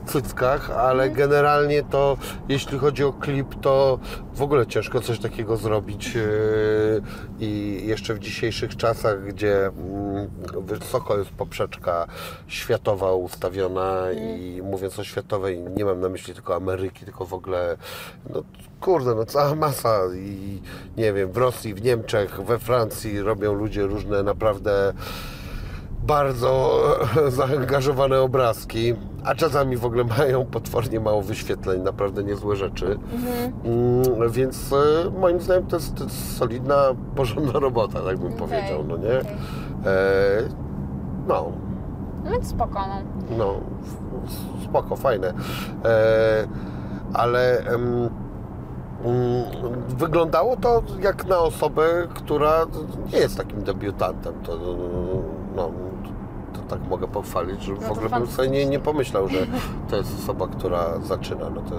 Speaker 1: cyckach, ale generalnie to jeśli chodzi o klip, to w ogóle ciężko coś takiego zrobić e, i jeszcze w dzisiejszych czasach, gdzie mm, wysoko jest poprzeczka światowa ustawiona i mówiąc o światowej nie mam na myśli tylko Ameryki, tylko w ogóle no kurde, no cała masa i nie wiem, w Rosji, w Niemczech, we Francji robią ludzie różne naprawdę bardzo [LAUGHS] zaangażowane obrazki, a czasami w ogóle mają potwornie mało wyświetleń, naprawdę niezłe rzeczy. Mm, więc e, moim zdaniem to jest, to jest solidna, porządna robota, tak bym powiedział, no nie?
Speaker 2: okej.
Speaker 1: E, no,
Speaker 2: No więc spoko, no.
Speaker 1: no, spoko, fajne. E, ale em, wyglądało to jak na osobę, która nie jest takim debiutantem. To, no, to tak mogę pochwalić, że w
Speaker 2: No to
Speaker 1: ogóle bym sobie nie, nie pomyślał, że to jest osoba, która zaczyna. No to,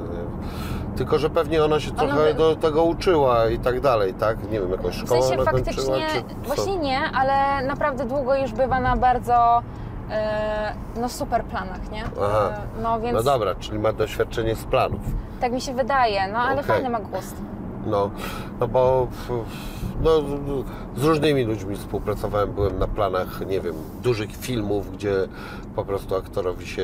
Speaker 1: tylko, że pewnie ona się
Speaker 2: Ona
Speaker 1: trochę
Speaker 2: by-
Speaker 1: do tego uczyła i tak dalej, tak? Nie wiem, jakąś
Speaker 2: W
Speaker 1: szkołę
Speaker 2: sensie
Speaker 1: ona kończyła,
Speaker 2: faktycznie,
Speaker 1: czy co?
Speaker 2: właśnie nie, ale naprawdę długo już bywa na bardzo no super planach, nie?
Speaker 1: Aha.
Speaker 2: E, no więc
Speaker 1: No dobra, czyli ma doświadczenie z planów.
Speaker 2: tak mi się wydaje, no ale
Speaker 1: Okej.
Speaker 2: fajny ma gust.
Speaker 1: No, no bo no, z różnymi ludźmi współpracowałem, byłem na planach, nie wiem, dużych filmów, gdzie po prostu aktorowi się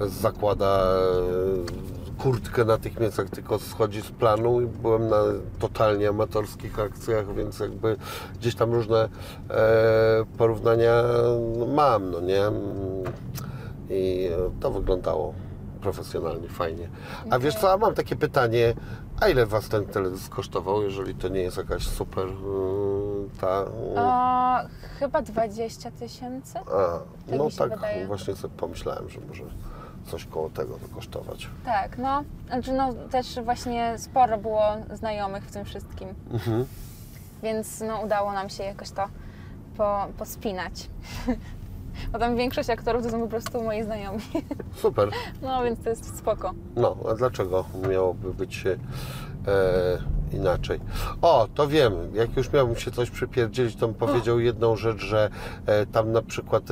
Speaker 1: zakłada e, kurtkę natychmiast, jak tylko schodzi z planu i byłem na totalnie amatorskich akcjach, więc jakby gdzieś tam różne e, porównania mam, no nie? I to wyglądało profesjonalnie, fajnie. A wiesz co, a mam takie pytanie, a ile Was ten teledysk kosztował, jeżeli to nie jest jakaś super yy, ta... Yy,
Speaker 2: A, chyba 20 tysięcy?
Speaker 1: a,
Speaker 2: tak
Speaker 1: no tak,
Speaker 2: wydaje.
Speaker 1: właśnie sobie pomyślałem, że może coś koło tego to kosztować.
Speaker 2: Tak, no. Znaczy no też właśnie sporo było znajomych w tym wszystkim.
Speaker 1: Mhm.
Speaker 2: Więc no udało nam się jakoś to po, pospinać. [LAUGHS] Bo tam większość aktorów to są po prostu moi znajomi. [LAUGHS]
Speaker 1: Super.
Speaker 2: No więc to jest spoko.
Speaker 1: No, a dlaczego miałoby być e, inaczej? O, to wiem. Jak już miałbym się coś przypierdzielić, to bym powiedział jedną rzecz, że e, tam na przykład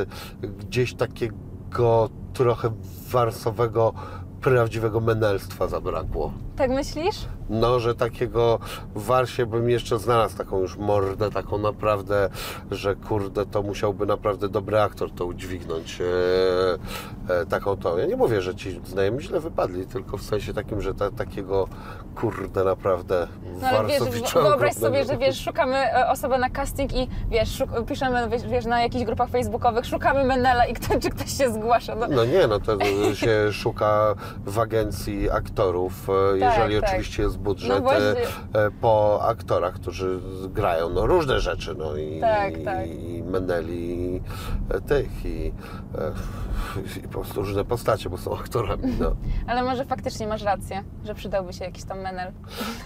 Speaker 1: gdzieś takiego trochę warsowego, prawdziwego menelstwa zabrakło.
Speaker 2: Tak myślisz?
Speaker 1: No, że takiego w Warsie bym jeszcze znalazł taką już mordę, taką naprawdę, że kurde, to musiałby naprawdę dobry aktor to udźwignąć. E, e, taką to. Ja nie mówię, że ci znajomi źle wypadli, tylko w sensie takim, że ta, takiego kurde naprawdę
Speaker 2: No ale wiesz,
Speaker 1: Warsowicza
Speaker 2: wyobraź sobie, że wiesz, szukamy e, osoby na casting i wiesz, szuk- piszemy wiesz, wiesz, na jakichś grupach facebookowych, szukamy Menela i kto, czy ktoś się zgłasza. No,
Speaker 1: No nie, no to się szuka w agencji aktorów, e, jeżeli
Speaker 2: tak.
Speaker 1: oczywiście jest budżet,
Speaker 2: No właśnie.
Speaker 1: e, po aktorach, którzy grają no, różne rzeczy, no i,
Speaker 2: Tak, tak.
Speaker 1: i Meneli, i e, tych, i, i po prostu różne postacie, bo są aktorami, no. [LAUGHS]
Speaker 2: Ale może faktycznie masz rację, że przydałby się jakiś tam Menel.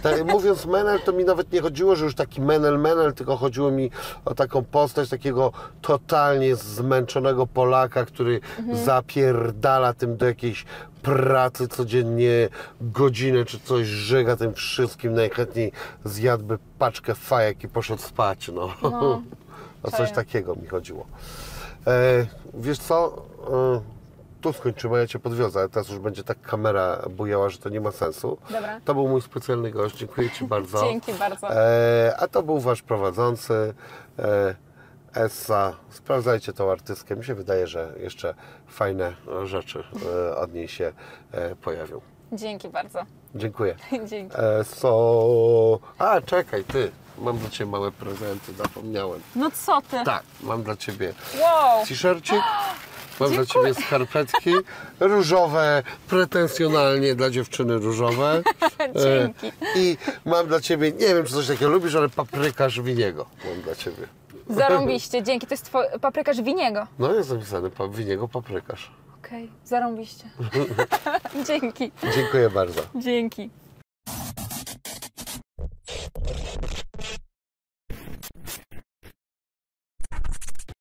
Speaker 1: Tak, mówiąc Menel, to mi nawet nie chodziło, że już taki Menel, Menel, tylko chodziło mi o taką postać takiego totalnie zmęczonego Polaka, który zapierdala tym do jakiejś pracy codziennie godzinę czy coś, żega tym wszystkim, najchętniej zjadłby paczkę fajek i poszedł spać, no.
Speaker 2: No, [LAUGHS]
Speaker 1: o coś takiego mi chodziło. E, wiesz co, e, tu skończymy, ja Cię podwiozę, ale teraz już będzie tak kamera bujała, że to nie ma sensu.
Speaker 2: Dobra.
Speaker 1: To był mój specjalny gość, dziękuję Ci bardzo. [LAUGHS]
Speaker 2: Dzięki bardzo.
Speaker 1: E, a to był Wasz prowadzący, e, Essa. Sprawdzajcie tą artystkę, mi się wydaje, że jeszcze fajne rzeczy e, od niej się e, pojawią.
Speaker 2: Dzięki bardzo.
Speaker 1: Dziękuję. [LAUGHS]
Speaker 2: Dzięki.
Speaker 1: E, so... A, czekaj, Ty, mam dla Ciebie małe prezenty, zapomniałem.
Speaker 2: No co ty?
Speaker 1: Tak, mam dla Ciebie
Speaker 2: Wow!
Speaker 1: t-shircik. [GASPS] Mam dla. Ciebie skarpetki różowe, pretensjonalnie dla dziewczyny różowe. [LAUGHS]
Speaker 2: Dzięki.
Speaker 1: I mam dla Ciebie, nie wiem czy coś takiego lubisz, ale paprykarz winiego mam dla Ciebie.
Speaker 2: Zarąbiście, dzięki. To jest twój paprykarz winiego.
Speaker 1: No jest napisane pa winiego paprykarz.
Speaker 2: Okej, okay. zarąbiście. [LAUGHS] dzięki.
Speaker 1: Dziękuję bardzo.
Speaker 2: Dzięki.